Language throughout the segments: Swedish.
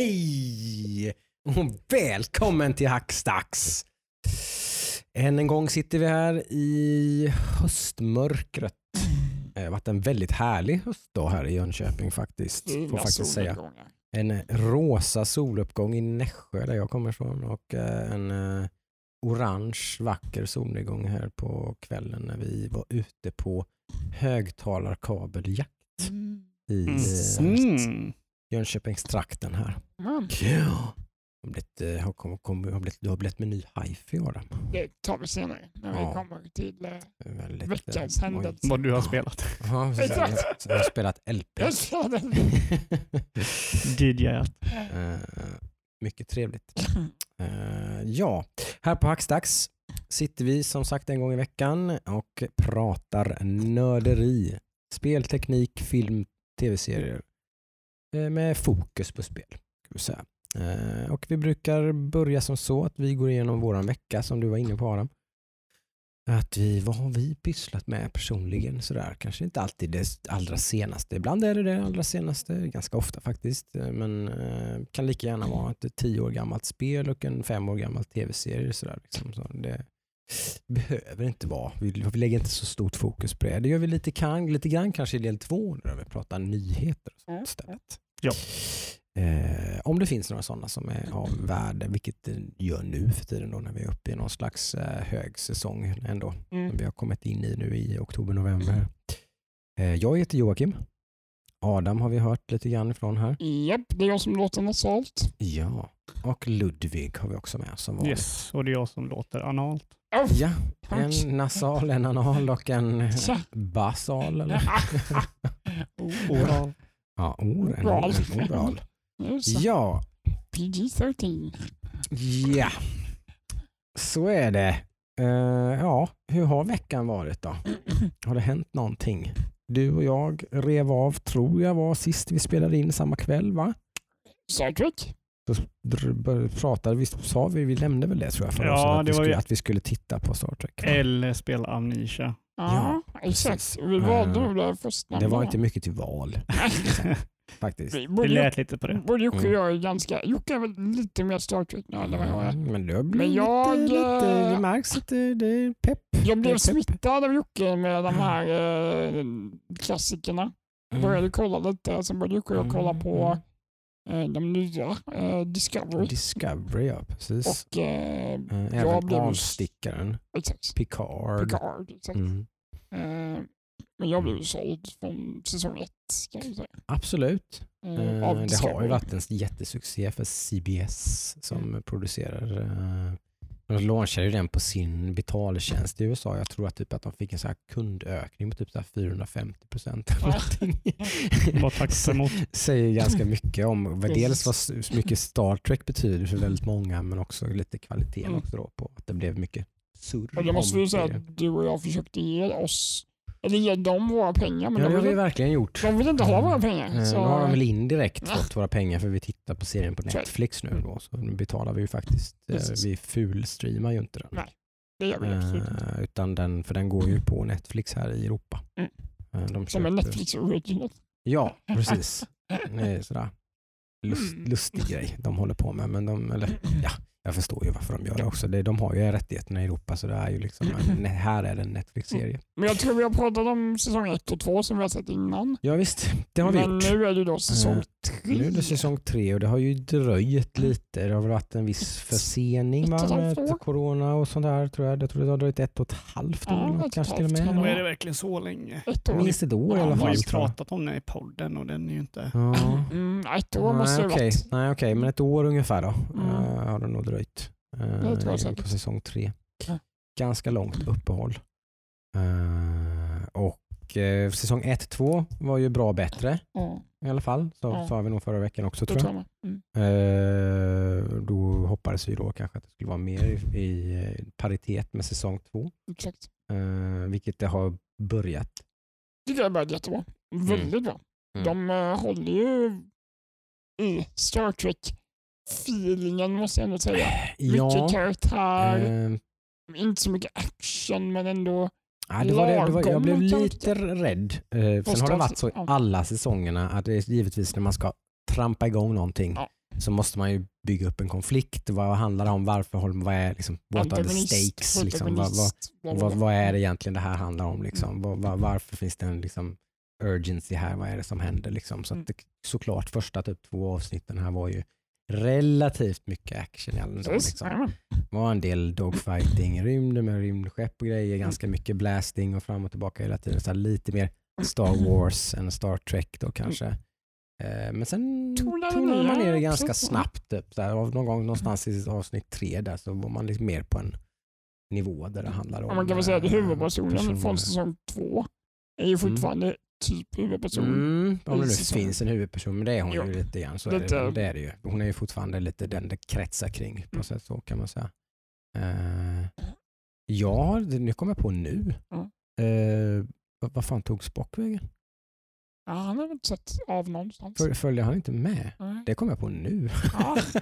Hej och välkommen till Hackstacks. Än en gång sitter vi här i höstmörkret. Det har varit en väldigt härlig höstdag här i Jönköping faktiskt. Får faktiskt säga. En rosa soluppgång i Nässjö där jag kommer ifrån och eh, en eh, orange vacker solnedgång här på kvällen när vi var ute på högtalarkabeljakt i eh, Mm. Jönköpingstrakten här. Mm. Ja. Har blivit, har, kom, kom, har blivit, du har blivit med ny hifi Adam. Det tar vi senare när Ja. vi kommer till eh, Väldigt, veckans eh, händelse. Vad du har spelat. Ja, så- så jag har spelat LP. Jag sa det. Eh, mycket trevligt. Eh, ja, här på Hackstacks sitter vi som sagt en gång i veckan och pratar nörderi. Spelteknik, film, tv-serier Eh, med fokus på spel. Kan vi säga. Eh, och vi brukar börja som så att vi går igenom våran vecka som du var inne på Adam. Att vi, vad har vi pysslat med personligen? Sådär. Kanske inte alltid det allra senaste. Ibland är det det allra senaste, ganska ofta faktiskt. Eh, men eh, kan lika gärna vara ett tio år gammalt spel och en fem år gammal tv-serie. Sådär, liksom. så det behöver inte vara. Vi, vi lägger inte så stort fokus på det. Det gör vi lite, kan, lite grann kanske i del två när vi pratar nyheter och sånt Mm. istället. Ja. Eh, om det finns några sådana som är av värde, vilket det gör nu för tiden då när vi är uppe i någon slags eh, högsäsong ändå. Mm. Som vi har kommit in i nu i oktober-november. Eh, jag heter Joakim. Adam har vi hört lite grann ifrån här. Japp, det är jag som låter nasalt. Ja, och Ludvig har vi också med som vanligt. Yes, och det är jag som låter analt. Ja, en nasal, en anal och en basal eller? Oral. Ja, or, en, Oral. oral. Ja, PG-13. ja. Så är det. Eh, ja, hur har veckan varit då? Har det hänt någonting? Du och jag rev av, tror jag var sist vi spelade in samma kväll va? Trek. Då pratade vi, sa vi, vi nämnde väl det tror jag förra Ja, avsnittet, att, det vi skulle, ju- att vi skulle titta på Star Trek. va? Eller spela Amnesia. Ja, precis. exakt. Vi valde Eh, nog det första. Det var inte mycket till val faktiskt. Vi- Det lät lite på det. både Jocke och Mm. jag är ganska... Jocke är väl lite mer Star Trek-nörd än vad jag är. Mm, Men det blir jag, lite, lite, eh, det märks att det, det är pepp. Jag blev pepp. smittad av Jocke med de här eh, klassikerna. Mm. Började kolla lite, sen började Jocke och jag kolla på Mm. eh, de nya, eh, Discovery. Discovery, ja precis. och eh, Eh, jag Även blev- avstickaren, exakt, Picard. Picard. Exakt. Mm. Men jag blev ju såld från säsong ett. Ska jag säga. Absolut. Eh, det har ju varit en jättesuccé för CBS som producerar eh, de launchade ju den på sin betaltjänst i USA. Jag tror att, typ att de fick en så här kundökning på typ så här 450 procent. Var tacksam emot. säger ganska mycket om vad- dels vad mycket Star Trek betyder för väldigt många men också lite kvaliteten Mm. också då på att det blev mycket surr Och det måste vi ju säga att du och jag försökte ge oss, eller ge dem våra pengar. Men Ja det de, har vi vill, verkligen gjort. de vill inte ha våra pengar. Eh, Så, Nu har de väl indirekt Ja. fått våra pengar för vi tittar på serien på det. Netflix nu då. Så nu betalar vi ju faktiskt, eh, Precis. vi fulstreamar ju inte den. Nej, det gör vi absolut inte. Eh, utan den, för den går ju på Netflix här i Europa. Mm. De Som en Netflix original. Ja, precis. Det är sådär lust, Mm. lustig grej de håller på med. Men de, eller, ja, jag förstår ju varför de gör det också. De har ju rättigheterna i Europa så det är ju liksom, här är det en Netflix-serie. Men jag tror vi har pratat om säsong ett och två som vi har sett innan. Ja visst, det har vi Men gjort. nu är det då säsong Eh, tre. Nu är det säsong tre och det har ju dröjt lite. Det har väl varit en viss försening Ett va, med corona och sånt där tror jag. Jag tror det har dröjt ett och ett halvt år Ja, något, och kanske ett till och med. Och är det verkligen så länge? Ett år. Minst ett år i Ja, alla De har fall ju tror jag. pratat om det i podden och den är ju inte... Ja. Mm, ett år måste det okej, varit. Nej, okej, men ett år ungefär då Mm. eh, har det nog dröjt. eh, Det in säkert. på säsong tre. Ja. Ganska långt uppehåll. Eh, och eh, säsong 1-2 var ju bra bättre Ja, i alla fall. Så Ja. sa vi nog förra veckan också det tror jag. Mm. Eh, då hoppades vi då kanske att det skulle vara mer i, i eh, paritet med säsong 2. Exakt. Eh, vilket det har börjat. tycker jag började jättebra. Väldigt bra. Mm. De håller ju i Star Trek-feelingen måste jag ändå säga. Ja, Mycket karaktär, eh, inte så mycket action men ändå Ja, det var det, det var, jag blev lite rädd. Eh, sen har det varit så i alla säsongerna att det är givetvis när man ska trampa igång någonting Ja. så måste man ju bygga upp en konflikt. Vad handlar det om? Varför håller vad är liksom, what are the stakes? Liksom, vad, vad, vad, vad är det egentligen det här handlar om? Liksom? Vad- vad- varför finns det en liksom, urgency här? Vad är det som händer? Liksom? Så att Mm. det, såklart första typ två avsnitten här var ju relativt mycket action. i alla fall, Liksom. Det var en del dogfighting rymden med rymdskepp och grejer, Mm. ganska mycket blasting och fram och tillbaka hela tiden. Så lite mer Star Wars än Star Trek då kanske. Eh, Men sen Tonade man ner, det ganska snabbt. Typ. Så här, någon gång någonstans i avsnitt tre där så var man lite mer på en nivå där det handlar om... Ja, man kan väl säga att eh, huvudpersonen från säsong två är ju fortfarande typ huvudperson. Mm, om det nu finns en huvudperson, men det är hon Jo. ju lite grann. Så Lite. är det, det är det ju. Hon är ju fortfarande lite den det kretsar kring på Mm. sätt så kan man säga. Uh, ja, nu kommer jag på nu. Ja. Eh, vad, vad fan tog Spock vägen? Ja, han har väl inte sett av någonstans. Föl, följde han inte med? Nej. Det kommer jag på nu. Ja.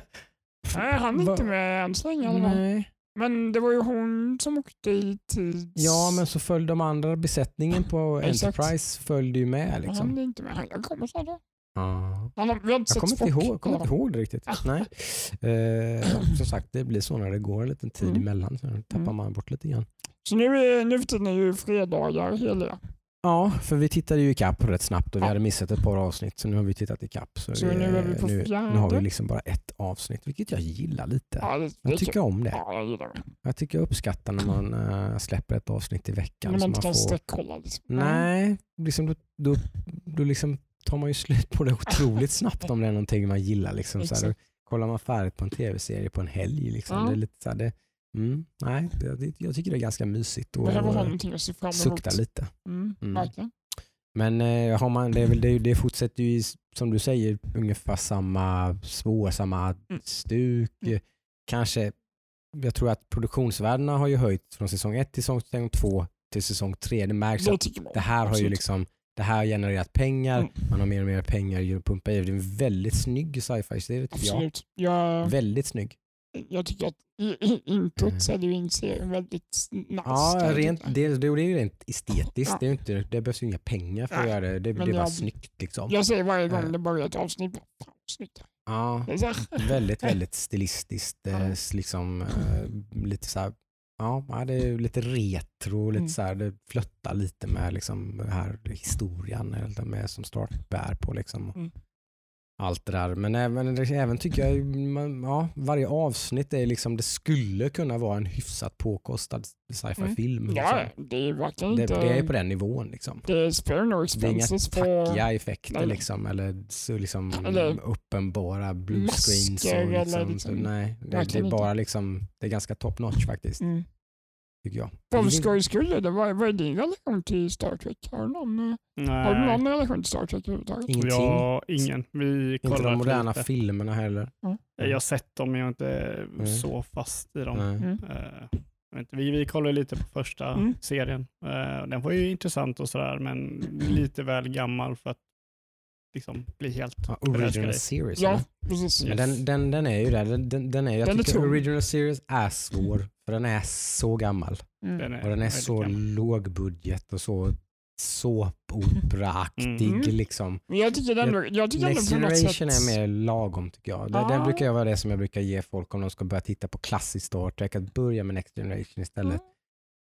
Nej, han är inte med än så länge. Nej. Men det var ju hon som åkte i tids... Ja, men så följde de andra besättningen på. Enterprise följde ju med. Han Liksom. är inte med. Han kommer då. Ja. Han vi har inte Jag kommer inte, ihåg, kommer inte ihåg det riktigt. Nej. Eh, som sagt, det blir så när det går en liten tid Mm. emellan. Så tappar Mm. man bort lite grann. Så nu, är, nu för tiden är ju fredagar heliga. Ja, för vi tittade ju ikapp rätt snabbt och vi hade missat ett par avsnitt så nu har vi tittat ikapp. Så, Så det- nu är vi på nu, fjärde. nu har vi liksom bara ett avsnitt, vilket jag gillar lite. Ja, det, jag tycker om det. Ja, jag gillar det. Jag tycker jag uppskattar när man äh, släpper ett avsnitt i veckan. När man inte kan sträckkolla. Liksom. Nej, liksom, då, då, då liksom tar man ju slut på det otroligt snabbt om det är någonting man gillar. Liksom, så här, kollar man färdigt på en tv-serie på en helg. Liksom. Ja. Det är lite så här, det, mm, nej, det, jag tycker det är ganska mysigt och, Behöver ha någonting att se fram emot. sukta lite. Mm, Mm. Men eh, har man, det, är väl, det, det fortsätter ju som du säger ungefär samma spår, samma Mm. stuk. Mm. Kanske, jag tror att produktionsvärdena har ju höjt från säsong 1 till säsong 2 till säsong 3. Det märks Det att man. det här har ju Absolut. liksom det här har genererat pengar, Mm. man har mer och mer pengar att pumpa i. Det är en väldigt snygg sci-fi-serie tycker jag. Absolut. Jag, Väldigt snygg. Jag tycker att introt säljer in serien väldigt nice. Ja, rent, det, det är ju rent estetiskt. Ja. Det, är inte, det behövs ju inga pengar för att göra det. Det, är bara snyggt liksom. Jag säger varje gång Eh. det börjar ett avsnitt, snyggt. Ja. Väldigt, väldigt stilistiskt. Ja. Eh, liksom, eh, lite så här, ja, det är lite retro, lite Mm. så här, det flöttar lite med liksom, den här historien eller med, som Star Trek bär på. Liksom. Mm. Allt det där. Men även, även tycker jag, man, ja, varje avsnitt är liksom, det skulle kunna vara en hyfsat påkostad sci-fi-film. Ja, liksom. det är verkligen det, inte... det är på den nivån. Liksom. Det är spare no Det är inga tackiga effekter Nej. liksom, eller så liksom Eller uppenbara blue screens. Och eller liksom, liksom- så, nej, det, det är inte. bara liksom, det är ganska top notch faktiskt, Mm. Tycker jag. För skojs skull, vad, vad är din relation till Star Trek? Har du någon, eh, har du någon relation till Star Trek överhuvudtaget? Ingenting. jag, ingen. Vi Inte kollar de moderna lite. filmerna heller. Jag har sett dem men jag är inte Nej. så fast i dem. Mm. Inte, vi, vi kollar lite på första Mm. serien. Eh, den var ju intressant och sådär men lite väl gammal för att liksom bli helt Ja, original series. Ja, precis. Men den, den, den är ju där. Den, den, den är, jag Den är tycker tung. original series är svår, för den är så gammal. Mm. Den är Och den är så gammal. låg budget och så såpoperaaktig Mm. liksom. Jag tycker ändå, jag tycker Next något Generation sätt... är mer lagom tycker jag. Det, Ja. det brukar jag vara det som jag brukar ge folk om de ska börja titta på klassisk Star Trek, att börja med Next Generation istället. Mm.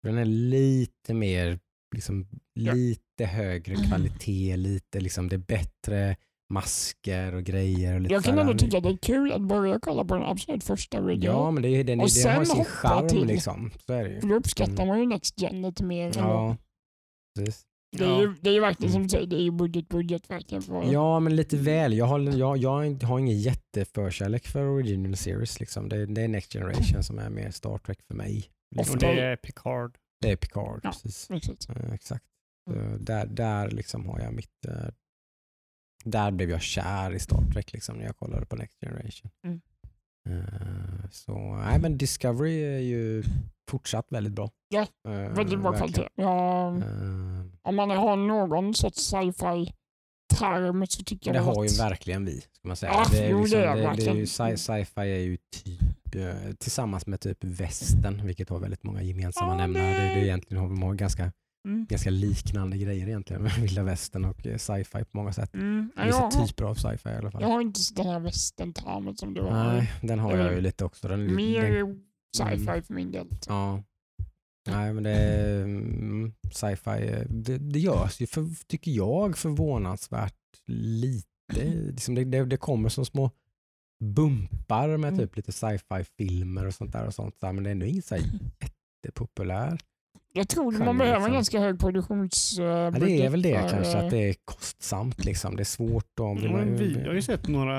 För den är lite mer, liksom, Ja. lite högre Mm. kvalitet, lite liksom, det är bättre masker och grejer. Och lite Jag kan ändå tycka att det är kul att börja kolla på den absolut första Ja, videon. men det, är- den, Och det har sin charm till- liksom. Så är det ju. För då uppskattar man ju Next Gen lite mer. Ja, precis. Det är, ju, det är ju verkligen som Mm. du säger, det är ju budget, budget verkligen. För, Ja, men lite väl. Jag har, jag, jag har ingen jätteförkärlek för original series. Liksom. Det, det är Next Generation som är mer Star Trek för mig. Och Ofta- det är Picard. Det är Picard, Ja. precis. Precis. Eh, exakt. Mm. Eh, där, där liksom har jag mitt... eh, där blev jag kär i Star Trek liksom, när jag kollade på Next Generation. Mm. Eh, så nej, men Discovery är ju fortsatt väldigt bra. Ja, Väldigt bra kvalitet. Ja, om man har någon sorts sci-fi term så tycker det jag har ju verkligen vi. Ska man säga. Ja, det är det liksom, det, det är ju, sci- sci-fi är ju typ eh, tillsammans med typ västern, vilket har väldigt många gemensamma Ja, nämnare. Det, det- det är egentligen har, de har ganska Mm. ganska liknande grejer egentligen med vilda västern och eh, sci-fi på många sätt. Mm. Ja, Vissa har, typer av sci-fi i alla fall. jag har inte den här västern-termen som du har. Nej, den har jag ju lite också. Den, Mer sci-fi Mm. för min del. ja. Nej men det mm, sci-fi, eh, det, det görs ju för, tycker jag förvånansvärt lite. Liksom det, det, det kommer som små bumpar med Mm. typ lite sci-fi filmer och sånt där och sånt där, men det är ändå inget så här jättepopulär. Jag tror Genre, man behöver en liksom. ganska hög produktions... Uh, Ja, det är väl det kanske, eh, att det är kostsamt liksom. Det är svårt att... Ja, vi har ju sett några,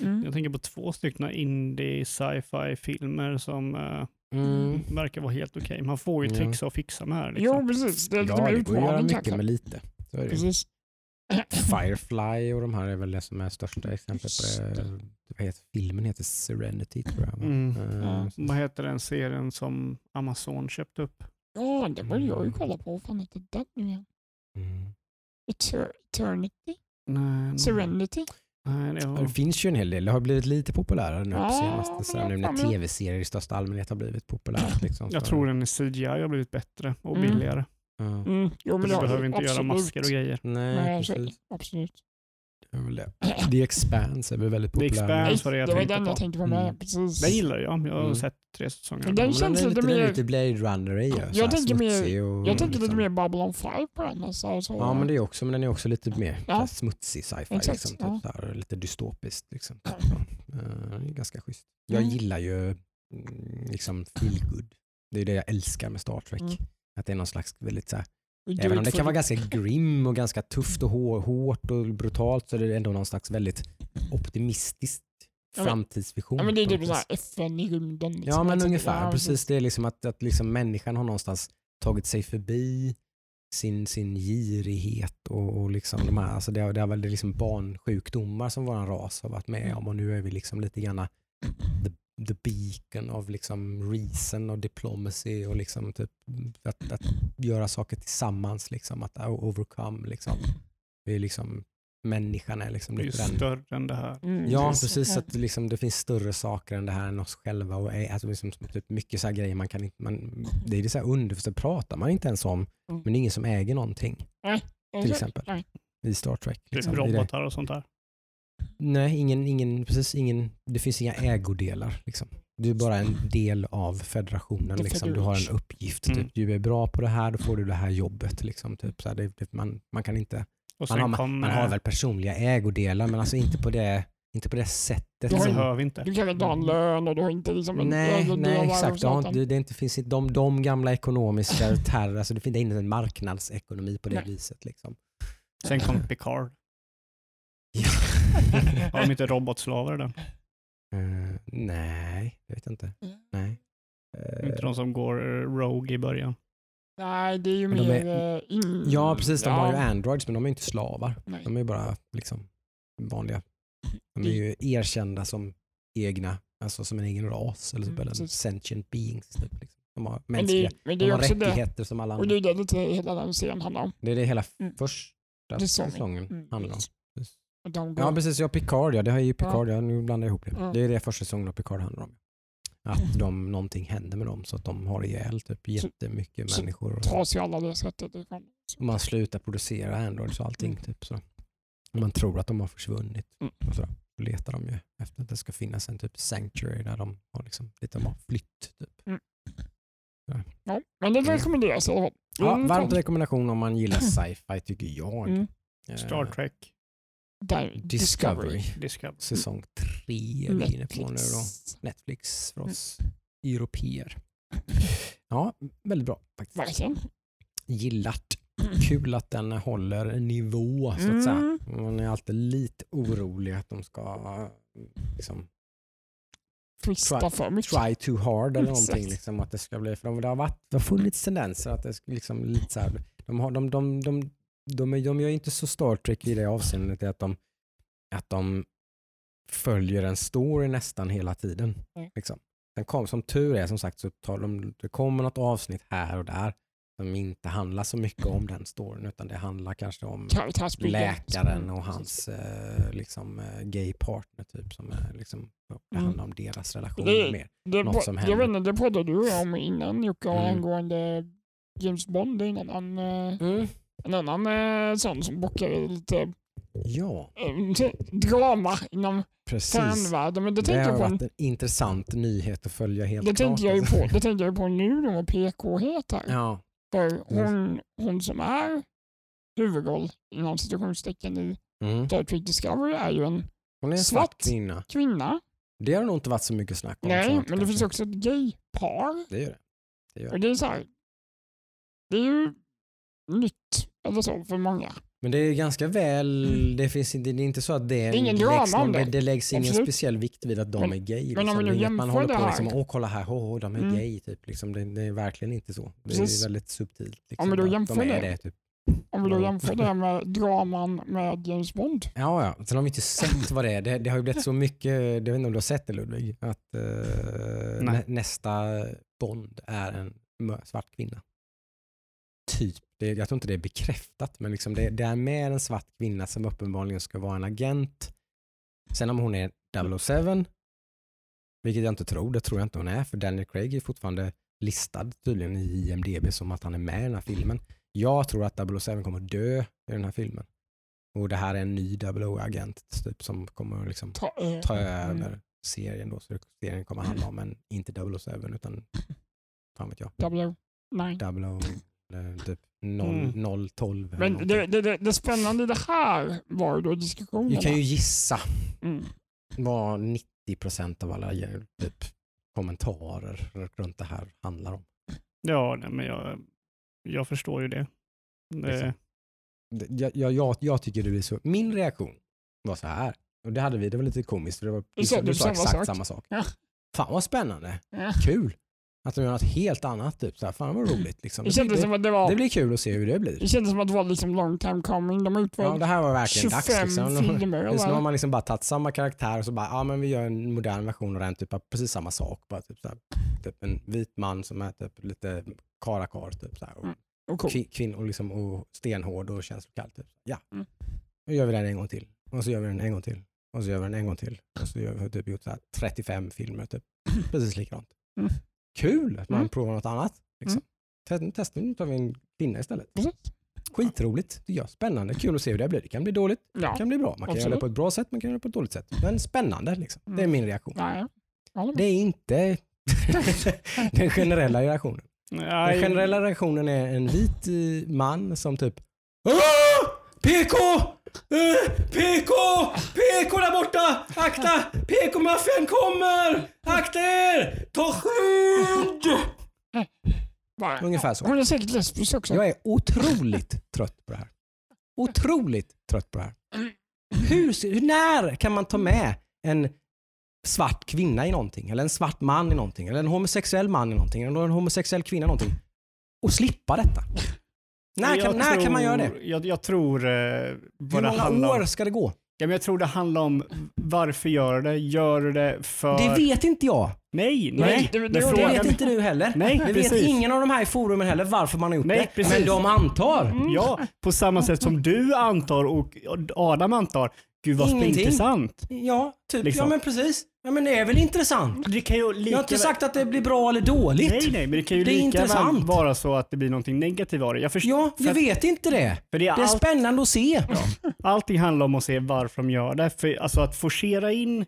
Mm. jag tänker på två stycken indie sci-fi filmer som eh, Mm. verkar vara helt okej. Man får ju trixa och fixa med här. Liksom. Jo, precis. Det är lite Ja, mer det går att göra mycket kanske. med lite. Så är det. Precis. Firefly och de här är väl det som är största exemplet på det. Vad heter, filmen heter Serenity tror jag. Mm. Ja. så- Vad heter den serien som Amazon köpte upp? Ja, det borde jag ju kolla på. Vad fan heter den nu igen? Mm. Eter- Eternity? Nej, Serenity? nej, det var... Det finns ju en hel del. Det har blivit lite populärare nu på Ja, senaste. Så här, nu när tv-serier i största allmänhet har blivit populärt. Liksom, Jag tror den i CGI har blivit bättre och Mm. billigare. Ja. Mm. Jo, men Du behöver inte göra absolut. masker och grejer. Nej, Nej, absolut. Det är väl det. The Expanse är väl väldigt The populär. Expanse var det jag det var tänkte den jag tänkte på med. Mm. Precis. Den gillar jag. Jag har Mm. sett tre säsonger. Den men känns är lite lite, den är mer- lite Blade runner i. Jag tänker mer- och, Jag tänker lite liksom- mer Babylon 5 på den. Alltså, så, Ja men det är också, men den är också lite mer Ja. smutsig sci-fi. Liksom, typ, ja. lite dystopiskt. Liksom. Ja. Eh, det är ganska schysst. Jag Mm. gillar ju mm, liksom feel good. Det är det jag älskar med Star Trek. Mm. Att det är någon slags väldigt så här, även om det kan vara ganska grim och ganska tufft och hår, hårt och brutalt så är det ändå någon slags väldigt optimistisk framtidsvision. Ja, men det är typ något så vis. här FN i rymden. Liksom. Ja men tänker- ungefär, precis. Det är liksom att, att liksom människan har någonstans tagit sig förbi sin, sin girighet och, och liksom de här, alltså det, det har väl det är liksom barnsjukdomar som vår ras har varit med om och nu är vi liksom lite grann the, the beacon av liksom reason och diplomacy och liksom typ att, att göra saker tillsammans, liksom, att overcome. Liksom. Vi är liksom, människan är liksom Det är ju lite den större än det här. Mm, Ja, precis. Att det, liksom, det finns större saker än det här än oss själva. Och, är- alltså, liksom, typ, mycket så här grejer man kan inte... Man, det är det så här underförstått, pratar man inte ens om. Mm. Men det är ingen som äger någonting till exempel. i Star Trek. Typ Liksom, det. robotar och sånt där. Nej, ingen, ingen, precis ingen, det finns inga ägodelar. Liksom. Du är bara en del av federationen. Liksom. Du har en uppgift. Mm. Typ. Du är bra på det här, då får du det här jobbet. Liksom. Typ. Så här, det, det, man, man kan inte man har, man, kom, man har väl personliga ägodelar men alltså inte på det, inte på det sättet. Du det har inte. Du kan inte ha en lön och du har inte liksom en Nej, nej exakt. Du har det, det inte finns inte de, de gamla ekonomiska terror, alltså det finns inte en marknadsekonomi på det Nej. viset. Liksom. Sen kom Picard. Har de inte robotslavar där? Eh, nej, jag vet inte. Mm. Nej. Eh, Inte de som går eh, Rogue i början. Nej, det är ju Men mer... är- eh, in... ja, precis. De ja, har ju androids, men de är inte slavar. nej. De är ju bara liksom vanliga. De är ju erkända som egna, alltså som en egen ras eller, typ, Mm, eller sentient beings. Typ, liksom. De har Men det, mänskliga, är- men det de har också det. rättigheter som alla Och andra. det är det lite hela den serien handlar om. Det är det hela Mm. första Säsongen. säsongen Mm, handlar om. precis. De går- Ja precis, ja Picard ja, det har ju Picard, ja. nu blandar jag ihop det. Ja. Det är det första säsongen av Picard handlar om. Att de, någonting händer med dem så att de har ihjäl typ jättemycket så- människor. Och, tas ju alla deras rättigheter ifrån. och man slutar producera Androids och allting. Mm. Typ, så. Och man tror att de har försvunnit. Mm. Och så då letar de ju efter att det ska finnas en typ sanctuary där de har, liksom, lite de har flytt. Typ. Ja, men det Mm. rekommenderas i alla fall. Ja, Mm, varmt kom. rekommendation om man gillar sci-fi tycker jag. Mm. Eh, Star Trek Där, Discovery. Discovery. Säsong tre är vi inne på nu då. Netflix. För oss europeer. Ja, väldigt bra faktiskt. Verkligen. Gillat. Kul att den håller nivå så att säga. Mm. Man är alltid lite orolig att de ska liksom, Twista Try- för mycket. try too hard eller någonting. Liksom, att det, ska bli, för de, det, har varit, det har funnits tendenser att det liksom lite så här, de, har, de, de, de, de, är- de gör inte så Star Trek i det avseendet att de, att de följer en story nästan hela tiden. Mm. Liksom. Sen kom, som tur är som sagt så tar de, det kommer något avsnitt här och där som inte handlar så mycket om den storyn utan det handlar kanske om läkaren Mm, och precis. hans eh, liksom, eh, gay partner typ som är liksom, det Mm. handlar om deras relation Det- mer. Det, något som jag händer. vet inte, det pratade du om innan Jocke Mm. angående James Bond är en annan, eh, Mm. En annan eh, sån som bockar lite Ja, eh, drama inom fanvärlden. Men det Det tänker har jag på, varit en intressant nyhet att följa helt det klart. jag ju alltså. på, det tänker jag på nu då med PK-het här. Ja, För hon, hon som är huvudroll inom situationstecken i mm. Star Trek Discovery är ju en Hon är en Svart. svart kvinna. kvinna. Det har nog inte varit så mycket snack om. Nej, men det finns också ett gay-par. Det gör det. det, gör det. Och det är så här, det är ju nytt eller så för många. Men det är ganska väl, det, finns, inte- det är inte så att det, är ingen läggs, om någon, det. det läggs ingen Absolut. speciell vikt vid att de Men- är gay. men om liksom. vi är inget man håller på här- liksom, åh kolla här, åh, de är Mm. gay. Typ, liksom. det, det är verkligen inte så. Det Precis. är väldigt subtilt. Liksom, Om vi då jämför de är det. det typ. Om vi då jämför det med draman med James Bond. Ja, ja. Sen har vi inte sett vad det är. Det, det har ju blivit så mycket, jag vet inte om du har sett det Ludvig, att eh, nästa Bond är en svart kvinna. Typ. Det, jag tror inte det är bekräftat, men liksom det, det är med en svart kvinna som uppenbarligen ska vara en agent. Sen om hon är 007, vilket jag inte tror, det tror jag inte hon är, för Daniel Craig är fortfarande listad tydligen i IMDB som att han är med i den här filmen. Jag tror att 007 kommer att dö i den här filmen. Och det här är en ny 007-agent typ, som kommer att liksom Ta, ta mm, över serien då. Så serien kommer handla om en, inte 007 utan, fan vet jag, 009. 00, eller typ 0, Mm. 012 eller Men det, det, det, spännande det här var då diskussionerna. Du kan ju gissa mm. vad 90% av alla typ, kommentarer runt det här handlar om. Ja, nej, men jag, jag förstår ju det. det Liksom. Det- Jag, jag, jag, jag tycker det blir så, min reaktion var så här, och det hade vi, det var lite komiskt, för det var, Du sa- du du sa exakt sak. samma sak. Ja. Fan vad spännande, Ja. kul. Att de gör något helt annat, typ så här, fan vad roligt. Liksom. Det Det, kändes blir, som att det var, det blir kul att se hur det blir. det kändes som att det var liksom long time coming. De har Ja, utvalt det här var verkligen dags. 25 Liksom. filmer. Just nu har man liksom bara tagit samma karaktär och så bara, ja men vi gör en modern version av den, typ av precis samma sak. Bara typ, så här, typ en vit man som är typ lite karakar typ så här, och, Mm. Och cool. kvin, kvinn, och, liksom, och stenhård och känslokall. Typ. Ja, Mm. nu gör vi den en gång till. Och så gör vi den en gång till. Och så gör vi den en gång till. Och så gör vi typ gjort så här 35 filmer typ. Precis likadant. Mm. Kul att man Mm. provar något annat. Liksom. Mm. Testa, nu tar vi en kvinna istället. Precis. Skitroligt. Ja, spännande. Kul att se hur det blir. Det kan bli dåligt. Det Ja. kan bli bra. Man kan göra det på ett bra sätt, man kan göra det på ett dåligt sätt. Men spännande. Liksom. Det är Mm. min reaktion. Håller med. Det är inte den generella reaktionen. Den generella reaktionen är en vit eh, man som typ "Åh! PK! Eh, PK! PK där borta! Akta! PK-maffian kommer! Akta er! Ta skydd! Ungefär så. Hon är säkert lesbisk också. Jag är otroligt trött på det här. Otroligt trött på det här. Hur, hur, när kan man ta med en svart kvinna i någonting? Eller en svart man i någonting? Eller en homosexuell man i någonting? Eller en homosexuell kvinna i någonting? Och slippa detta? När, kan, när kan man göra det? tror- Jag, jag tror eh, Hur många handlar om. år ska det gå? Ja, men jag tror det handlar om varför gör det? Gör det för... Det vet inte jag. Nej, Nej, det- det- det Det vet inte du heller. Nej, det vet precis. ingen av de här i forumen heller varför man har gjort Nej, det. precis. Men de antar. Mm. Ja, på samma sätt som du antar och Adam antar. Gud vad Ingenting. intressant. Ja, typ. Liksom. Ja men precis. Ja men det är väl intressant? Det kan ju lika Jag har inte väl- sagt att det blir bra eller dåligt. Nej, nej, men det kan ju Det lika väl intressant. vara så att det blir någonting negativt av det. Jag förstår, Ja, vi för, vet inte det. för det är Det är allt, spännande att se. allting handlar om att se varför de gör det. För, alltså att forcera in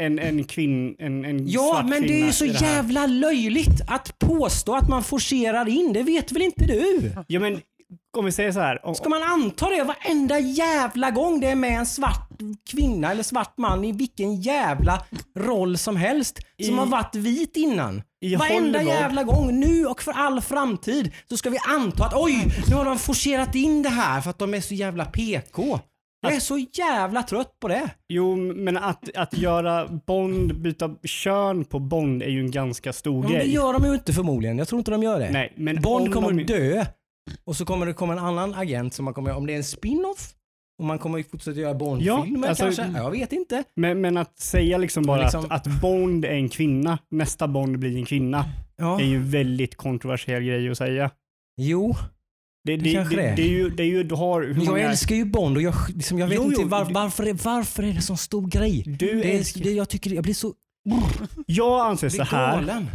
en, en, kvinn, en, en Ja, svart men det är ju så jävla löjligt att påstå att man forcerar in. Det vet väl inte du? Ja, men om vi säger så här. Om, Ska man anta det varenda jävla gång det är med en svart kvinna eller svart man i vilken jävla roll som helst som I- har varit vit innan? i Varenda Hollywood- jävla gång, nu och för all framtid, så ska vi anta att oj, nu har de forcerat in det här för att de är så jävla PK. Jag är så jävla trött på det. Jo, men att, att göra Bond, byta kön på Bond är ju en ganska stor Men det grej. gör de ju inte förmodligen. Jag tror inte de gör det. Nej, men Bond om kommer de, dö och så kommer det komma en annan agent som man kommer, om det är en spin-off och man kommer fortsätta göra Bond-filmer Ja, alltså- kanske. Jag vet inte. Men, men att säga liksom bara liksom- att, att Bond är en kvinna, nästa Bond blir en kvinna, Ja. är ju en väldigt kontroversiell grej att säga. Jo, Det, Det det, kanske det, det är. det är ju, det är ju, du har men jag många... älskar ju Bond och jag, liksom, jag vet Jo, inte var, varför, är, varför är det så stor grej. Du Det älskar, det, jag tycker jag blir så jag anser så här, galen.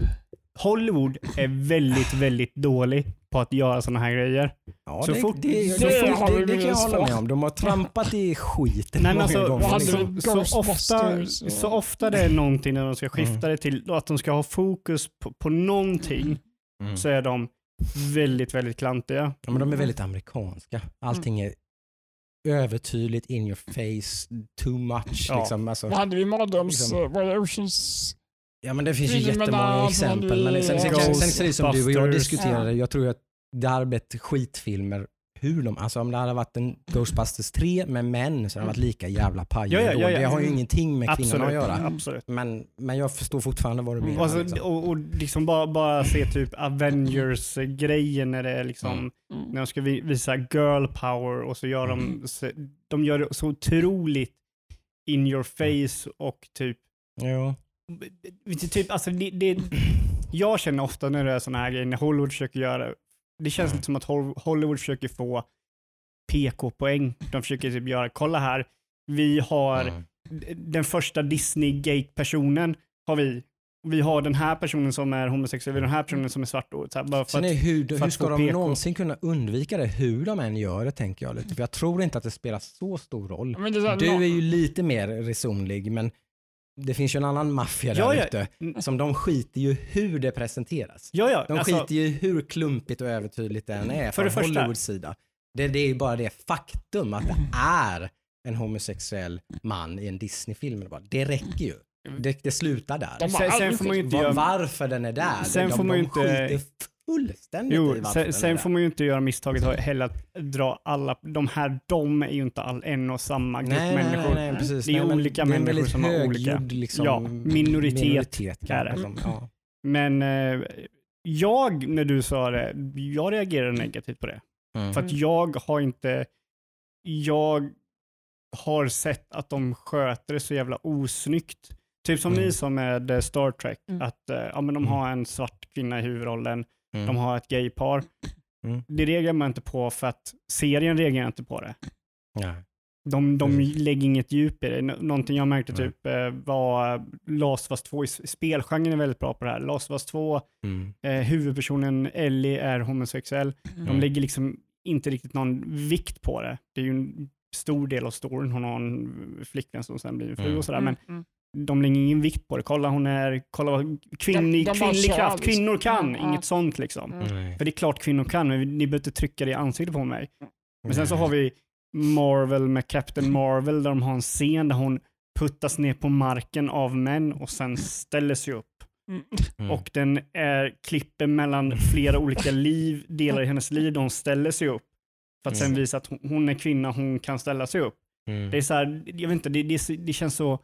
Hollywood är väldigt, väldigt dålig på att göra sådana här grejer. Ja, Så det, fort- det, så det, fort- det, det, kan jag hålla med om. De har trampat i skiten Nej, men många alltså, gånger. hade liksom. vi- så, så, ofta, så ofta det är någonting när de ska skifta Mm. det till att de ska ha fokus på, på någonting Mm. så är de väldigt, väldigt klantiga. Ja, men de är väldigt amerikanska. Allting är övertydligt, in your face, too much. Ja. Liksom. Alltså, Vad hade vi mardröms... Liksom. Var det Oceans... ja, men det finns ju jättemånga exempel. Men det- sen, sen, sen, sen, sen är det som du och jag diskuterade. Jag tror att det hade blivit skitfilmer hur de, alltså om det hade varit en Ghostbusters 3 med män så hade det varit lika jävla paj. Ja, ja, ja, ja. Det har ju ingenting med kvinnorna Absolut. att göra. Absolut. Men, men jag förstår fortfarande vad du menar. Och, alltså, liksom. och, och liksom bara, bara se typ Avengers-grejen när det är liksom, Mm. när de ska vi- visa girl power och så gör de, så, de gör det så otroligt in your face och typ, Jo. Typ alltså det, det, jag känner ofta när det är sådana här grejer, när Hollywood försöker göra, det känns lite som att Hol- Hollywood försöker få PK-poäng. De försöker typ göra, kolla här, vi har Mm. den första Disney-gate-personen har vi. Vi har den här personen som är homosexuell, vi har den här personen som är svart. Och så här, bara för Sen att, är hur, för hur ska de PK. någonsin kunna undvika det, hur de än gör det tänker jag lite. För jag tror inte att det spelar så stor roll. Men det är så här, Du är ju lite mer resonlig, men det finns ju en annan maffia där Ja, ja. ute Mm. som de skiter ju hur det presenteras. ja, ja, De alltså, skiter ju hur klumpigt och övertydligt det än är För från det första- Hollywoods sida. Det, det är ju bara det faktum att det är en homosexuell man i en Disney-film. Det räcker ju. Det, det slutar där. De sen, sen får man ju inte Var, göra... varför den är där, Sen de, får man de inte- skiter fullständigt i Jo, varför sen, sen får man ju inte göra misstaget att heller att dra alla, de här de är ju inte all, en och samma grupp Nej, människor. nej, nej, precis. Det är Nej, men olika det är människor som har olika. Liksom, Ja, minoritet kanske, är det. som- ja. Men eh, jag, när du sa det, jag reagerar negativt på det. Mm. För att jag har inte, jag har sett att de sköter det så jävla osnyggt. Typ som Mm. ni sa med eh, Star Trek, Mm. att eh, ja, men de Mm. har en svart kvinna i huvudrollen, Mm. de har ett gaypar. Mm. Det reagerar man inte på för att serien reagerar inte på det. Ja. De, de Precis. lägger inget djup i det. Nå- Någonting jag märkte Nej. typ eh, var eh, Last of Us 2, i spelgenren är väldigt bra på det här. Last of Us 2, Mm. eh, huvudpersonen Ellie är homosexuell. De Mm. lägger liksom inte riktigt någon vikt på det. Det är ju en stor del av storyn. Hon har en flickvän som sen blir en fru Mm. och sådär. Men Mm, mm. De lägger ingen vikt på det. Kolla hon är, kolla vad kvinnig, De- de kvinnlig kraft, liksom. kvinnor kan, Mm, ja. inget sånt liksom. Mm. För det är klart kvinnor kan, men ni behöver inte trycka det i ansiktet på mig. Men sen så har vi Marvel med Captain Marvel där de har en scen där hon puttas ner på marken av män och sen ställer sig upp. Mm. Mm. Och den är klipper mellan flera olika liv, delar i hennes liv där hon ställer sig upp. För att sen Mm. visa att hon- hon är kvinna, hon kan ställa sig upp. Mm. Det är så här, jag vet inte, det, det, det känns så...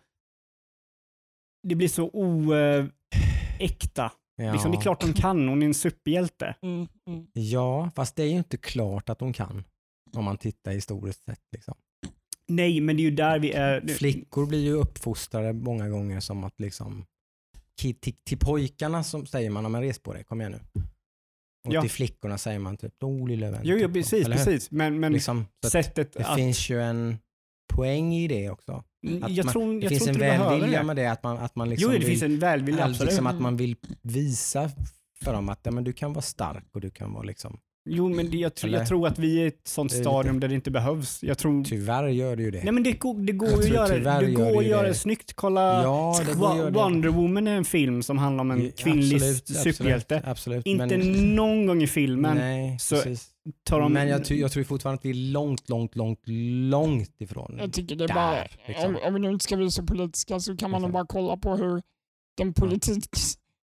Det blir så oäkta. ja. Liksom, det är klart de kan, hon är en superhjälte. Mm, mm. Ja, fast det är ju inte klart att de kan. Om man tittar historiskt sett. Liksom. Nej, men det är ju där vi är. Flickor blir ju uppfostrade många gånger som att liksom till, till pojkarna som säger man, men res på dig, kom igen nu. Och Ja. till flickorna säger man typ, oh lilla vän. Jo, jo precis, precis. Men, men Liksom, så att sättet det finns ju en poäng i det också. Att jag man, tror, det jag finns tror en välvilja det. med det, att man, att man liksom jo, det vill, finns en välvilja, absolut. liksom att man vill visa för dem att ja, men du kan vara stark och du kan vara liksom, Jo, men det, jag, tror, Eller? jag tror att vi är i ett sånt stadium lite- där det inte behövs. Jag tror... tyvärr gör det ju det. Nej, men det går, det går att göra, det går att göra det. det snyggt. Kolla Ja, det. Wonder Woman är en film som handlar om en Ja, kvinnlig superhjälte. Inte men, någon gång i filmen nej, så precis. tar de... Men jag, tror- jag tror fortfarande att vi är långt, långt, långt, långt ifrån Jag tycker det är där, bara, liksom. om, om vi nu inte ska bli så politiska så kan man nog bara kolla på hur den politik,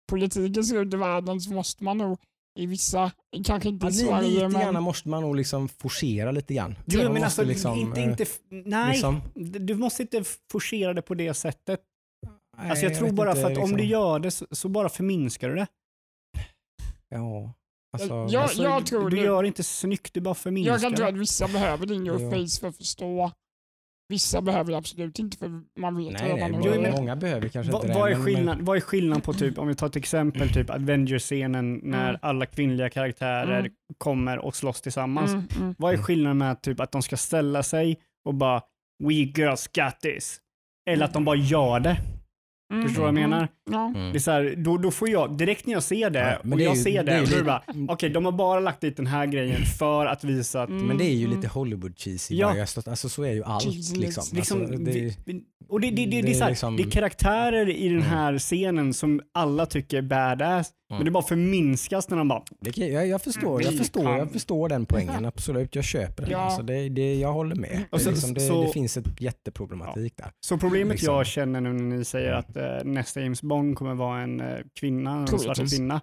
politiken ser ut i världen så måste man nog i vissa, kanske inte Ja, i li- Sverige lite men grann måste man nog liksom forcera lite grann. Jo, Man men måste alltså, liksom, inte, eh, inte... Nej, liksom- du måste inte forcera det på det sättet. nej, Alltså jag tror vet bara inte, för att om liksom. du gör det så, så bara förminskar du det. Ja, alltså, Jag- Alltså, jag du, tror du det- gör det inte snyggt, du bara förminskar jag kan tro att vissa behöver din face för att förstå. Vissa behöver det absolut inte för man vet nej, nej, redan Jo, hur men- många behöver kanske Va, inte det. vad, är men- skillnad, vad är skillnaden på typ, om vi tar ett exempel, typ Avengers-scenen när Mm. alla kvinnliga karaktärer Mm. kommer och slåss tillsammans. Mm, mm. Vad är skillnaden med typ att de ska ställa sig och bara “We girls got this” eller att de bara gör det? Mm, Förstår du vad jag mm, menar? Ja. Mm. Det är så här, då, då får jag, direkt när jag ser det, Ja, men och det jag ju- ser det det, då är det bara, okej, de har bara lagt dit den här grejen för att visa att Mm. Men det är ju mm. lite Hollywood cheesy. Ja. Ja. Alltså så är ju allt liksom. Liksom, alltså, det, och det, det, det, det, det är så här, är liksom- det är karaktärer i den Mm. här scenen som alla tycker är badass, men Mm. det bara förminskas när de bara, det, kan- jag, jag, förstår, jag, Vi förstår, kan- jag förstår den poängen, absolut. Jag köper den. Ja. Alltså, det, det, jag håller med. Och Det, så- är liksom, det, så- det finns ett jätteproblematik där. Så problemet Liksom. jag känner nu när ni säger att eh, nästa James Bond kommer vara en eh, kvinna, en svart Troligtvis. kvinna,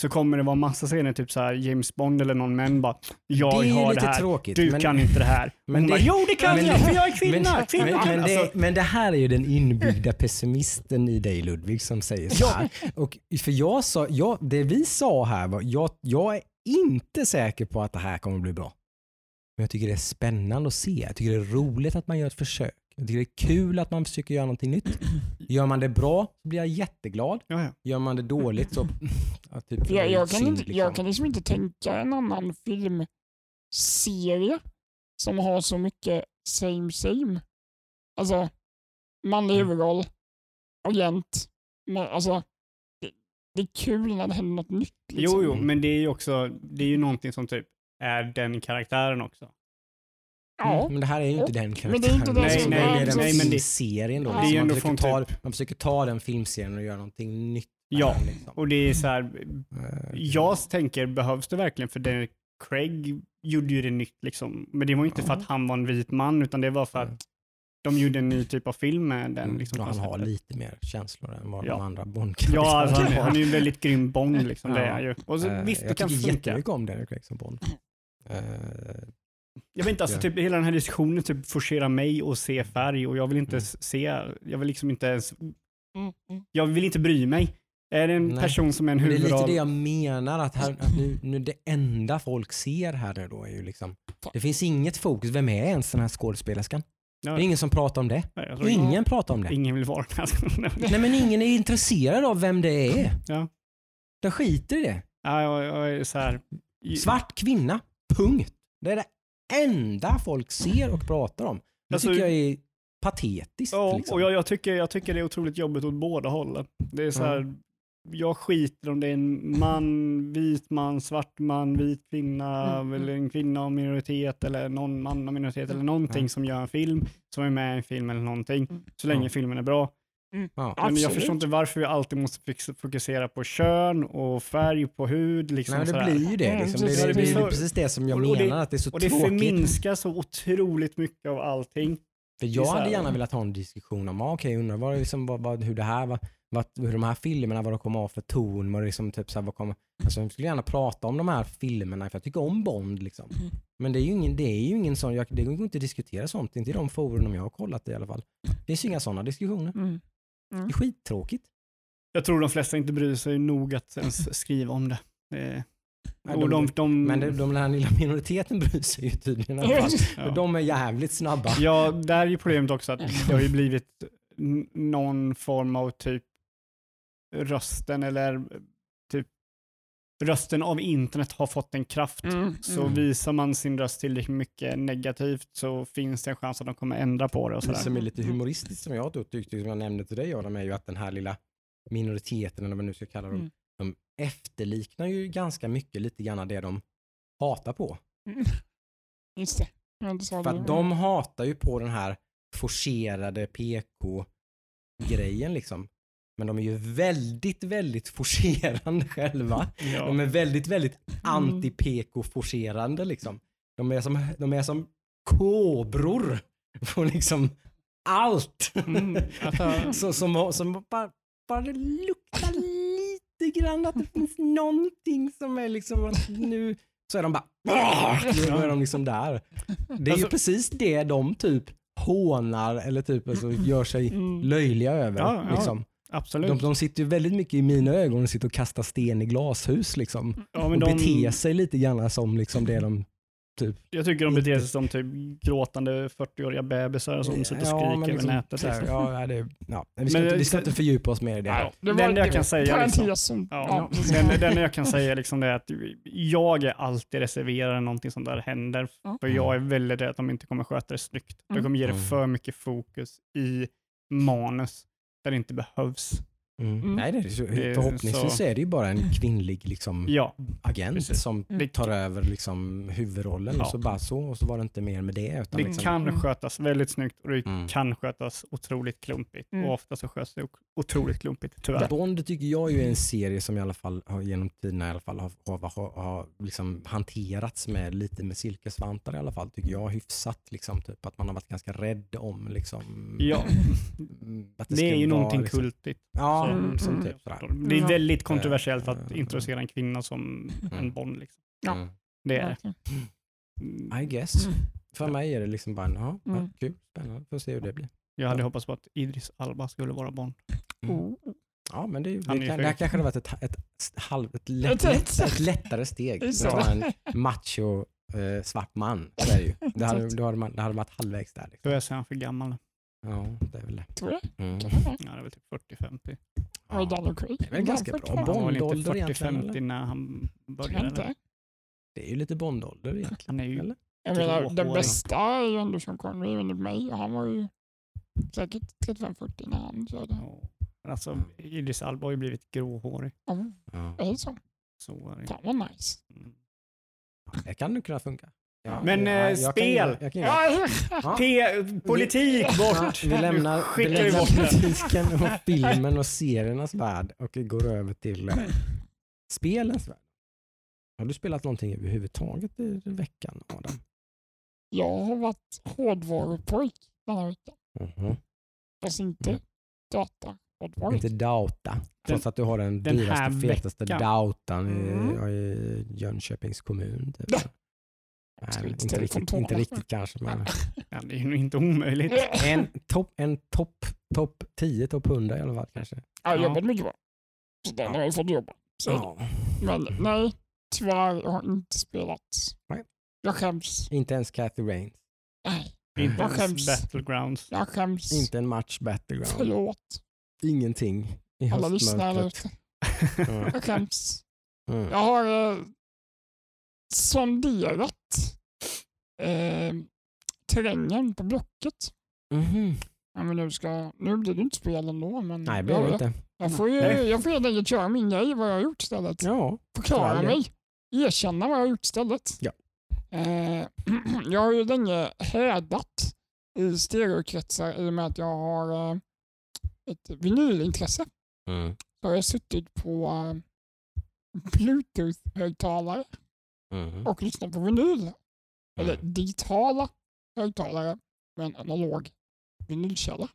så kommer det vara massa scener, typ så här James Bond eller någon män bara, jag det har det här, tråkigt. du men, kan inte det här. men Men bara, jo det kan men jag, för jag är kvinna, men, kvinna. men, alltså, det, men det här är ju den inbyggda pessimisten i dig Ludvig som säger så här. Och för jag sa, jag, det vi sa här var, jag, jag är inte säker på att det här kommer bli bra. Men jag tycker det är spännande att se. Jag tycker det är roligt att man gör ett försök. Jag tycker det är kul att man försöker göra någonting nytt. Gör man det bra så blir jag jätteglad. ja, ja. Gör man det dåligt så... Ja, typ, Jag, jag, kan synd, inte, jag liksom. kan liksom inte tänka en annan filmserie som har så mycket same same. Alltså, manlig Mm. huvudroll, agent. Men, alltså, det, det är kul när det händer något nytt. Liksom. Jo, jo, men det är ju också, det är ju någonting som typ är den karaktären också. Ja, Mm, Men det här är ju inte den men det är karaktären. inte det Nej, som det nej, den nej, men det- filmserien då. Det är liksom. ju man, ändå försöker från ta, typ- man försöker ta den filmserien och göra någonting nytt. Ja, den, liksom. Och det är så här, Eh, jag tänker, behövs det verkligen? För det, Craig gjorde ju det nytt liksom. Men det var inte för att han var en vit man, utan det var för Mm. att de gjorde en ny typ av film med den. Mm, Liksom, han har lite mer känslor än vad Ja. de andra bond Ja, alltså, han, han är ju en väldigt grym Bond liksom, det är Ja. ju. Och så, Eh, visst, det jag kan tycker funka. jättemycket om Daniel Craig som Bond. Eh, Jag vet inte, alltså typ hela den här diskussionen typ forcerar mig att se färg och jag vill inte Mm. se, jag vill liksom inte ens, Mm, mm. jag vill inte bry mig. Är det en Nej. person som är en men det är lite huvudroll? det jag menar, att, här, att nu, nu det enda folk ser här nu då är ju liksom, det finns inget fokus, vem är ens den här skådespelerskan? Det är ingen som pratar om det. Nej, jag Ingen pratar om det. ingen vill vara. Nej men ingen är intresserad av vem det är. Ja. De skiter i det. ja, jag, jag är så här. Svart kvinna, punkt. Det är det enda folk ser och pratar om. Det Alltså- tycker jag är patetiskt. Ja, liksom. och jag, jag, tycker, jag tycker det är otroligt jobbigt åt båda hållen. Det är så här, jag skiter om det är en man, vit man, svart man, vit kvinna, Mm, eller en kvinna av minoritet eller någon man av minoritet eller någonting Ja. som gör en film, som är med i en film eller någonting, Mm. så länge filmen är bra. Ja. Men jag förstår inte varför vi alltid måste fokusera på kön och färg på hud. Liksom Nej, det blir ju det. Mm, Liksom. Det, precis. det, det, Det är blir ju precis det som jag och det- menar, att det är så Och det förminskar så otroligt mycket av allting. För är jag hade gärna velat ha en diskussion om, ah, okej, undrar vad, det liksom, vad, vad, hur det här, vad, vad, hur de här filmerna, vad de kommer ha för ton, vad, det liksom, typ, så här, vad kommer, alltså, jag skulle gärna prata om de här filmerna, för jag tycker om Bond. Liksom. Mm. Men det är ju ingen, det är ju ingen sån, jag, det går inte att diskutera sånt, inte i de forum jag har kollat i alla fall. Det finns ju inga sådana diskussioner. Mm. Det är skittråkigt. Jag tror de flesta inte bryr sig nog att ens skriva om det. Eh, Nej, och de- de, de, Men det, de, den här lilla minoriteten bryr sig ju tydligen i alla fall. För ja. de är jävligt snabba. Ja, där är ju problemet också att det har ju blivit någon form av typ rösten eller rösten av internet har fått en kraft. Mm, Så mm. visar man sin röst tillräckligt mycket negativt så finns det en chans att de kommer ändra på det och Det sådär. som är lite humoristiskt som jag då tyckte, som jag nämnde till dig Adam, är ju att den här lilla minoriteten, eller vad man nu ska kalla dem, Mm. de efterliknar ju ganska mycket lite grann det de hatar på. Mm. Just det. Sa För det. att de hatar ju på den här forcerade PK-grejen liksom. Men de är ju väldigt, väldigt forcerande själva. Ja. De är väldigt, väldigt anti-PK-forcerande liksom. De är som, de är som kobror på liksom allt. Mm, alltså, Så, som, som bara, bara det luktar lite grann att det finns någonting som är liksom att nu så är de bara nu är de liksom där. Det är ju Alltså- precis det de typ hånar eller typ alltså gör sig Mm. löjliga över. Ja, ja. Liksom. Absolut. De, de sitter ju väldigt mycket i mina ögon och sitter och kastar sten i glashus liksom. ja, Och de, beter sig lite grann som liksom det de typ jag tycker de beter sig som typ gråtande 40-åriga bebisar som sitter och skriker men över liksom nätet. Liksom. ja, det, ja. Vi, ska Men inte, det- vi ska inte fördjupa oss mer i det. Ja. Det Det enda jag kan säga liksom-. Ja, den, jag kan säga liksom det är att jag är alltid reserverad när någonting sånt där händer. För jag är väldigt rädd att de inte kommer sköta det snyggt. De Mm. kommer ge det Mm. för mycket fokus i manus där det inte behövs. Mm. Mm. Nej, det är Det förhoppningsvis så- är det ju bara en kvinnlig liksom, Ja, agent precis. som Mm. tar över liksom, huvudrollen och Ja. så bara så och så var det inte mer med det. Utan det liksom, kan Mm. skötas väldigt snyggt och det Mm. kan skötas otroligt klumpigt. Mm. Och ofta så sköts det otroligt klumpigt, tyvärr. Bond tycker jag ju är en serie som i alla fall har, genom tiderna i alla fall har, har, har, har liksom hanterats med lite med silkesvantar i alla fall. Tycker jag hyfsat. Liksom, typ, att man har varit ganska rädd om liksom, Ja, att det, ska är ju vara, någonting liksom, kultigt. Ja, Mm, som mm. typ sådär. Det är väldigt kontroversiellt att Eh, introducera en kvinna som en Mm. Bond. Liksom. Ja. Mm. Det är det. I guess. Mm. För mig är det liksom bara, ja, Mm. kul, spännande, får se hur det blir. Jag hade hoppats på att Idris Alba skulle vara Bond. Mm. Oh. Ja, men det, det, Han är ju kan, det här kanske hade varit ett, ett, halv, ett, lätt, lätt, ett lättare steg. Det Att så. en macho eh, svart man. Så är det, ju. Det, hade, då hade man, det hade varit halvvägs där. Liksom. Då är jag för gammal. Ja, det är väl det. Tror jag. Mm. Ja, det är väl typ 40-50. Var det Daniel Craig? Det är väl ganska bra. Bondålder inte egentligen, 40-50 när han började. inte. Det är ju lite Bondålder egentligen. Han är ju Eller? Jag menar, den bästa är ju ändå Sean Connery enligt mig. Han var ju säkert 35-40 när han körde. Ja. Men Alltså, Idris Alba har ju blivit gråhårig. Oh, Ja. är det så? Så är det. Fan vad nice. Mm. Det kan nog kunna funka. Ja, Men, eh, jag kan spel. jag kan Ja, Ja. Politik Ja, bort! vi lämnar, vi lämnar bort politiken och filmen och seriernas värld och går över till eh, spelens värld. Har du spelat någonting överhuvudtaget i i veckan, Adam? jag har varit hårdvarupojk den här veckan. Mhm. Fast inte Mm. data. Hårdvaru. Inte Dauta, trots att du har den, den dyraste, fetaste. Dautan i, Mm. i Jönköpings kommun. Typ. Nej, inte riktigt, kontoren inte riktigt kanske, men Ja, det är ju inte omöjligt. en topp en top, top 10, topp 100 i alla fall kanske. Jag har Ja. jobbat mycket bra. Så den har jag fått jobba. Så, Ja. Men nej, tyvärr jag har inte spelat. Nej. Jag skäms. Inte ens Cathy Rains. Nej, Inte Jag ens skäms. Battlegrounds. jag skäms. Inte en match battleground. Förlåt Ingenting i alla lyssnare. Jag skäms. Mm. Jag har eh, sonderat eh, terrängen på Blocket. Mhm. Ja, men nu, ska, nu blir det inte spel ändå, men Nej, blir jag, inte. jag får ju Nej. jag får helt enkelt köra min grej, vad jag har gjort istället. Ja. för Förklara mig, erkänna vad jag har gjort istället. Ja. Eh, jag har ju länge hädat i stereokretsar i och med att jag har eh, ett vinylintresse. Mm. Så har jag suttit på eh, bluetooth-högtalare Mhm. och lyssnat på vinyl. Eller Mm. digitala högtalare med en analog vinylkälla.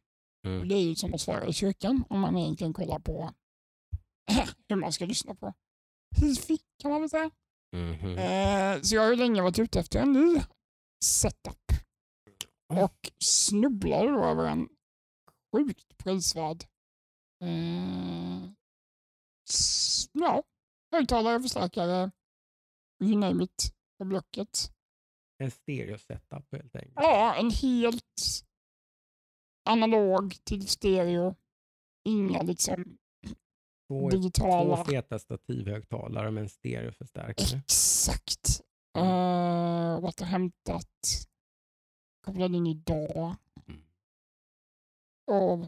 Mm. Det är ju som att svara i kyrkan om man egentligen kollar på hur man ska lyssna på hifi kan man väl säga. Mhm. Eh, så jag har ju länge varit ute efter en ny setup. Mm. Och snubblade då över en sjukt prisvärd eh, s- ja, högtalare, förstärkare, you name it, på Blocket. En stereo setup helt enkelt. Ja, en helt analog till stereo. Inga liksom Två, digitala. två feta stativhögtalare med en stereoförstärkare. Exakt. Uh, varit och hämtat. Kopplade in idag. Mm. Och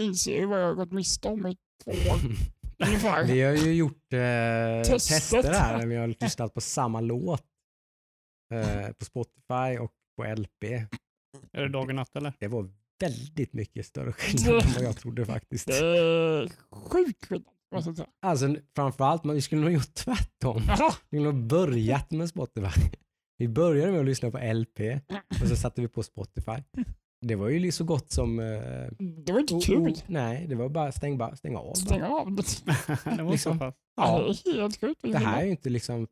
inser ju vad jag har gått miste om i två år ungefär. Vi har ju gjort eh, tester här när vi har lyssnat på samma låt eh, på Spotify och på LP. Är det dag och natt eller? Det var väldigt mycket större skillnad än vad jag trodde faktiskt. Det är sjukt skillnad. Alltså framförallt, men vi skulle nog gjort tvärtom. Vi skulle nog börjat med Spotify. Vi började med att lyssna på LP och så satte vi på Spotify. Det var ju så gott som... Eh, det var inte kul. o- nej, det var bara stäng, bara, stäng av. Stäng Bara. av det. det var Liksom. så pass. Ja. Det det här är ju inte liksom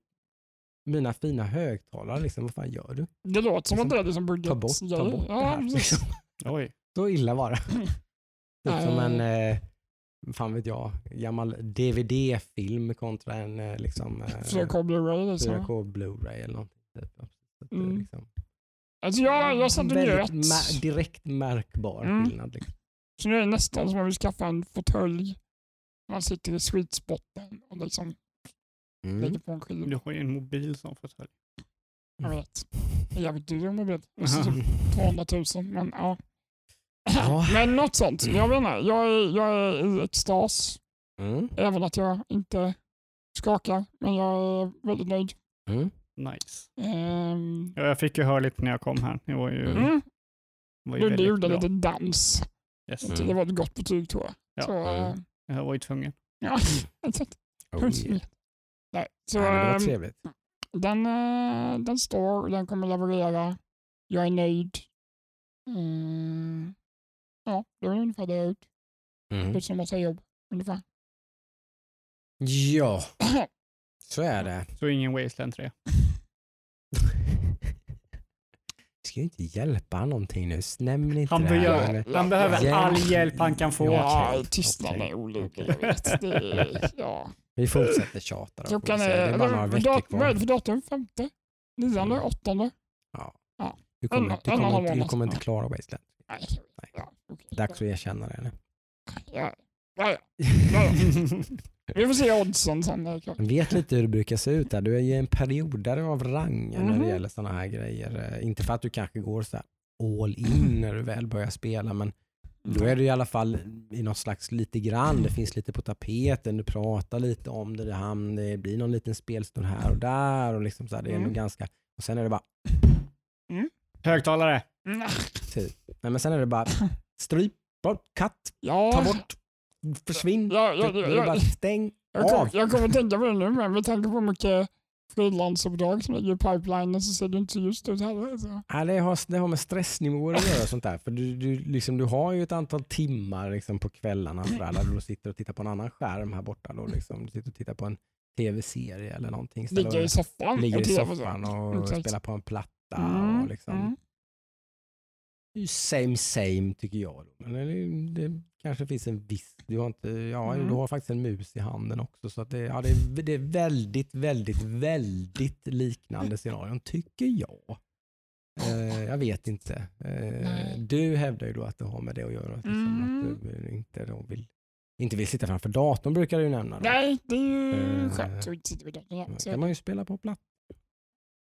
mina fina högtalare. Liksom, vad fan gör du? Det låter som liksom, att det är liksom budget. Ta bort, ta bort det ja, här. precis. Liksom. Oj. Så illa var det. Typ som en, eh, fan vet jag, gammal DVD-film kontra en eh, liksom, eh, 4K Blu-ray. Liksom. 4K Blu-ray eller någonting. Typ. Så att det är Mm. liksom, Alltså jag, jag satt och njöt. väldigt ma- direkt märkbar Mm. skillnad. Liksom. Så nu är det nästan som om vi skaffar en fåtölj. Man sitter i sweet spoten och liksom Mm. lägger på en skiva. Du har ju en mobil som fåtölj. Jag vet. Det är jävligt dyr mobil. Typ 200 000. Men ja. Ja. Men något sånt. Jag vet inte, jag är, jag är i extas. Mm. Även att jag inte skakar. Men jag är väldigt nöjd. Mm. Nice. Ja, jag fick ju höra lite när jag kom här. Det var ju, mm. var ju Du gjorde bra. lite dans. Yes. Tycker Det var ett gott betyg tror jag. Ja. Så, Mm. Jag var ju tvungen. ja, exakt. Oh, yeah. Nej, så, Nej, det var ehm, trevligt. Den, eh, den står, den kommer leverera. Jag är nöjd. Mm. Ja, det är väl ungefär det jag har gjort. Mm. Plus en massa jobb. Ungefär. Ja, så är det. Så ingen Wasteland 3. Vi ska ju inte hjälpa någonting nu. Nämn inte Han, det här. behöver, han behöver Hjälp. all hjälp han kan få. ja, tystnaden okej, är olidlig. okej. Jag vet. Det ja. Vi fortsätter tjata då. Klockan är, det är bara några eller, veckor dat, vad är det för datum? Femte? Nionde? Mm. Åttonde? Du kommer, En- du och en kommer, halv inte, du kommer inte klara Wasteland. Nej. Nej. Ja. Dags att erkänna det. Eller? Ja, ja, ja. ja, ja. Vi får se oddsen sen. det är klart. Jag vet lite hur det brukar se ut där. Du är ju en periodare av rang när Mhm. det gäller sådana här grejer. Eh, Inte för att du kanske går så här all in när du väl börjar spela, men då är du i alla fall i något slags lite grann. Det finns lite på tapeten, du pratar lite om det, det, blir någon liten spelstund här och där. Och liksom så här, det är Mm. ganska... Och sen är det bara... Högtalare. Mm. Nej, men sen är det bara stryp, bort, katt, Ja, ta bort, försvinn. Ja, ja, ja, ja. bara stäng Jag, kom, jag kommer att tänka på det nu, men med tanke på hur mycket frilansuppdrag som ligger i pipelinen så ser det inte ljust ut heller. Så. Ja, det, har, det har med stressnivåer att göra och sånt där. För du, du, liksom, du har ju ett antal timmar liksom, på kvällarna så där, där du sitter och tittar på en annan skärm här borta. Då, liksom. Du sitter och tittar på en tv-serie eller någonting. Ligger i soffan ligger och i soffan och Exakt. spelar på en platta. Mm, Och liksom, mm. Same same tycker jag. Men det, det kanske finns en viss... Du har, inte, ja, Mm. du har faktiskt en mus i handen också. Så att det, ja, det, är, det är väldigt, väldigt, väldigt liknande scenarion tycker jag. Eh, jag vet inte. Eh, du hävdar ju då att det har med det att göra. Liksom, Mm. Att du inte, då vill, inte vill sitta framför datorn brukar du nämna. Då. Nej, det är ju Eh, skönt att inte sitta vid datorn. Ja, Då så kan man ju spela på platta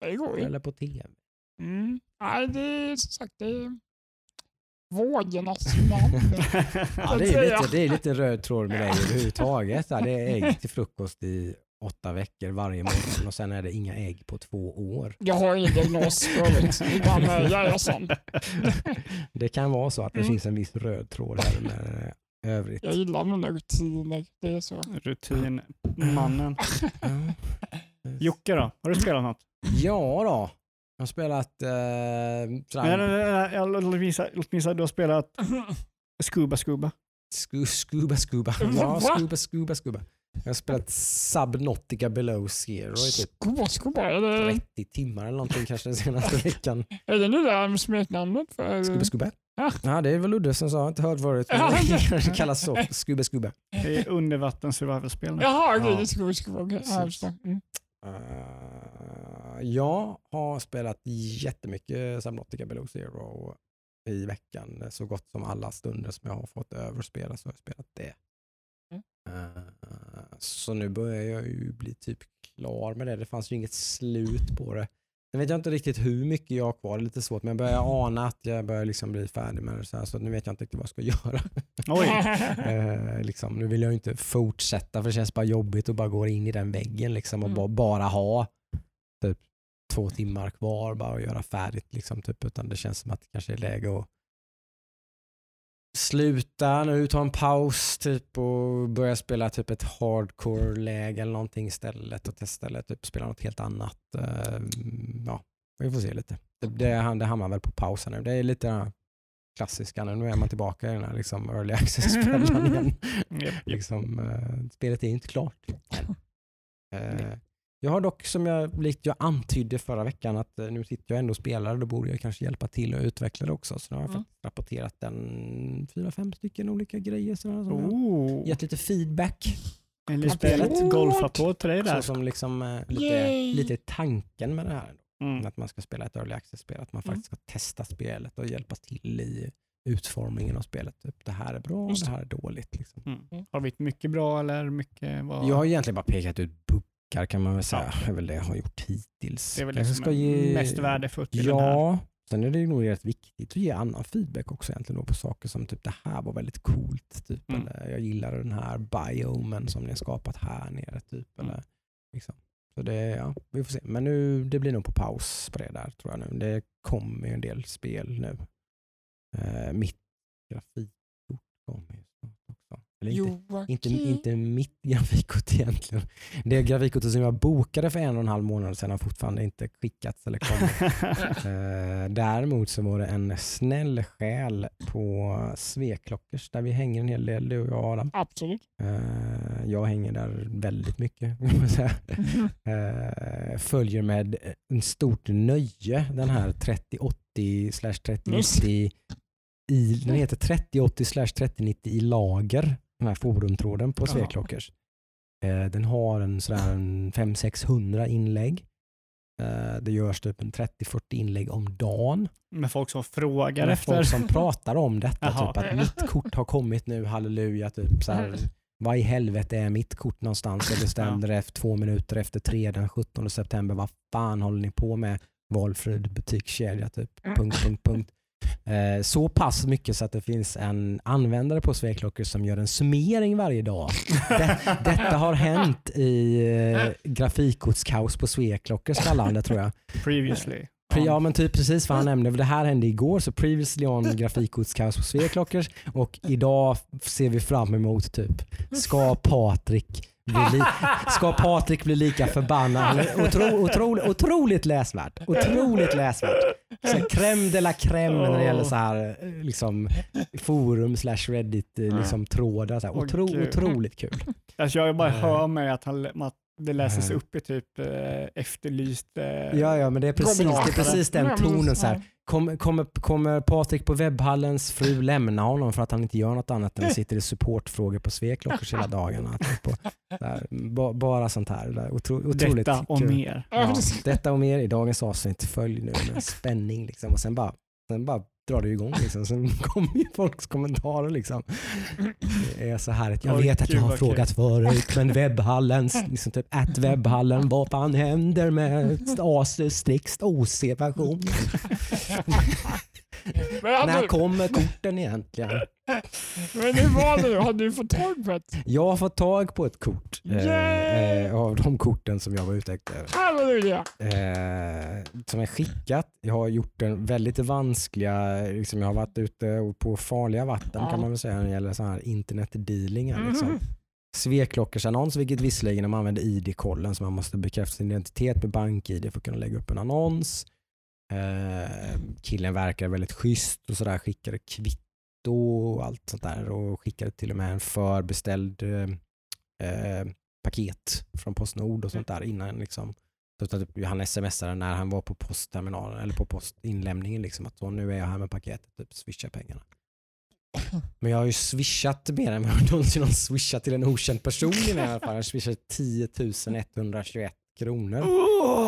Det går ju. eller på tv. Mm. Nej, det är som sagt det vågornas man. Ja, det, är lite, det är lite röd tråd med dig överhuvudtaget. Det är ägg till frukost i åtta veckor varje morgon och sen är det inga ägg på två år. Jag har ingen diagnos för övrigt, utan eh, jag är sån. Det kan vara så att det Mm. finns en viss röd tråd här med övrigt. Jag gillar mina rutiner. Det är så. Rutinmannen. Jocke då? Har du spelat något? Ja då. Jag har spelat... Eh, Nej, nej, nej, nej, låt mig gissa. Låt mig gissa. Du har spelat Scuba Scuba. sku, scuba Scuba. Ja? Scuba Scuba Scuba. Jag har spelat Subnautica Below Zero i typ Skoa, skoa. Är det, 30 timmar eller någonting kanske den senaste veckan. är det nu där smeknamnet? För, Scuba Scuba. Ja. Ja, det är väl Ludde som sa, jag har inte hört förut. Det kallas så. Scuba Scuba. Det är undervattens survival-spel. nu. Jaha, okej. Ja. det. Ja, jag förstår. Mm. Uh, jag har spelat jättemycket Subnautica Below Zero i veckan. Så gott som alla stunder som jag har fått överspela så har jag spelat det. Mm. Eh, så nu börjar jag ju bli typ klar med det. Det fanns ju inget slut på det. Sen vet jag inte riktigt hur mycket jag har kvar, det är lite svårt, men jag börjar ana att jag börjar liksom bli färdig med det. Så, här, så nu vet jag inte riktigt vad jag ska göra. Oj. Eh, liksom, nu vill jag inte fortsätta för det känns bara jobbigt att bara gå in i den väggen liksom, och Mm. bara, bara ha typ två timmar kvar bara och göra färdigt. Liksom, typ, utan det känns som att det kanske är läge att sluta nu, ta en paus typ, och börja spela typ ett hardcore-läge eller någonting istället och testa eller typ spela något helt annat. Eh, ja, vi får se lite. Det, det, hamnar väl på pausen nu. Det är lite den här klassiska nu. Nu är man tillbaka i den här liksom early access-fällan igen. Japp. liksom, eh, spelet är inte klart än. Eh, jag har dock, som jag, likt jag antydde förra veckan, att eh, nu sitter jag ändå och spelar då borde jag kanske hjälpa till och utveckla det också. Så nu har jag Mm. faktiskt rapporterat en fyra, fem stycken olika grejer. Sådär, som Oh. gett lite feedback. En liten golfapplåd till dig Så där. som liksom, eh, lite, lite tanken med det här. Mm. Att man ska spela ett early access-spel, att man Mm. faktiskt ska testa spelet och hjälpa till i utformningen av spelet. Typ, det här är bra, Just det här är dåligt. Liksom. Mm. Har vi mycket bra eller mycket vad? Jag har egentligen bara pekat ut buggar kan man väl säga. Det är väl det jag har gjort hittills. det är väl det som ska är ge- mest värdefullt i den här. Ja, Sen är det nog rätt viktigt att ge annan feedback också egentligen då på saker som typ det här var väldigt coolt. Typ, Mm. eller jag gillar den här biomen som ni har skapat här nere. Typ, Mm. eller, liksom. Så det, ja, vi får se. Men nu, det blir nog på paus på det där tror jag nu. Det kommer ju en del spel nu. Eh, mitt grafikkort kommer. Eller inte, Joakim. inte, inte mitt grafikkort egentligen. Det grafikkortet som jag bokade för en och en halv månad sedan har fortfarande inte skickats eller kommit. Eh, däremot så var det en snäll själ på Sveklockers där vi hänger en hel del, du och jag Adam. Absolut. Eh, jag hänger där väldigt mycket. Eh, följer med en stort nöje den här 3080 slash 3090 i, den heter 3080 slash 3090 i lager, den här forumtråden på. Sveklockers. Eh, den har en sådär en 500-600 inlägg. Eh, det görs typ en 30-40 inlägg om dagen. Med folk som frågar Med efter. folk som pratar om detta, Jaha. typ att mitt kort har kommit nu, halleluja. Typ, så här, vad i helvete är mitt kort någonstans? Jag bestämde det efter två minuter efter tre den 17 september. Vad fan håller ni på med? Valfrid butikskedja typ. Punkt, punkt, punkt. Eh, så pass mycket så att det finns en användare på Sveklockor som gör en summering varje dag. Det, detta har hänt i eh, grafikkortskaos på Sveklockors kallande tror jag. Previously. Pre- Ja men typ precis vad han nämnde. Det här hände igår, så previously on grafikkortskaos på Sveklockers och idag ser vi fram emot typ, ska Patrik bli, li- ska Patrik bli lika förbannad? Otro, otro, otroligt läsvärt. Otroligt läsvärt. Så crème de la crème när det gäller så här, liksom, forum slash reddit eh, liksom, trådar. Så här. Otro, otroligt kul. Alltså jag bara hör mig att, han, att det läses Eh. upp i typ eh, efterlyst. Eh, Ja, ja men det är precis, det är precis den tonen. Så här. Kommer, kommer, kommer Patrik på webbhallens fru lämna honom för att han inte gör något annat än att sitter i supportfrågor på Sveklockors hela dagarna? Typ, och, där, ba, bara sånt här. Där, otro, otroligt Detta och kul. mer. Ja, detta och mer i dagens avsnitt. Följ nu med spänning. Liksom. Och sen bara, sen bara drar det igång. Liksom. Sen kommer ju folks kommentarer. Liksom. Det är så härligt. Jag vet att jag har frågat förut, men webbhallen, liksom typ att webbhallen, vad fan händer med Asus Strix OC-version? Men, När kommer korten egentligen? men hur var det då? Hade du fått tag på ett? Jag har fått tag på ett kort eh, eh, av de korten som jag var ute efter. Halleluja! eh, som är skickat. Jag har gjort den väldigt vanskliga, liksom jag har varit ute på farliga vatten Ja. kan man väl säga när det gäller så här internetdealingar. Mhm. Liksom. Sveklockers-annons, vilket visserligen de använder ID-kollen så man måste bekräfta sin identitet med bank-ID för att kunna lägga upp en annons. Eh, killen verkar väldigt schysst och sådär, skickade kvitto och allt sånt där och skickade till och med en förbeställd eh, paket från Postnord och sånt där innan liksom. Så att han smsade när han var på postterminalen eller på postinlämningen liksom att så, nu är jag här med paketet, typ swisha pengarna. Men jag har ju swishat mer än vad jag någonsin har swishat till en okänd person i alla fall. Jag har swishat 10 121 kronor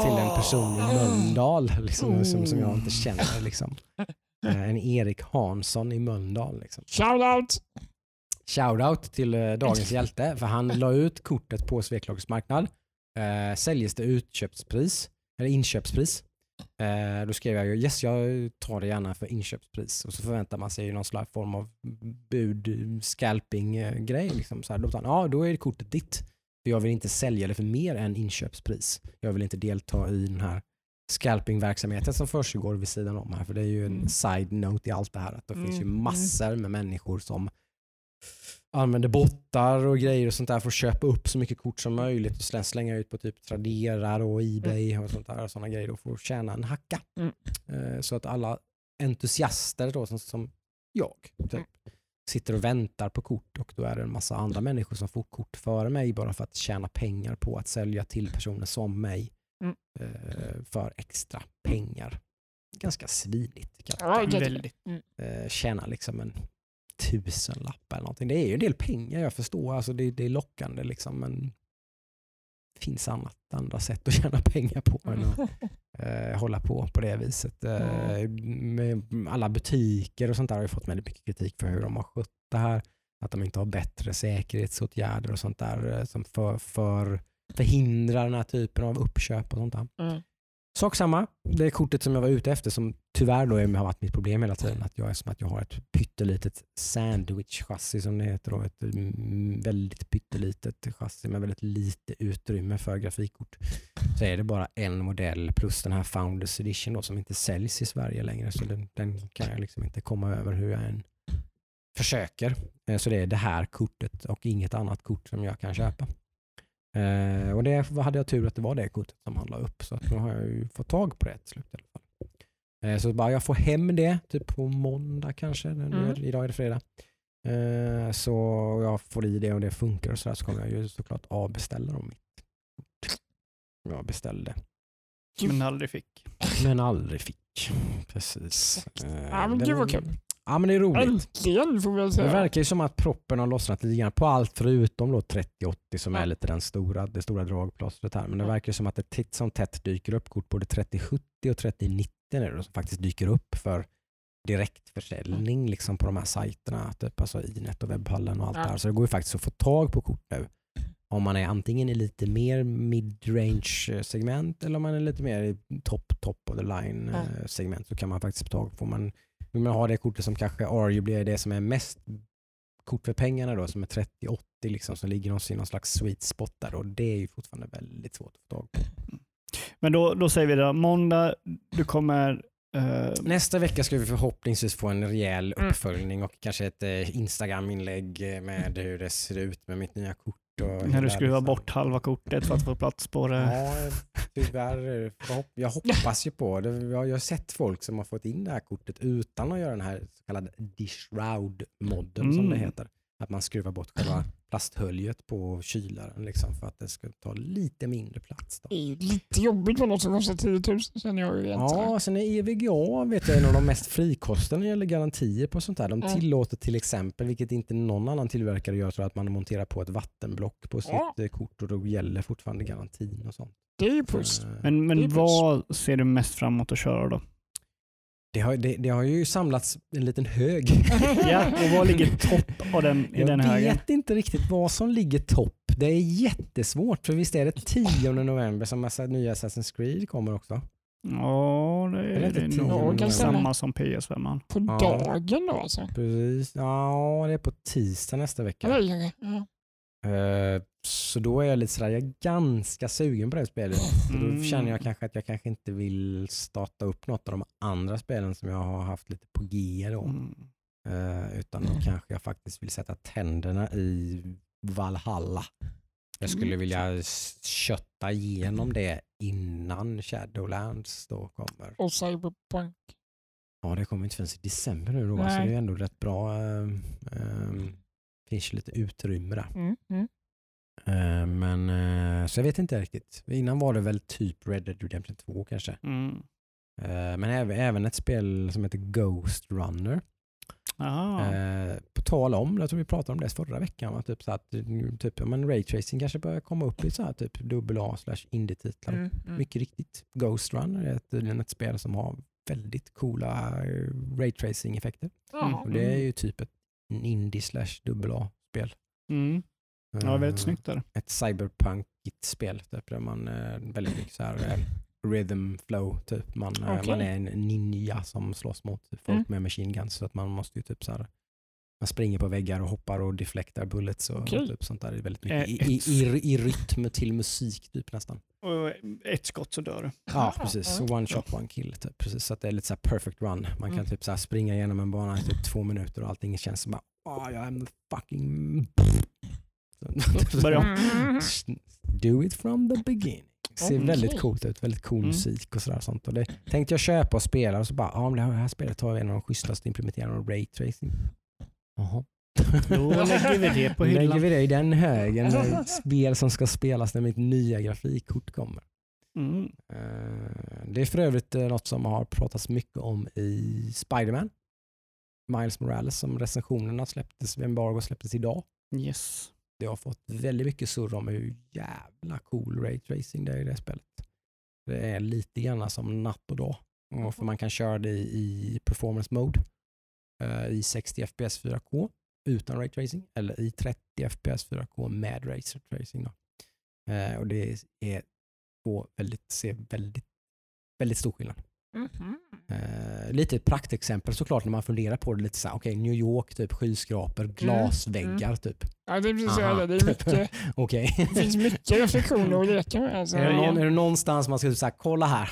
till en person i Mölndal liksom, som, som jag inte känner. Liksom. Eh, En Erik Hansson i Mölndal. Liksom. Shout out! Shoutout till eh, dagens hjälte för han la ut kortet på Sveklagers marknad. Eh, säljes det utköpspris, eller inköpspris. Eh, då skrev jag ju yes jag tar det gärna för inköpspris och så förväntar man sig ju någon slags form av bud, eh, grej. Liksom. Så här, då, han, ja, då är kortet ditt. För jag vill inte sälja det för mer än inköpspris. Jag vill inte delta i den här scalpingverksamheten som försiggår vid sidan om här. För det är ju en Mm. side-note i allt det här. Att det finns ju Mm. massor med människor som använder bottar och grejer och sånt där för att köpa upp så mycket kort som möjligt och sen slänga ut på typ Tradera och Ebay och sånt där och såna grejer och få tjäna en hacka. Mm. Eh, Så att alla entusiaster då, som, som jag typ, sitter och väntar på kort och då är det en massa andra människor som får kort före mig bara för att tjäna pengar på att sälja till personer som mig Mm. eh, för extra pengar. Ganska svinigt. Kan Ja, Väldigt. eh, tjäna liksom en tusenlapp eller någonting. Det är ju en del pengar, jag förstår. Alltså det, det är lockande liksom, men det finns annat, andra sätt att tjäna pengar på än att eh, hålla på på det viset. Eh, med alla butiker och sånt där har ju fått väldigt mycket kritik för hur de har skött det här. Att de inte har bättre säkerhetsåtgärder och sånt där eh, som för, för, förhindrar den här typen av uppköp och sånt där. Mm. Sak samma, det kortet som jag var ute efter som tyvärr då har varit mitt problem hela tiden att jag är som att jag har ett pyttelitet sandwich-chassi som det heter. Då, ett mm, väldigt pyttelitet chassi med väldigt lite utrymme för grafikkort. Så är det bara en modell plus den här Founders Edition då, som inte säljs i Sverige längre. Så den, den kan jag liksom inte komma över hur jag än försöker. Eh, så det är det här kortet och inget annat kort som jag kan köpa. Eh, och det hade jag tur att det var det kortet som han la upp. Så att nu har jag ju fått tag på det till slut i alla fall. Eh, så bara jag får hem det typ på måndag kanske. Nu är, Mm. Idag är det fredag. Eh, så jag får i det och det funkar och så, där, så kommer jag ju såklart avbeställa dem. Jag beställde Men aldrig fick. men aldrig fick. Precis. Eh, Ja, men det gud var- vad kul. Ja men det är roligt. Äntligen får vi väl Det säga. verkar ju som att proppen har lossnat lite grann på allt förutom då 3080 som Ja. är lite den stora, det stora dragplåstret här. Men det verkar som att det titt som tätt dyker upp kort både 3070 och 3090 nu då, som faktiskt dyker upp för direktförsäljning liksom på de här sajterna, typ alltså Inet och webbhallen och allt Ja. det här. Så det går ju faktiskt att få tag på kort nu. Om man är antingen i lite mer mid-range segment eller om man är lite mer i top, top of the line Ja. eh, segment så kan man faktiskt få tag på. Man, vill man ha det kortet som kanske arguably är det som är mest kort för pengarna då, som är 3080 liksom, som ligger i någon slags sweet spot där och det är ju fortfarande väldigt svårt att få tag på. Men då, då säger vi det, måndag, du kommer... eh, Nästa vecka ska vi förhoppningsvis få en rejäl Mm. uppföljning och kanske ett eh, Instagram-inlägg med hur det ser ut med mitt nya kort. När du skruvar liksom- bort halva kortet för att få plats på det. Ja, tyvärr. Jag hoppas ju på det. Jag har sett folk som har fått in det här kortet utan att göra den här så kallade dish-roud-modden som det Mm. heter. Att man skruvar bort själva plasthöljet på kylaren liksom, för att det ska ta lite mindre plats. Då. Det är ju lite jobbigt med något som kostar 10 000 känner jag ju här. Ja, sen är EVGA vet jag, en av de mest frikostiga när det gäller garantier på sånt här. De tillåter till exempel, vilket inte någon annan tillverkare gör, så att man monterar på ett vattenblock på sitt Ja. eh, kort och då gäller fortfarande garantin och sånt. Det är ju plus. Eh, Men, är men plus. vad ser du mest fram emot att köra då? Det har, det, det har ju samlats en liten hög. Ja, och vad ligger topp av den, i Jag den vet högen? inte riktigt vad som ligger topp. Det är jättesvårt för visst är det 10 november som massa nya Assassin's Creed kommer också? Ja, det Är det är, inte det nog samma som PS5. På Ja. dagen då alltså. Precis. Ja, det är på tisdag nästa vecka. Eller, ja. Eh, Så då är jag lite sådär, jag är ganska sugen på det spelet. Så Mm. Då känner jag kanske att jag kanske inte vill starta upp något av de andra spelen som jag har haft lite på G då. Mm. Eh, utan då kanske jag faktiskt vill sätta tänderna i Valhalla. Jag skulle Mm. vilja kötta igenom det innan Shadowlands då kommer. Och Cyberpunk. Ja, det kommer inte förrän i december nu då, så Nej. det är ändå rätt bra. Um, finns ju lite utrymme där. Mm. Mm. Eh, men eh, så jag vet inte riktigt. Innan var det väl typ Red Dead Redemption 2 kanske. Mm. Eh, men även, även ett spel som heter Ghost Runner. Eh, på tal om, jag tror vi pratade om det förra veckan, va? typ så att mm, typ, ja, men raytracing kanske börjar komma upp i så här typ AA slash indie-titlar. Mm. Mm. Mycket riktigt. Ghost Runner är tydligen ett spel som har väldigt coola eh, raytracing-effekter. Ja. Och det är ju typ ett indie slash AA-spel. Mm. Ja, väldigt Eh, snyggt där. Ett cyberpunkigt spel typ, där man eh, väldigt mycket så här eh, rhythm flow typ. Man, Okej. man är en ninja som slåss mot folk Mm. med machine guns så att man måste ju typ så här man springer på väggar och hoppar och deflektar bullets och Okej. typ sånt där. Det är väldigt Eh, mycket i, i, i, i rytm till musik typ nästan. Och ett skott så dör du. Ja, precis. One shot, one kill. Typ. Precis, så att det är lite så här perfect run. Man kan Mm. typ så här springa igenom en bana i typ två minuter och allting känns som bara oh, jag är fucking... Börja. Do it from the beginning. Ser Okej. väldigt coolt ut. Väldigt cool Mm. musik och sådär. Sånt. Och det tänkte jag köpa och spela och så bara, ja men det här spelet har en av de schysstaste implementeringarna av raytracing. Jaha. Då lägger vi det på Då lägger hyllan. vi det i den högen med spel som ska spelas när mitt nya grafikkort kommer. Mm. Eh, Det är för övrigt eh, något som har pratats mycket om i Spiderman. Miles Morales som recensionerna släpptes, embargo släpptes idag. Yes. Det har fått väldigt mycket surr om hur jävla cool raytracing det är i det spelet. Det är lite grann som natt och dag. Och för man kan köra det i performance mode i 60 fps 4K utan raytracing eller i 30 fps 4K med raytracing. Då. Eh, Och det är två väldigt, ser väldigt, väldigt stor skillnad. Mhm. Eh, lite ett praktexempel såklart när man funderar på det lite så här, okej New York, typ skyskrapor, glasväggar typ. Ja, det är precis Aha. det. Det, är mycket, det finns mycket reflektioner att leka med. Alltså. Är, det någon, är det någonstans man ska säga kolla här,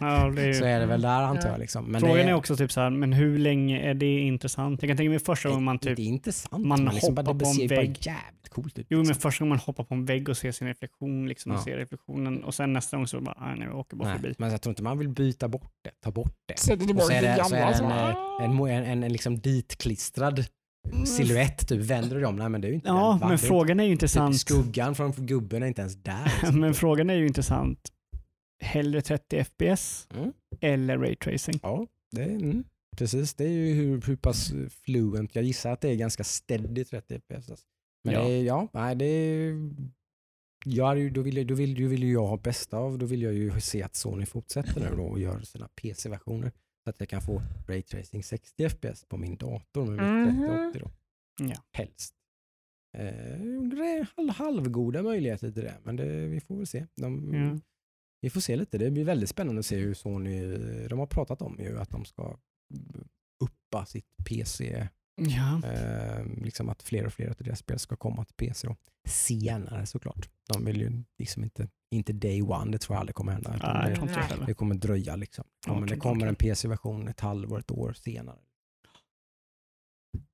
Ja, det är ju... så är det väl där antar Ja. jag. Liksom. Men Frågan det är också typ så här, men hur länge är det intressant? Jag kan tänka mig första gången man typ Det är intressant. man men liksom, hoppar det på en vägg. jävligt coolt ut. Jo, men liksom. första gången man hoppar på en vägg och ser sin reflektion liksom, och Ja. ser reflektionen och sen nästa gång så bara, nej, nej jag åker bara Nej, förbi. men jag tror inte man vill byta bort det, ta bort det. Sätter Och tillbaka så är det det, så är det så en, bara, eh, en, en, en, en liksom ditklistrad. Silhuett. Typ. Vänder du dig om, nej men det är ju inte Ja, men frågan är ju inte- intressant. Typ skuggan från gubben är inte ens där. liksom. men frågan är ju intressant. Hellre 30 FPS Mm. eller raytracing? Ja, det är, mm, precis. Det är ju hur, hur pass fluent. Jag gissar att det är ganska steady 30 fps. alltså. Men Ja. det är, ja, nej det är, ju, då, vill, då, vill, då vill jag ha bästa av, då vill jag ju se att Sony fortsätter nu då och gör sina PC-versioner. Så att jag kan få raytracing 60 fps på min dator med mitt Mhm. 3080 då. Ja. Helst. Eh, det är halv, halvgoda möjligheter till det, men det, vi får väl se. De, Ja. Vi får se lite. Det blir väldigt spännande att se hur Sony, de har pratat om ju att de ska uppa sitt PC, Ja. eh, liksom att fler och fler av deras spel ska komma till PC då. Senare såklart. De vill ju liksom inte, inte day one, det tror jag aldrig kommer hända. jag det, heller. det kommer dröja liksom. Ja, men det kommer en PC-version ett halvår, ett år senare.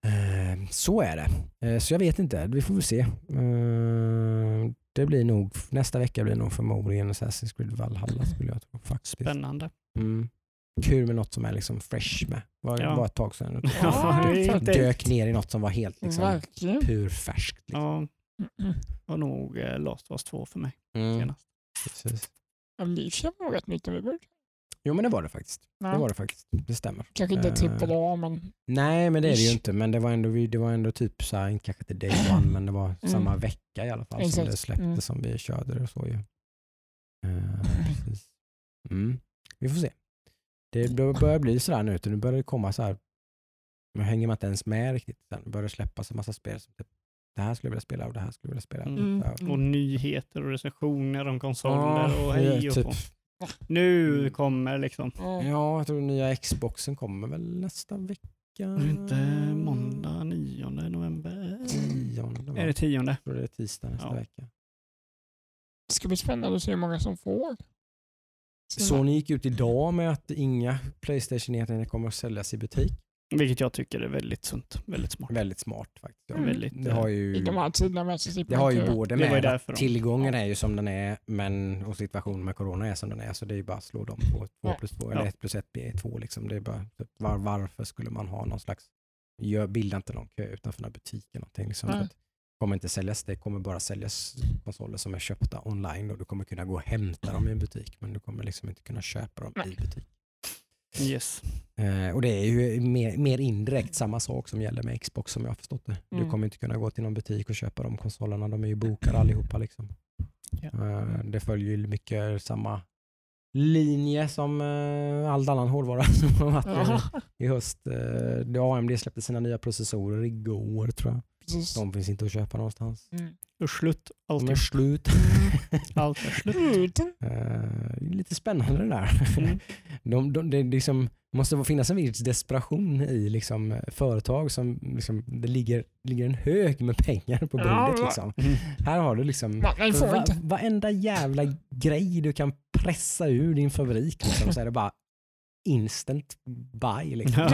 Eh, så är det. Eh, så jag vet inte, vi får väl se. Eh, det blir nog, nästa vecka blir nog förmodligen Assassin's Creed Valhalla skulle jag tro faktiskt. Spännande. Mm. Kul med något som är liksom fresh med. Var, Ja. var ett tag sedan. Ja, det. Dök ner i något som var helt liksom, purfärskt. Liksom. Ja, Mm. var nog eh, Last of Us 2 för mig Mm, senast. precis. Det känns nog rätt nytt över. Jo men det var det faktiskt. Det Ja. var det faktiskt. Det stämmer. Kanske inte Eh, trippel A, men Nej men det är det ju inte. Men det var ändå, det var ändå typ så här, kanske inte day one men det var samma vecka i alla fall som Exakt. det släpptes Mm. som vi körde det och så ju. Eh, precis. Mm. Vi får se. Det börjar bli sådär nu, nu börjar det komma så här. Nu hänger man inte ens med riktigt. Sen börjar det släppas en massa spel som typ, det här skulle jag vilja spela och det här skulle jag vilja spela. Mm. Ja. Och nyheter och recensioner om konsoler och hej och typ. Nu kommer liksom. ja. ja, jag tror nya Xboxen kommer väl nästa vecka. Är det inte måndag 9 november? Tionde? Är det tionde? Jag tror det är tisdag nästa Ja. vecka. Det ska bli spännande att se hur många som får. Sony gick ut idag med att inga Playstation-enheter kommer att säljas i butik. Vilket jag tycker är väldigt sunt. Väldigt smart. Väldigt smart faktiskt. Ja. Mm. Väldigt, Det har ju, I de här tiderna med så slipper det har ju både med att tillgången är ju som den är men, och situationen med corona är som den är så det är ju bara att slå dem på två Ja. plus två Ja. eller ett plus ett blir två liksom. Det är bara, typ, var, varför skulle man ha någon slags, gör, bilda inte någon kö utanför några butiker någonting liksom. Nej. Kommer inte säljas, det kommer bara säljas konsoler som är köpta online och du kommer kunna gå och hämta dem i en butik men du kommer liksom inte kunna köpa dem Nej. i butik. Yes. Eh, och det är ju mer, mer indirekt samma sak som gäller med Xbox som jag har förstått det. Du Mm. kommer inte kunna gå till någon butik och köpa de konsolerna, de är ju bokade allihopa. Liksom. Ja. Eh, det följer ju mycket samma linje som eh, all annan hårdvara som har varit i, i höst. Eh, AMD släppte sina nya processorer igår tror jag. Precis. De finns inte att köpa någonstans. Mm. Och slut. Allt De är slut. allt är slut. Ut. Eh, lite spännande det där. Mm. De, de, det liksom, måste finnas en viss desperation i liksom, företag som liksom, det ligger, ligger en hög med pengar på bordet. Liksom. Mm. Här har du liksom Nej, nej, får va, inte. varenda jävla grej du kan pressa ur din fabrik liksom, så är det bara instant buy. Liksom. Ja.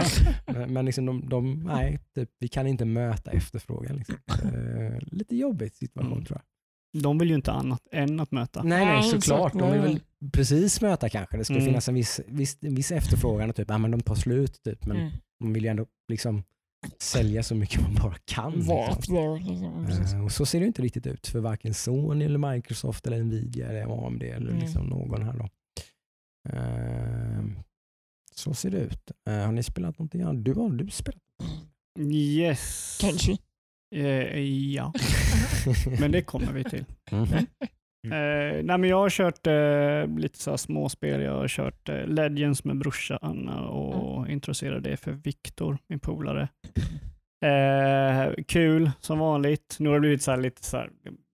Men, men liksom de, de, nej, typ, vi kan inte möta efterfrågan. Liksom. Eh, lite jobbig situation Mm. tror jag. De vill ju inte annat än att möta. Nej, nej, såklart. De vill väl precis möta kanske. Det skulle Mm. finnas en viss, viss, viss efterfrågan och typ, ja, men de tar slut. Typ. Men Mm. de vill ju ändå liksom sälja så mycket man bara kan. Liksom. Liksom. Eh, och så ser det inte riktigt ut för varken Sony, eller Microsoft, eller Nvidia, eller AMD eller Mm. liksom någon här. Då. Eh, så ser det ut. Eh, har ni spelat någonting annat? Du har du spelat? Yes. Kanske. Eh, ja, men det kommer vi till. Mhm. Eh, nej, men jag har kört eh, lite så här småspel. Jag har kört eh, Legends med brorsan och introducerade det för Viktor, min polare. Eh, kul som vanligt. Nu har det blivit, så här, lite, så här,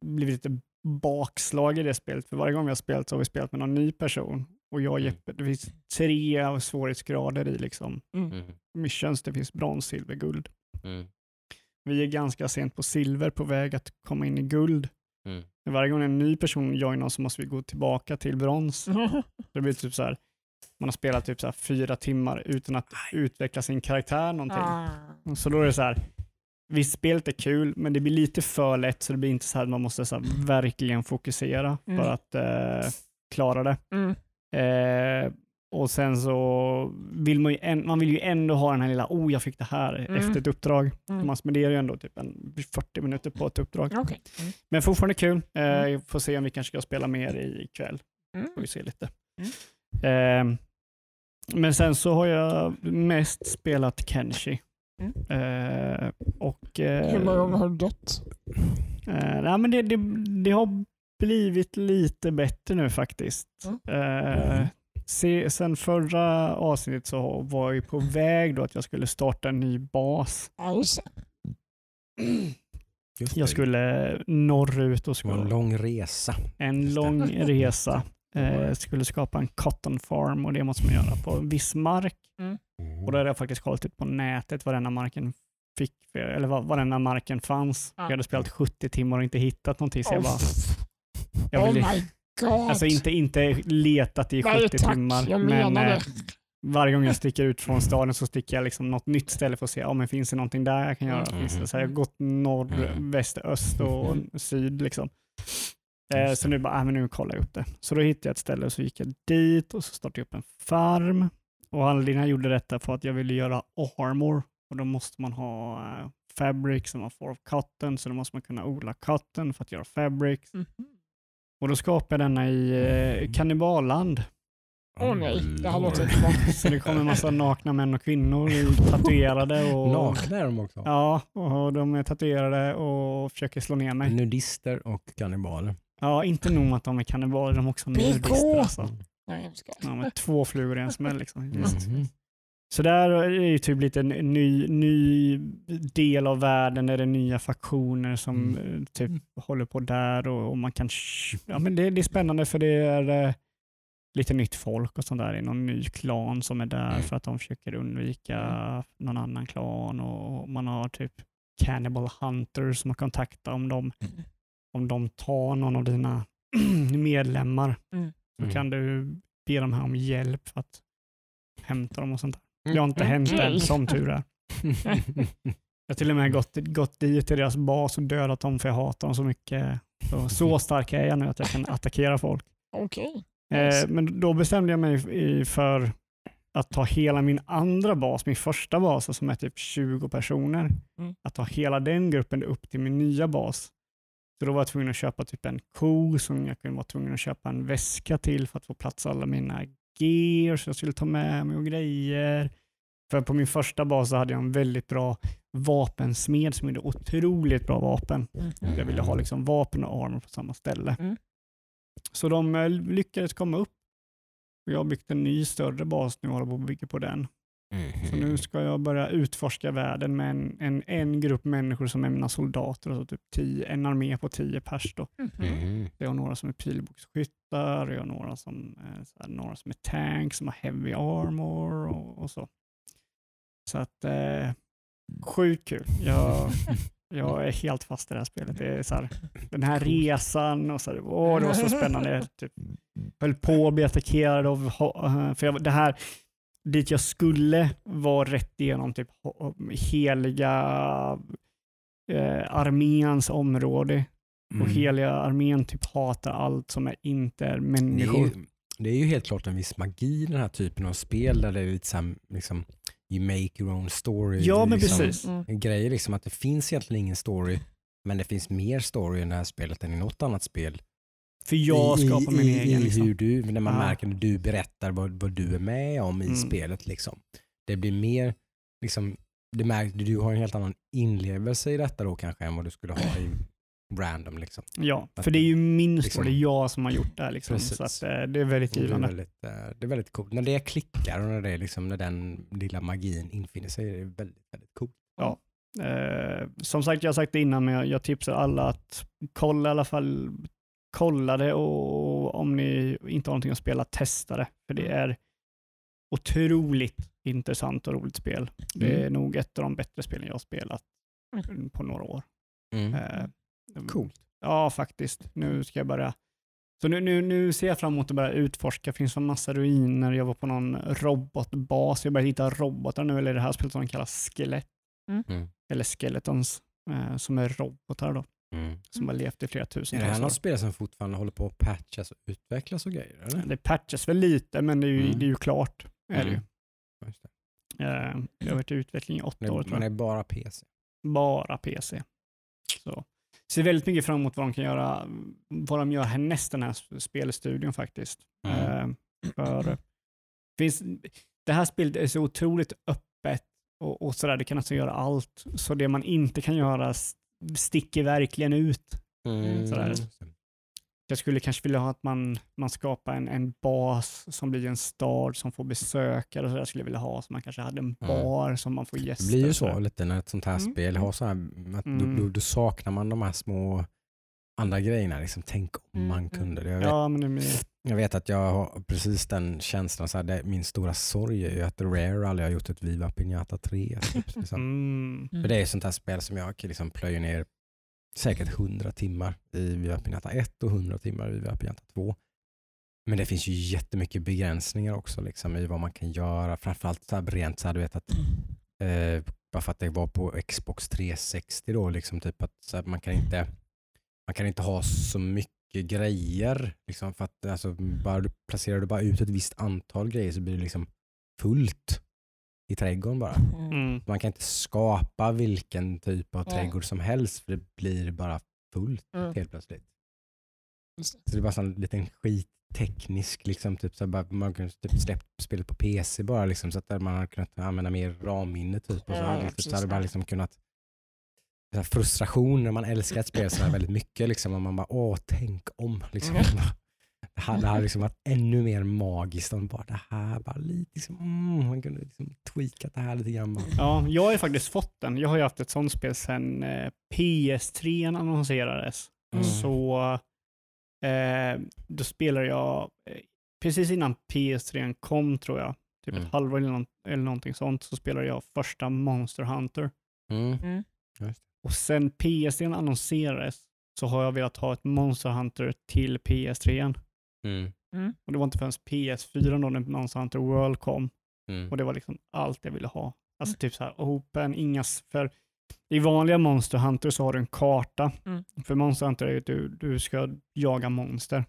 blivit lite bakslag i det spelet. För varje gång vi har spelat så har vi spelat med någon ny person. Och jag och Mm. Jeppe, det finns tre svårighetsgrader i liksom Mm. missions. Det finns brons, silver, guld. Mm. Vi är ganska sent på silver på väg att komma in i guld. Mm. Men Varje gång en ny person joinar så måste vi gå tillbaka till brons. Det blir typ så här, man har spelat typ så här fyra timmar utan att utveckla sin karaktär någonting. Ah. Så då är det så här, visst spelet är kul men det blir lite för lätt så det blir inte så här att man måste så här, verkligen fokusera Mm. för att eh, klara det. Mm. Eh, och sen så vill man ju, en, man vill ju ändå ha den här lilla, oh jag fick det här Mm. efter ett uppdrag. Mm. Man spenderar ju ändå typ en 40 minuter på ett uppdrag. Okej. Mm. Men fortfarande kul. Eh, Mm. jag får se om vi kanske ska spela mer ikväll. Mm. Får vi se lite. Mm. Eh, men sen så har jag mest spelat Kenshi. Mm. Eh, och, eh, Hur många gånger har du dött? Eh, nej, men det, det, det har blivit lite bättre nu faktiskt. Eh, se, sen förra avsnittet så var jag på väg då att jag skulle starta en ny bas. Jag skulle norrut och Det var en skulle, lång resa. en lång resa. Eh, skulle skapa en cotton farm och det måste man göra på en viss mark. Och då hade jag faktiskt kollat ut på nätet vad denna marken fick, eller vad, vad denna marken fanns. Ja. Jag hade spelat 70 timmar och inte hittat någonting så jag bara, jag oh vill, my god. Alltså inte, inte letat i 70 Nej tack, timmar, jag men eh, varje gång jag sticker ut från staden så sticker jag liksom något nytt ställe för att se, men finns det någonting där jag kan göra? Mm. Finns? Så jag har gått norr, Mm. väst, öst och syd liksom. Eh, så nu bara, äh, men nu kollar jag upp det. Så då hittade jag ett ställe och så gick jag dit och så startade jag upp en farm. Och anledningen jag gjorde detta för att jag ville göra armor och då måste man ha eh, fabric som man får av cotton, så då måste man kunna odla cotton för att göra fabric. Mhm. Och då skapade jag denna i eh, kanniballand. Åh nej, det här låter inte bra. Så det kommer en massa nakna män och kvinnor tatuerade. Och, Nakna är de också. Ja, och de är tatuerade och försöker slå ner mig. Nudister och kannibaler. Ja, inte nog med att de är kannibaler, de är också nudister. Alltså. Nej, jag ska. Ja, med två flugor i en smäll. Liksom. Mhm. Så där är det ju typ lite en ny, ny del av världen där det är nya faktioner som Mm. eh, typ håller på där och, och man kan... Ja, men det, det är spännande för det är eh, lite nytt folk och sånt där. Det är någon ny klan som är där Mm. för att de försöker undvika någon annan klan och man har typ Cannibal Hunters som man kan kontakta om de, om de tar någon av dina medlemmar. Mm. Så Mm. kan du be dem här om hjälp för att hämta dem och sånt där. Jag har inte Mm. hänt än, som tur är. Jag har till och med gått, gått dit till deras bas och dödat dem för jag hatar dem så mycket. Så, så stark är jag nu att jag kan attackera folk. Okej. Eh, men då bestämde jag mig för att ta hela min andra bas, min första bas som är typ 20 personer, Mm. att ta hela den gruppen upp till min nya bas. Så då var jag tvungen att köpa typ en ko som jag kunde vara tvungen att köpa en väska till för att få plats alla mina gears jag skulle ta med mig och grejer. För på min första bas så hade jag en väldigt bra vapensmed som gjorde otroligt bra vapen. Mm. Jag ville ha liksom vapen och armor på samma ställe. Mm. Så de eh, lyckades komma upp. Jag har byggt en ny större bas nu och håller på att bygga på den. Så Mm. nu ska jag börja utforska världen med en, en, en grupp människor som är mina soldater, och så typ tio, en armé på tio pers. Då. Mhm. Jag har några som är pilbågsskyttar, jag har några som, är så här, några som är tanks, som har heavy armor och, och så. Så att, eh, sjukt kul. Jag, jag är helt fast i det här spelet. Det är så här, den här resan och så här, åh, det var så spännande. Typ, höll på att bli attackerad av, ha- för jag, det här, dit jag skulle var rätt igenom typ heliga eh, arméns område. Och Mm. heliga armén typ hatar allt som är inte är Det är, människor. ju, det är ju helt klart en viss magi i den här typen av spel där det är lite så liksom, you make your own story. Ja, men liksom, precis. Mm. En grej är liksom att det finns egentligen ingen story, men det finns mer story i det här spelet än i något annat spel. För jag I, skapar i, min i, egen. I Liksom. hur du, när man Ja. märker när du berättar vad, vad du är med om i Mm. spelet. Liksom. Det blir mer, liksom, det märks, du har en helt annan inlevelse i detta då kanske än vad du skulle ha i random. Liksom. Ja, för det är ju min Liksom- det är jag som har gjort det här. Liksom. Så att, eh, det är väldigt Det är, givande. väldigt, eh, det är väldigt coolt. När det klickar och när, det är liksom, när den lilla magin infinner sig är det väldigt, väldigt coolt. Eh, som sagt, jag har sagt det innan, men jag, jag tipsar alla att kolla i alla fall kolla det och om ni inte har någonting att spela, testa det. För det är otroligt intressant och roligt spel. Det är Mm. nog ett av de bättre spelen jag har spelat på några år. Mm. Eh, Coolt. Ja, faktiskt. Nu ska jag börja. Så nu, nu, nu ser jag fram emot att börja utforska. Det finns en massa ruiner. Jag var på någon robotbas. Jag börjar hitta robotar nu, eller det här spelet som kallas skelett. Mm. Eller skeletons, eh, som är robotar då. Mm. Som har levt i flera Är det här år. något spel som fortfarande håller på att patchas och utvecklas och grejer? Eller? Det patchas väl lite, men det är ju, Mm. det är ju klart. Är det, ju. Mm. Just det. Eh, det har varit i utveckling i åtta år det, tror men det är bara PC. Bara PC. Så. Ser väldigt mycket fram emot vad de kan göra, vad de gör härnäst den här spelstudion faktiskt. Mm. Eh, för finns, det här spelet är så otroligt öppet och, och sådär, det kan alltså göra allt. Så det man inte kan göra sticker verkligen ut. Mm, sådär. det. Jag skulle kanske vilja ha att man, man skapar en, en bas som blir en stad som får besökare och så där skulle jag vilja ha. Så man kanske hade en bar som man får gäster. Det blir ju så sådär. lite när ett sånt här Mm. spel har så här, att Mm. då, då, då saknar man de här små andra grejerna. Liksom, tänk om Mm, man mm. kunde det. Jag vet, Ja, men det blir, jag vet att jag har precis den känslan. Så här, det, min stora sorg är ju att Rare aldrig har gjort ett Viva Pinata 3. Typ, liksom. mm, För det är ett sånt här spel som jag liksom plöjer ner säkert 100 timmar i Viva Pinata 1 och 100 timmar i Viva Pinata 2. Men det finns ju jättemycket begränsningar också liksom, i vad man kan göra. Framförallt så här rent så här, du vet att eh, bara för att det var på Xbox 360 då, liksom typ att här, man kan inte man kan inte ha så mycket grejer. Liksom, för att alltså, bara, du placerar du bara ut ett visst antal grejer så blir det liksom fullt i trädgården bara. mm. Man kan inte skapa vilken typ av Ja. trädgård som helst för det blir bara fullt Mm. helt plötsligt. Så det är bara en liten skitteknisk, liksom, typ, så bara, man kunde typ släppt spelet på PC bara liksom, så att man hade kunnat använda mer ramminne typ. Och så Ja, typ, så hade man liksom kunnat här, frustration när man älskar ett spel så här väldigt mycket liksom, och man bara åh tänk om. Liksom. Mm. Det hade, det hade liksom varit ännu mer magiskt om bara det här bara lite liksom, mm, man kunde liksom tweakat det här lite grann. Ja, jag har ju faktiskt fått den. Jag har ju haft ett sånt spel sedan eh, PS3 annonserades. Mm. Så eh, då spelade jag eh, precis innan PS3 kom tror jag, typ Mm. ett halvår eller, nånt, eller någonting sånt, så spelade jag första Monster Hunter. Mm. Mm. Och sen PS3 annonserades så har jag velat ha ett Monster Hunter till PS3. Mm. Och det var inte förrän PS4 då när Monster Hunter World kom. Mm. Och det var liksom allt jag ville ha. Alltså typ så här open, inga... För i vanliga Monster Hunter så har du en karta. Mm. För Monster Hunter är ju att du, du ska jaga monster.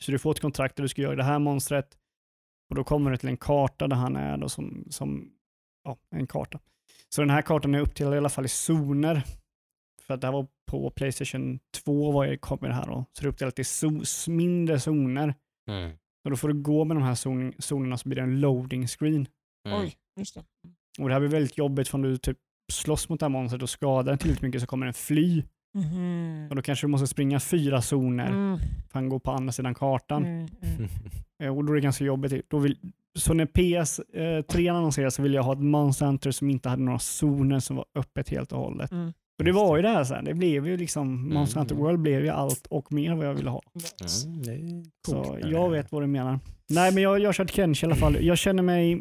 Så du får ett kontrakt där du ska jaga det här monstret. Och då kommer du till en karta där han är då som, som ja, en karta. Så den här kartan är uppdelad i alla fall i zoner. För att det här var på Playstation 2 var det, kom det här då. Så det är uppdelat i zo- mindre zoner. Mm. Och då får du gå med de här zon, zonerna så blir det en loading screen. Mm. Oj, just det. Och det här blir väldigt jobbigt för om du typ slåss mot det här monstret och skadar den tillräckligt mycket så kommer den fly. Mhm. Och då kanske du måste springa fyra zoner Mm. för att gå på andra sidan kartan. Mm. Mm. Eh, Och då är det ganska jobbigt. Då vill, så när PS3 annonserades så ville jag ha ett Monster Hunter som inte hade några zoner som var öppet helt och hållet. Mm. Och det var ju det här sen. Det blev ju liksom, Monster Hunter Mm. World blev ju allt och mer vad jag ville ha. Mm, Så jag vet vad du menar. Nej, men jag, jag har kört Kenshi i alla fall. Jag känner mig,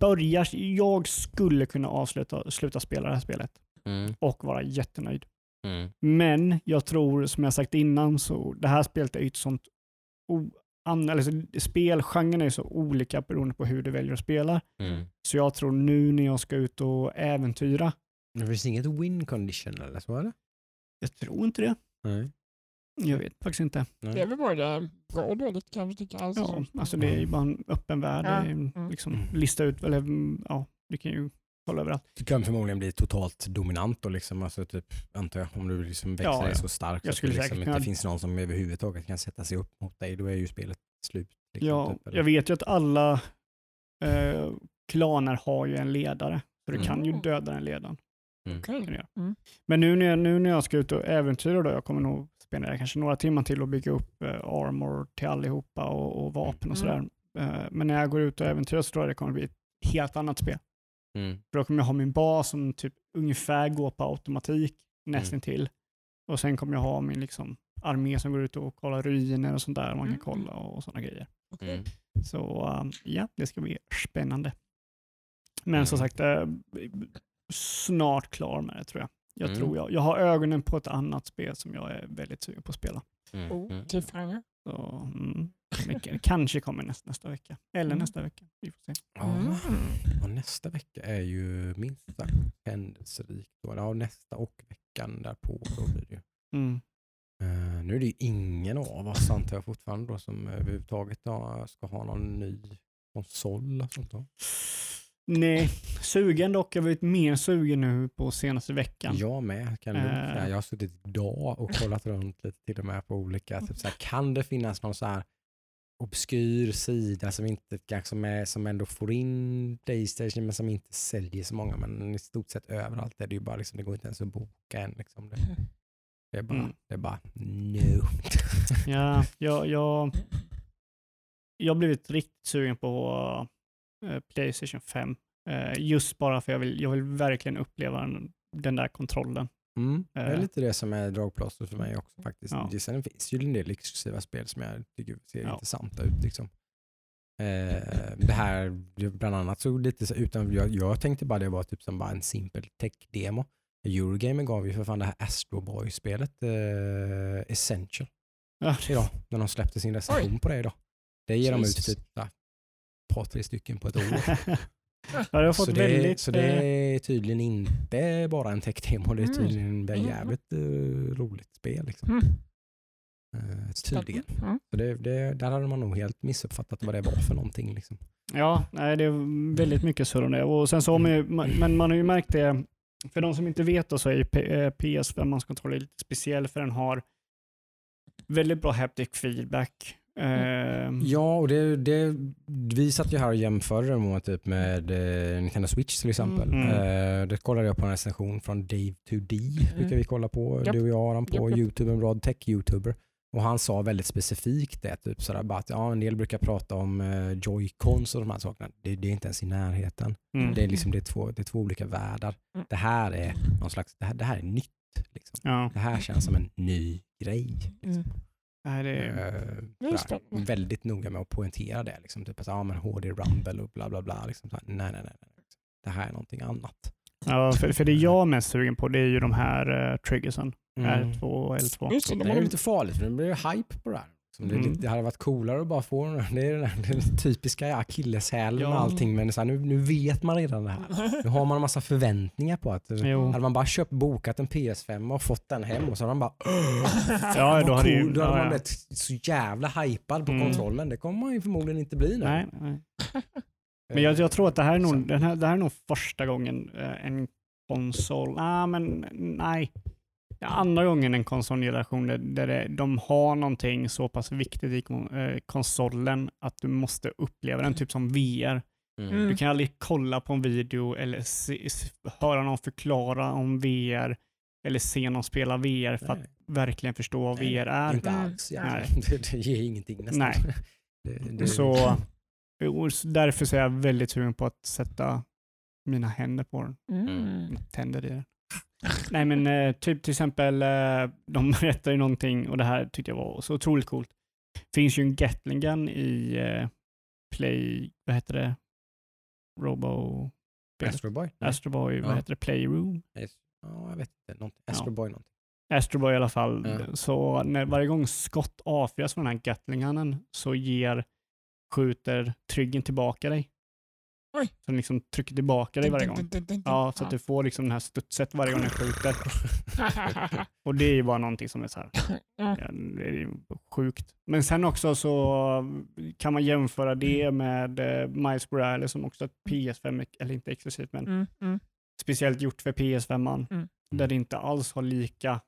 börjar, jag skulle kunna avsluta sluta spela det här spelet Mm. och vara jättenöjd. Mm. Men jag tror, som jag sagt innan, så det här spelet är ju ett sånt o, an, eller så, spelgenren är ju så olika beroende på hur du väljer att spela. Mm. Så jag tror nu när jag ska ut och äventyra, Det finns inget win condition eller så det? jag tror inte det. Nej. Jag vet faktiskt inte. Det är väl både bra och dåligt kan jag tycka. Alltså, Ja, så. alltså det är ju bara en öppen värld. Ja, mm. liksom, Mm. lista ut, eller mm, ja, du kan ju kolla överallt. Du kan förmodligen bli totalt dominant då liksom, alltså typ, antar jag, om du liksom växer Ja, dig ja. så stark Jag så att det liksom inte kunna- finns någon som överhuvudtaget kan sätta sig upp mot dig, då är ju spelet slut. liksom, Ja, typ, jag vet ju att alla eh, klaner har ju en ledare. Så du Mm. kan ju döda den ledaren. Göra. Mm. Men nu när, jag, nu när jag ska ut och äventyra då, jag kommer nog spendera kanske några timmar till och bygga upp eh, armor till allihopa och, och vapen och Mm. sådär. Eh, men när jag går ut och äventyrar så tror jag det kommer bli ett helt annat spel. Mm. För då kommer jag ha min bas som typ ungefär går på automatik nästan till. Och sen kommer jag ha min liksom armé som går ut och kollar ruiner och sånt där man kan Mm. kolla och sådana grejer. Mm. Så um, ja, det ska bli spännande. Men som Mm. sagt, eh, snart klar med det tror jag. Jag Mm. tror jag. Jag har ögonen på ett annat spel som jag är väldigt sugen på att spela. Mm. Oh, Mm. cliffhanger. Så, mm, det kanske kommer nästa, nästa vecka. Eller Mm. nästa vecka. Vi får se. Ja, Mm. och nästa vecka är ju minst sagt händelserikt. då. Ja, nästa och veckan därpå då blir det ju. Mm. Eh, nu är det ju ingen av oss antar jag fortfarande då, som överhuvudtaget då, ska ha någon ny konsol sånt då. Nej, sugen dock. Jag har blivit mer sugen nu på senaste veckan. Jag med kan säga. Jag har suttit idag och kollat runt lite till och med på olika, typ så här, kan det finnas någon så här obskyr sida som inte som, är, som ändå får in Playstation men som inte säljer så många men i stort sett överallt är det ju bara liksom, det går inte ens att boka än liksom. Det, det är bara, Mm. det är bara no. Ja, jag, jag, jag har blivit riktigt sugen på eh, Playstation 5. Eh, just bara för jag vill, jag vill verkligen uppleva den, den där kontrollen. Mm. Det är Eh. lite det som är dragplåster för mig också faktiskt. Ja. Det- Sen finns ju en del exklusiva spel som jag tycker ser Ja. intressanta ut. Liksom. Eh, det här, bland annat så lite så, utan jag, jag tänkte bara det var typ som bara en simpel tech-demo. Eurogamer gav ju för fan det här Astro Boy-spelet eh, Essential Ja. idag, när de släppte sin recension på det idag. Det ger de ut Jesus. typ ett par, tre stycken på ett år. ja, jag har fått så, det, väldigt... så det eh, är tydligen inte bara en tech-demo, det är Mm. tydligen Mm. jävligt eh, roligt spel. Liksom. Mm. Eh, tydligen. Ja. Så det, det, där hade man nog helt missuppfattat vad det var för någonting. Liksom. Ja, nej, det är väldigt mycket surr om det. Och sen så har man ju, men man har ju märkt det, för de som inte vet då, så är ju P- eh, PS5 kontroll lite speciell för den har väldigt bra haptic feedback. Eh, Ja, och det, det, vi satt ju här och jämförde med, typ med eh, Nintendo Switch till exempel. Mm. Eh, det kollade jag på en recension från Dave 2D, brukar vi kolla på, Japp. du och jag Aron, på japp. YouTube, en rad tech-youtuber. Och han sa väldigt specifikt det, typ sådär bara att ja, en del brukar prata om eh, joycons och de här sakerna. Det, det är inte ens i närheten. mm. Det är, liksom, det, är två, det är två olika världar. Mm. Det här är någon slags, det här, det här är nytt. Liksom. Ja, Det här känns som en ny grej. Mm. Nej, det är, Det är sådär. väldigt noga med att poängtera det. Liksom, typ att ja, men HD Rumble och bla bla bla. Liksom, så här, nej, nej, nej, nej. Det här är någonting annat. ja, för, för det jag är mest sugen på det är ju de här uh, triggersen, Mm. R2 och L2. Just det, de Det är ju lite farligt för det blir ju hype på det här. Som det, Mm. det hade varit coolare att bara få den. Det är den, där, den typiska akilleshälen Ja. med allting. Men så här, nu, nu vet man redan det här. Nu har man en massa förväntningar på att Jo. hade man bara köpt, bokat en PS5 och fått den hem och så hade man bara Ja, då hade ju- cool. Då hade ja, man blivit så jävla hypad på Mm. kontrollen. Det kommer man ju förmodligen inte bli nu. Nej, nej. Men jag, jag tror att det här är nog, den här, det här är nog första gången eh, en konsol, ah, men nej. Andra gången en konsolgeneration där, där det, de har någonting så pass viktigt i eh, konsolen att du måste uppleva den, typ som VR. Mm. Du kan aldrig kolla på en video eller se, höra någon förklara om VR eller se någon spela VR för att Nej. verkligen förstå vad Nej, VR är. Inte Mm. alls egentligen. Det, det ger ingenting nästan. Nej. Det, det, Så därför så är jag väldigt sugen på att sätta mina händer på den. Mm. Tänder i den. Nej men eh, typ till exempel, eh, de berättar ju någonting och det här tyckte jag var så otroligt coolt. finns ju en Gatling gun i eh, Play, vad heter det? Robo... Astro Boy? Nej. Astro Boy, vad Ja. heter det? Playroom? Ja, jag vet inte. Någonting. Astro Boy någonting. Astro Boy i alla fall. Ja. Så när, varje gång skott avfyras från den här Gatlingunnen så ger, skjuter tryggen tillbaka dig. Oj. Så den liksom trycker tillbaka dig varje gång. Ja, så att du får liksom den här studset varje gång den skjuter. Och det är ju bara någonting som är så här, Ja. det är ju sjukt. Men sen också så kan man jämföra det med eh, Miles Morales som också är ett PS5, eller inte exklusivt, men Mm, mm. speciellt gjort för PS5. Mm. Där det inte alls har lika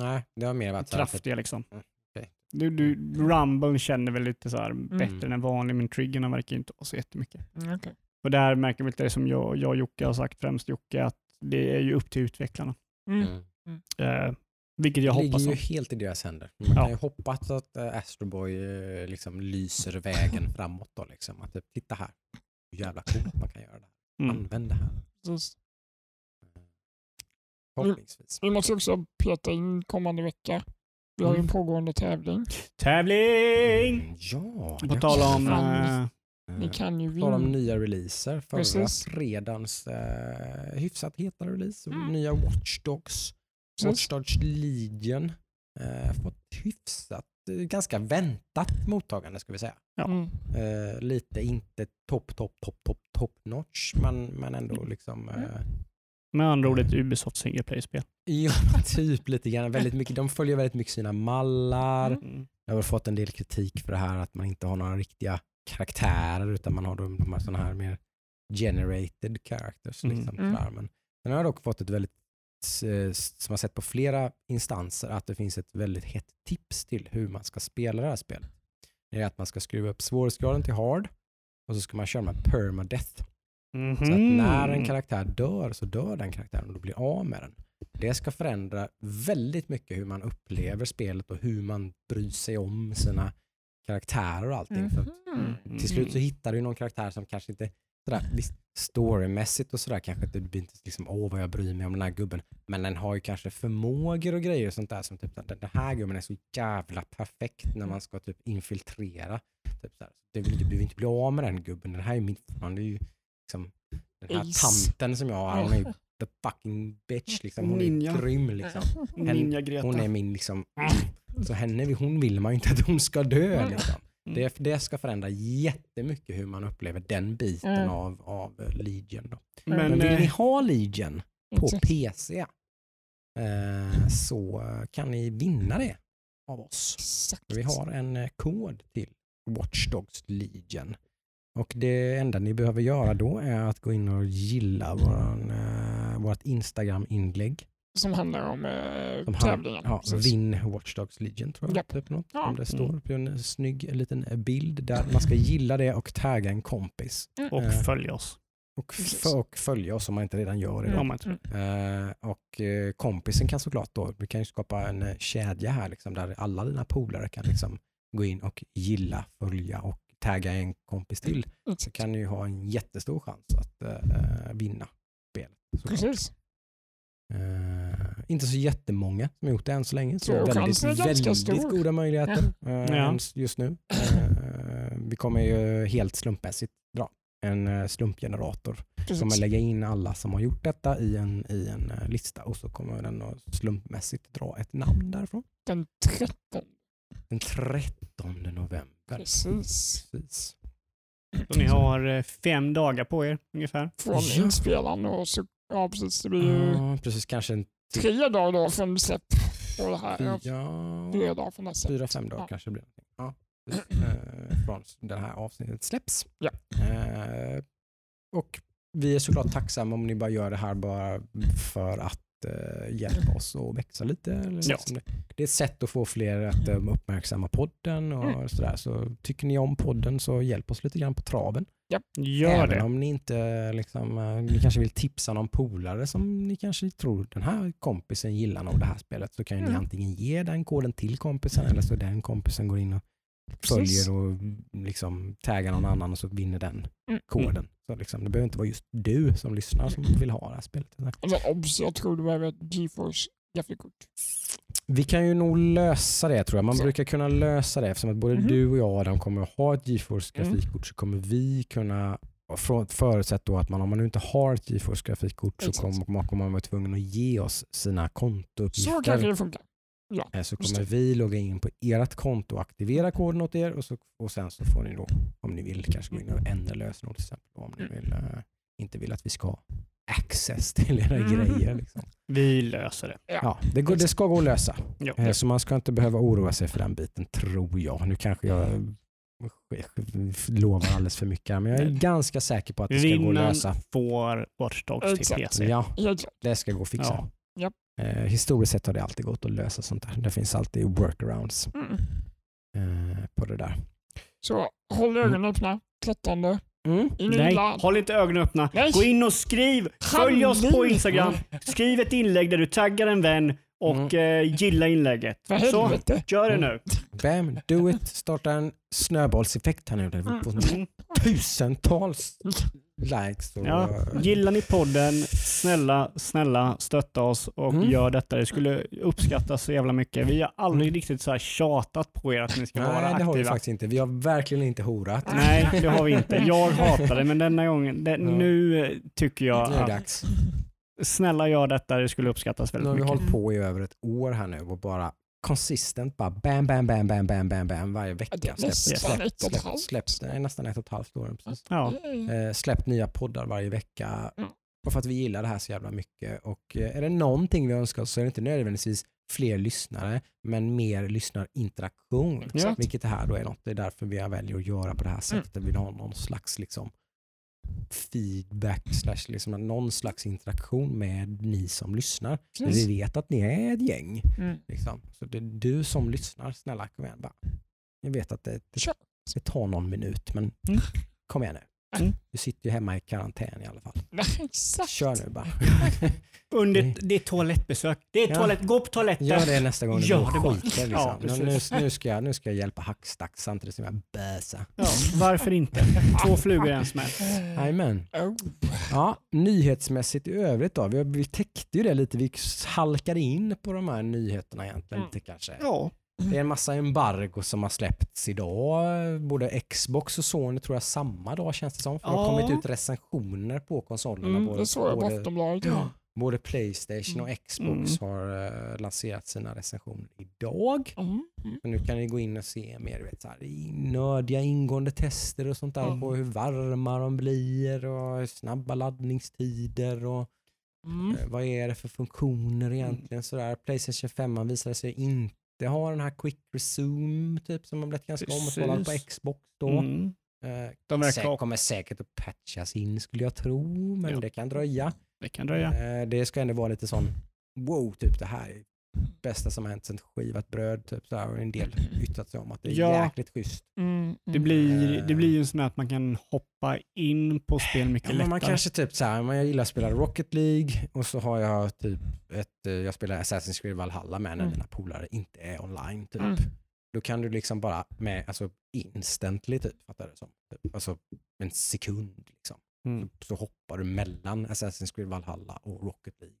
Nej, det har mer varit kraftiga liksom. Mm, okej. Du, du, Rumble känner väl lite så här Mm. bättre än vanlig, men triggerna verkar inte vara så jättemycket. Mm, okej. Och där märker vi det som jag, jag och Jocke har sagt, främst Jocke, att det är ju upp till utvecklarna. Mm. Mm. Eh, vilket jag Det hoppas. ligger ju helt i deras händer. Man Ja. kan ju hoppas att äh, Astro Boy eh, liksom lyser vägen framåt. Då, liksom. att, titta här, hur jävla coolt man kan göra det här. Mm. Använd det här. Precis. Förhoppningsvis. Vi måste också peta in kommande vecka Vi har ju en Mm. pågående tävling. Tävling! Ja, På det- tal om... Fan. Eh, Eh, Ni kan ju tal om vinna. nya releaser. Förra Precis. fredagens eh, hyfsat heta release. Mm. Nya Watch Dogs. Precis. Watch Dogs Legion. Eh, fått hyfsat, eh, ganska väntat mottagande ska vi säga. Ja. Mm. Eh, lite inte topp, topp, topp, topp, top notch men, men ändå liksom Mm. eh, med andra ord ett Ubisoft single play-spel. Ja, typ lite grann. Väldigt mycket, de följer väldigt mycket sina mallar. Mm. Mm. Jag har fått en del kritik för det här att man inte har några riktiga karaktärer utan man har de, de här, såna här mer generated characters. Mm. Liksom, Mm. sådär. Men sen har jag dock fått ett väldigt, eh, som jag sett på flera instanser, att det finns ett väldigt hett tips till hur man ska spela det här spelet. Det är att man ska skruva upp svårighetsgraden till hard och så ska man köra med permadeath. Så att Mhm. när en karaktär dör så dör den karaktären och du blir av med den. Det ska förändra väldigt mycket hur man upplever spelet och hur man bryr sig om sina karaktärer och allting. För att Mhm. till slut så hittar du någon karaktär som kanske inte sådär, visst, storymässigt och sådär kanske inte, det blir inte liksom åh vad jag bryr mig om den här gubben. Men den har ju kanske förmågor och grejer och sånt där som typ den den här gubben är så jävla perfekt när man ska typ infiltrera. Typ sådär. Vill, du behöver inte bli av med den gubben. Den här är min, det är ju liksom den här Ace. tanten som jag har. Hon är ju the fucking bitch liksom. Hon är Ninja. grym liksom. Ninja Greta. Hon är min liksom, så henne, hon vill man ju inte att hon ska dö liksom. Mm. Det, det ska förändra jättemycket hur man upplever den biten Mm. av, av eh, Legion. Då. Men, Men vill ni eh, ha Legion på. PC eh, så kan ni vinna det av oss. Exakt. Vi har en eh, kod till Watch Dogs Legion. Och det enda ni behöver göra då är att gå in och gilla våran, eh, vårt Instagram-inlägg. Som handlar om eh, Som han- tävlingen. Ja, vinn Watch Dogs Legion tror jag. Japp. Typ något, Ja. Om det står Mm. på en snygg liten bild där man ska gilla det och tagga en kompis. och eh, följ oss. Och, och följa oss om man inte redan gör det. Mm. Eh, och eh, kompisen kan såklart då, vi kan ju skapa en eh, kedja här liksom, där alla dina polare kan liksom gå in och gilla, följa och tagga en kompis till. Så kan ni ju ha en jättestor chans att eh, vinna spelet. Precis. Eh, inte så jättemånga som har gjort det än så länge. Så väldigt, väldigt stor. goda möjligheter Ja. än just nu. Eh, vi kommer ju helt slumpmässigt dra en slumpgenerator. Precis. kommer lägga in alla som har gjort detta i en, i en lista och så kommer den att slumpmässigt dra ett namn därifrån. Den 13. Den 13 november. Precis. Precis. Så ni har fem dagar på er ungefär. Från Ja. inspelaren och så, ja precis, det blir ju Ja, precis. Kanske en tre dagar då från släpp på det här. Fyra, Fyra dagar från nästa. fyra fem dagar Ja. kanske det blir. Ja. Eh, från det här avsnittet släpps. Ja. Eh, och vi är såklart tacksamma om ni bara gör det här bara för att eh, hjälpa oss att växa lite. Eller Ja. liksom det, det är ett sätt att få fler att eh, uppmärksamma podden och Mm. sådär. Så tycker ni om podden så hjälp oss lite grann på traven. Gör Även det. om ni inte liksom, eh, ni kanske vill tipsa någon polare som ni kanske tror den här kompisen gillar nog det här spelet så kan ju ni Mm. antingen ge den koden till kompisen eller så den kompisen går in och Precis. följer och liksom taggar någon annan och så vinner den Mm. koden. Så liksom, det behöver inte vara just du som lyssnar som vill ha det här spelet. Alltså, obs, jag tror du behöver ett GeForce grafikkort. Vi kan ju nog lösa det tror jag. Man Så. brukar kunna lösa det eftersom att både Mhm. du och jag Adam kommer att ha ett GeForce Mm. grafikkort så kommer vi kunna Förutsatt då att man, om man nu inte har ett GeForce grafikkort så kommer man, kommer man vara tvungen att ge oss sina Så kontouppgifter. kanske det funkar. Eh, Så kommer vi logga in på ert konto och aktivera koden åt er och, så, och sen så får ni då, om ni vill, kanske gå in och ändra lösenord till exempel. Om ni Mm. vill, eh, inte vill att vi ska access till era Mm. grejer. Liksom. Vi löser det. Ja, det, går, det ska gå att lösa. Ja. Eh, Så man ska inte behöva oroa sig för den biten, tror jag. Nu kanske jag lovar alldeles för mycket men jag är ganska säker på att det ska gå att lösa. får Watch Dogs till. PC. Ja, det ska gå att fixa. Ja. Eh, historiskt sett har det alltid gått att lösa sånt där. Det finns alltid workarounds Mm. eh, på det där. Så håll ögonen öppna. 13. Mm. Nej, håll inte ögonen öppna. Nej. Gå in och skriv. Följ oss på. Instagram. Skriv ett inlägg där du taggar en vän och eh, gilla inlägget. Så, gör det nu. Bam, do it. Starta en snöbollseffekt här nu. Där vi får Mm. Tusentals likes och... Ja, gillar ni podden, snälla, snälla stötta oss och Mm. gör detta. Det skulle uppskattas så jävla mycket. Vi har aldrig riktigt så här tjatat på er att ni ska vara Nej, det har vi aktiva. faktiskt inte. Vi har verkligen inte horat. Nej, det har vi inte. Jag hatar det, men denna gången, det, nu eh, tycker jag Nu är det att dags. snälla gör detta, det skulle uppskattas Nu väldigt har vi mycket. hållit på i över ett år här nu och bara konsistent bara bam, bam, bam, bam, bam, bam, bam varje vecka. Ja, det är Släppt, nästan släppt, ett och ett släppt, halvt. släppt, nej, nästan ett och ett halvt år. Precis. Ja. Eh, släppt nya poddar varje vecka. Mm. Och för att vi gillar det här så jävla mycket. Och eh, är det någonting vi önskar så är det inte nödvändigtvis fler lyssnare, men mer lyssnarinteraktion. Ja. Vilket det här då är något. Det är därför vi väljer att göra på det här sättet. Vi vill ha någon slags liksom feedback, slash liksom någon slags interaktion med ni som lyssnar. Precis. Vi vet att ni är ett gäng. Mm. Liksom. Så det är du som lyssnar, snälla kom igen. Bara. Jag vet att det, det, det tar någon minut, men Mm. kom igen nu. Mm. Du sitter ju hemma i karantän i alla fall. Exakt. Kör nu bara. Under, det är toalettbesök. Det är Ja. toalett. Gå på toaletten. Gör det nästa gång du Gör går det bara. skiter. Liksom. Ja, nu, nu, ska jag, nu ska jag hjälpa hackstack samtidigt som jag bösar. Ja, varför inte? Två flugor i en smäll. Jajamän. Ja, nyhetsmässigt i övrigt då. Vi, vi täckte ju det lite. Vi halkade in på de här nyheterna egentligen Mm. lite kanske. Ja. Det är en massa embargo som har släppts idag. Både Xbox och Sony tror jag samma dag känns det som. För det har Ja. kommit ut recensionerna på konsolerna. Mm, både, det såg jag på Aftonbladet. Ja. både Playstation och Xbox Mm. har eh, lanserat sina recensioner idag. Mm. Mm. Så nu kan ni gå in och se mer vet, så här, nördiga ingående tester och sånt där Mm. på hur varma de blir och snabba laddningstider och Mm. eh, vad är det för funktioner egentligen. Sådär. Playstation 5 visade sig inte ha den här quick resume typ som har blivit ganska omtalad på. Xbox då. Mm. Eh, De verkar säk- kommer säkert att patchas in skulle jag tro, men Ja. det kan dröja. Det kan dröja. Eh, det ska ändå vara lite sån, wow, typ det här är bästa som har hänt sen skivat bröd. Typ, så här, och en del yttrat sig om att det är Ja. jäkligt schysst. Mm. Det blir, Eh. det blir ju en sån här att man kan hoppa in på spel mycket Ja, lättare. man kanske typ så här, jag gillar att spela Rocket League och så har jag typ ett, eh, jag spelar Assassin's Creed Valhalla med när Mm. mina polare inte är online typ. Mm. Då kan du liksom bara med, alltså instantly typ, fattar du det som? Typ, alltså en sekund liksom. Mm. Så hoppar du mellan Assassin's Creed Valhalla och Rocket League.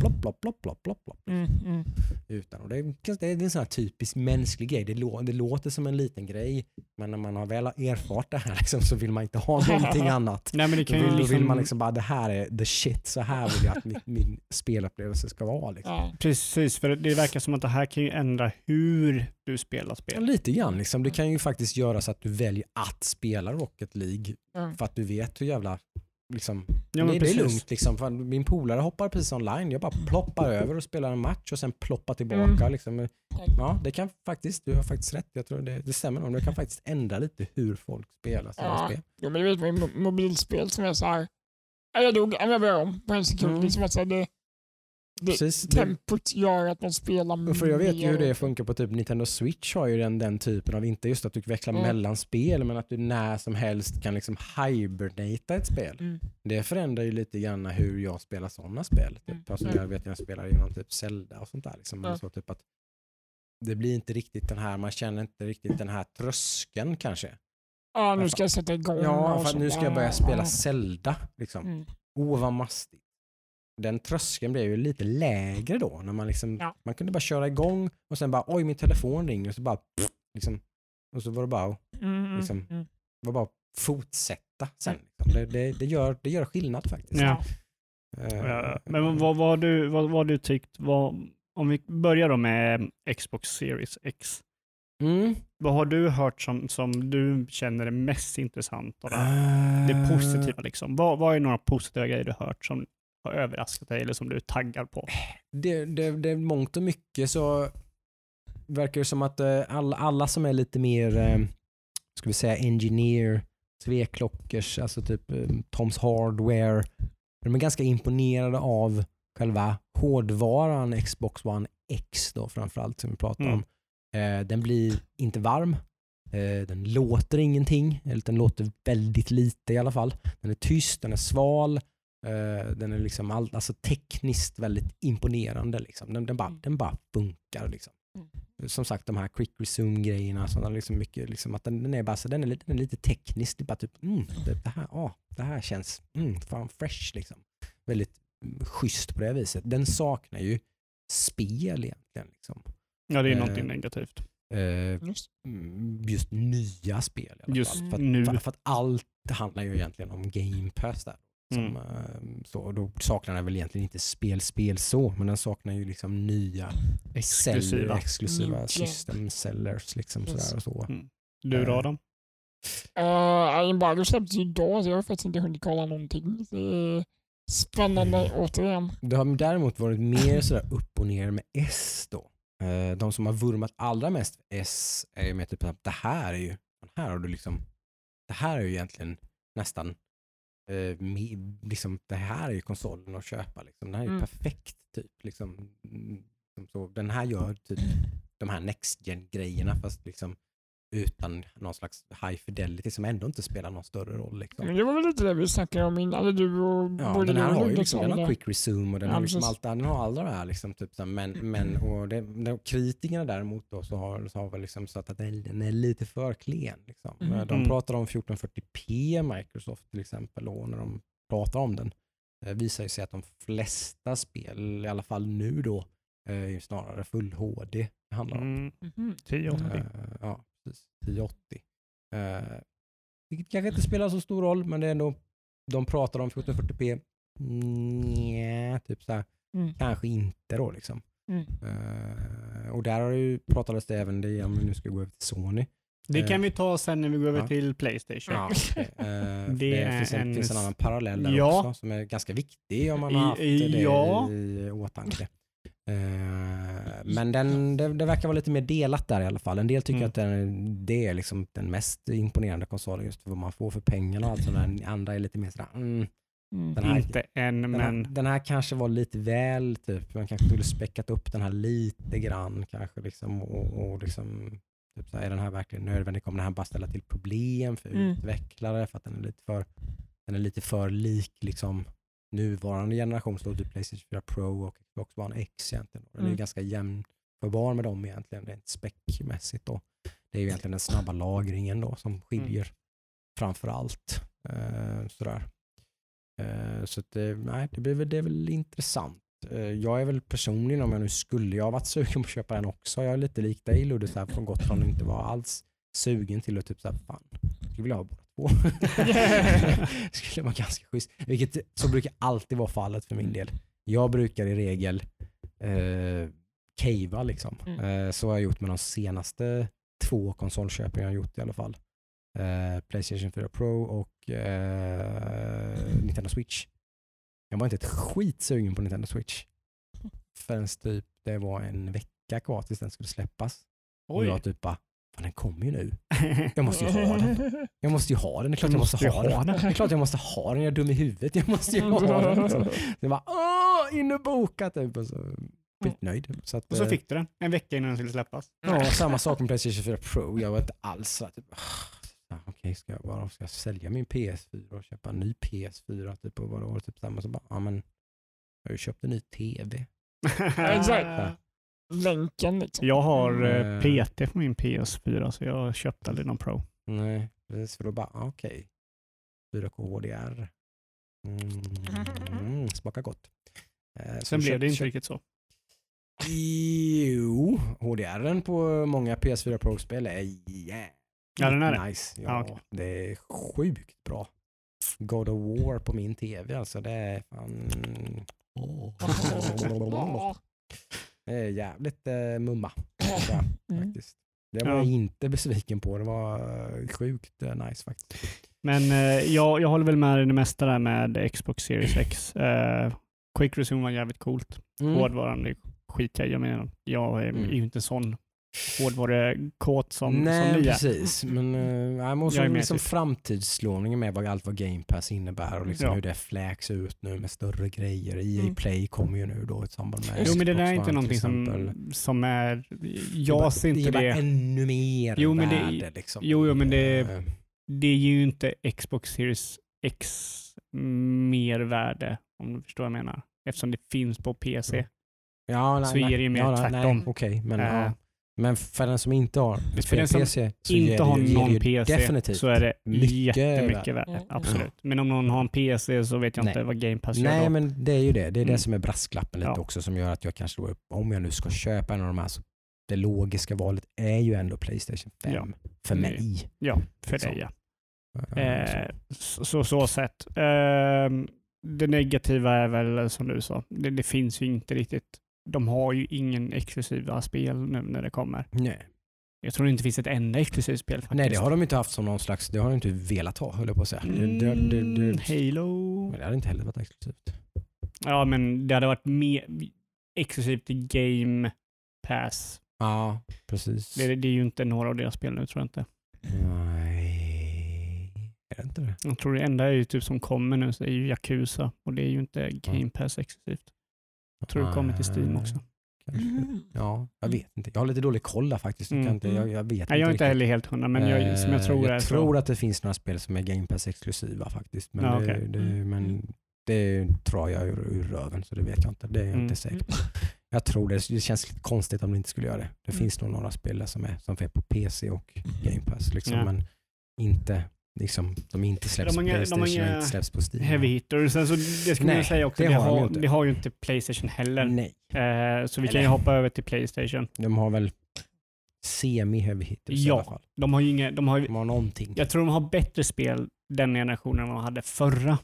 Plopp, plopp, plopp, plopp, plopp, plopp. Mm. Mm. Utan, och det, är, det är en sån här typisk mänsklig grej. Det, lå, det låter som en liten grej, men när man har väl erfart det här liksom, så vill man inte ha någonting annat. Nej, men det Då kan ju vill, då liksom, vill man liksom bara, det här är the shit, så här vill jag att min, min spelupplevelse ska vara. Liksom. Ja. Precis, för det verkar som att det här kan ju ändra hur du spelar Ja, spel. lite grann. Liksom. Det kan ju faktiskt göra så att du väljer att spela Rocket League Mm. för att du vet hur jävla... Liksom, Ja, men det, det är lugnt. Liksom, för min polare hoppar precis online. Jag bara ploppar över och spelar en match och sen ploppar tillbaka. Mm. Liksom. Ja, det kan faktiskt, du har faktiskt rätt. Jag tror det, det stämmer nog. Det kan faktiskt ändra lite hur folk spelar sina Ja. spel. Jo, men du vet mobilspel som är så här. Ja, Jag dog, ja, jag börjar om på en sekund. Mm. Liksom att så här, det, det, Precis. Tempot gör att man spelar för jag vet ju hur det funkar på typ Nintendo Switch har ju den, den typen av, inte just att du växlar Mm. mellan spel, men att du när som helst kan liksom hibernata ett spel. Mm. Det förändrar ju lite grann hur jag spelar sådana spel. Mm. Typ. Alltså, Mm. jag vet jag spelar genom typ Zelda och sånt där. Liksom. Eller Så, typ att det blir inte riktigt den här, man känner inte riktigt den här tröskeln kanske. Ja, nu ska jag sätta igång. Ja, för nu ska jag börja spela. Zelda. Liksom. Mm. Åh, vad mastigt. Den tröskeln blev ju lite lägre då. När man, liksom, Ja. man kunde bara köra igång och sen bara oj min telefon ringer och så bara pff, liksom, och så var det bara, Mm, mm, Liksom. mm. var bara att fortsätta sen. Liksom. Det, det, det, gör, det gör skillnad faktiskt. Ja. Ja, Men vad, vad, har du, vad, vad har du tyckt, vad, om vi börjar då med Xbox Series X. Mm. Vad har du hört som, som du känner är mest intressant av det här? Det Eh, positiva liksom. Vad, vad är några positiva grejer du hört som har överraskat dig eller som du är taggad på? det, det, det är mångt och mycket så verkar det som att eh, alla, alla som är lite mer, eh, ska vi säga engineer, tveklockers, alltså typ eh, Toms Hardware, de är ganska imponerade av själva hårdvaran Xbox One X då framförallt som vi pratar Mm. om. Den blir inte varm, den låter ingenting, eller den låter väldigt lite i alla fall. Den är tyst, den är sval, Eh, den är liksom all, alltså tekniskt väldigt imponerande. Liksom. Den, den, bara, Mm. den bara funkar. Liksom. som sagt de här quick resume-grejerna, sådana liksom mycket, liksom att den, den är bara så, den är, lite, den är lite teknisk, det bara typ, mm, det, det, här, ah, det här känns, mm, fan fresh liksom. Väldigt mm, schysst på det viset. Den saknar ju spel egentligen. Liksom. Ja, det är Eh, någonting negativt. Eh, Just. mm, just nya spel. I alla Just fall. För, nu. att, för, för att allt handlar ju egentligen om Game Pass där. Som, Mm. eh, så, då saknar den väl egentligen inte spel, spel så, men den saknar ju liksom nya Exklusiva. Seller, exklusiva system sellers. Liksom Yes. sådär och så. Du då Eh, Adam? Uh, embargo släpptes ju idag så jag har faktiskt inte hunnit kolla någonting. Spännande återigen. Det har däremot varit mer sådär upp och ner med S då. Eh, De som har vurmat allra mest för S är ju med typ att det här är ju, här har du liksom, det här är ju egentligen nästan, eh, liksom, det här är ju konsolen att köpa. Liksom. Den här är Mm. perfekt. typ. Liksom, mm, så. Den här gör typ de här next gen grejerna fast liksom utan någon slags high fidelity som ändå inte spelar någon större roll. Liksom. Men det var väl lite det vi snackade om innan, eller du och Ja, både den här har ju liksom, sa den har det. quick resume och den Ja, har liksom precis. allt, den har alla de här liksom, typ, men, men och det, de kritikerna däremot då så har, så har väl liksom sagt att den, är lite för klen. Liksom. Mhm. De Mm. pratar om 1440p Microsoft till exempel och när de pratar om den eh, visar ju sig att de flesta spel, i alla fall nu då, eh, är snarare full HD det handlar om. Mm, Mhm. 1080. Eh, ja, precis. 1080. Eh, vilket kanske inte spelar så stor roll, men det är ändå, de pratar om 1440p. Nja, typ så här, Mm. kanske inte då liksom. Mm. Eh, och där har det ju pratades det även det om vi nu ska gå över till Sony. Det Eh, kan vi ta sen när vi går över ja. till Playstation. Ja, okej. Eh, det, är finns, en, en finns en annan parallell där Ja. också som är ganska viktig om man I- har haft i- det ja. i åtanke. Eh, men den, det, det verkar vara lite mer delat där i alla fall. En del tycker Mm. att den, det är liksom den mest imponerande konsolen just vad man får för pengarna och allt sånt där. Den andra är lite mer sådär, mm, Mm. Den här- Inte än, den, men den här kanske var lite väl, typ, man kanske skulle späckat upp den här lite grann kanske liksom och, och liksom Typ så här, är den här verkligen nödvändig? Kommer den här bara ställa till problem för Mm. utvecklare för att den är lite för, den är lite för lik liksom nuvarande generation, så typ Playstation 4 Pro och Xbox One X egentligen. Den är Mm. ganska jämförbar med dem egentligen, rent späckmässigt då. Det är ju egentligen den snabba lagringen då som skiljer framför allt. Eh, sådär. Eh, så det, nej, det, blir väl, det är väl intressant. Eh, jag är väl personligen, om jag nu skulle, jag varit sugen på att köpa den också. Jag är lite lik dig Ludde, från Gotland och inte var alls sugen till att typ såhär, fan, jag skulle vilja ha båda två. skulle vara ganska schysst. Vilket, så brukar alltid vara fallet för min del. Jag brukar i regel eh, cavea liksom. Mm. Eh, så har jag gjort med de senaste två konsolköpen jag har gjort i alla fall. Eh, Playstation 4 Pro och eh, Nintendo Switch. Jag var inte ett skit sugen på Nintendo Switch. Förrän typ det var en vecka kvar tills den skulle släppas. Och Oj. jag typ bara, fan den kommer ju nu. Jag måste ju ha den. Jag måste ju ha den. Det är klart jag måste ha den. Det är klart jag måste ha den. Jag är dum i huvudet. Jag måste ju ha den. Liksom. Så jag bara, åh, inbokat typ. Och så skitnöjd. Så att, Och så eh, fick du den en vecka innan den skulle släppas. Ja, samma sak med Playstation 4 Pro. Jag var inte alls så typ, ah, okej, ska jag bara ska jag sälja min PS4 och köpa en ny PS4? Typ, och vadå? Typ, samma, så bara, ja, men jag har ju köpt en ny TV. Exakt. Länken liksom. Jag har Mm. eh, PT på min PS4 så jag köpte aldrig någon Pro. Nej, precis. För då bara, ah, okej. 4K HDR. Mm, smakar gott. Eh, så Sen blev det inte köpt- riktigt så. Jo, HDR på många PS4 Pro-spel är jävligt Ja, den är det. nice. Ja, Ja, okej. Det är sjukt bra. God of War på min TV alltså, det är fan... Det är jävligt eh, mumma. Mm. faktiskt. Det var Ja. jag inte besviken på. Det var eh, sjukt eh, nice faktiskt. Men eh, jag, jag håller väl med i det mesta där med Xbox Series X. Eh, Quick Resume var jävligt coolt. Mm. Hårdvaran är skit jag menar. Jag är, Mm. är ju inte sån hårdvarukåt som, Nej, som ni är. precis. Men uh, jag måste är liksom typ. framtidsslåningen med vad allt vad Game Pass innebär och liksom Ja. hur det fläks ut nu med större grejer. EA Mm. Play kommer ju nu då i samband med Jo men det där är inte någonting som, som är... Det är Jag bara- ser inte det. är bara det. ännu mer Jo, men det- värde liksom. jo, jo, men det- Eh, Det är ju inte Xbox Series X mer värde om du förstår vad jag menar. Eftersom det finns på PC. Ja, nej, Så är nej, det ju mer ja, tvärtom. Nej, okej, men Eh, ja. Men för den som inte har För den som PC så inte har det någon PC definitivt så är det mycket jättemycket värt. Mm. Absolut. Men om någon har en PC så vet jag inte Nej. vad Game Pass gör Nej då. men det är ju det. Det är Mm. det som är brasklappen lite Ja. också som gör att jag kanske då, om jag nu ska köpa en av de här så det logiska valet är ju ändå Playstation 5 Ja. för Mm. mig. Ja, för dig ja. Eh, så. Eh, så, så, så sett. Ehm, det negativa är väl som du sa, det, det finns ju inte riktigt. De har ju ingen exklusiva spel nu när det kommer. Nej. Jag tror det inte finns ett enda exklusivt spel faktiskt. Nej det har de inte haft som någon slags, det har de inte velat ha höll jag på att säga. Det, det, det, Mm, det, Halo. men det hade inte heller varit exklusivt. Ja, men det hade varit mer exklusivt i Game Pass. Ja, precis. Det, det är ju inte några av deras spel nu tror jag inte. Nej, är det inte det? Jag tror det enda är ju typ som kommer nu så är ju Yakuza och det är ju inte Game Pass exklusivt. Jag tror det kommer till Steam också. Kanske. Mm. Ja, jag vet inte. Jag har lite dålig koll där faktiskt. Jag, kan Mm. inte, jag, jag vet Nej, jag är inte inte heller helt hundra, men jag, som jag Eh, tror jag så. tror att det finns några spel som är Game Pass exklusiva faktiskt. Men, Ja, det, okej. det, Mm. men det tror jag ur, ur röven så det vet jag inte. Det är jag Mm. inte säker på. Jag tror det. Det känns lite konstigt om de inte skulle göra det. Det Mm. finns nog några spel där som är, som är på PC och Game Pass. Liksom, Ja. Men inte, liksom, de inte släpps De på de Playstation och inga inte släpps på Steam. Heavy hitter. Sen så det ska man Nej, säga också, det det, har de har, inte. det har ju inte Playstation heller. Nej, Eh, så vi kan Eller- ju hoppa över till Playstation. de har väl semi-heavy hitters i Ja. alla fall. De har ju inga, de har, De har någonting. jag tror de har bättre spel den generationen än vad de hade förra.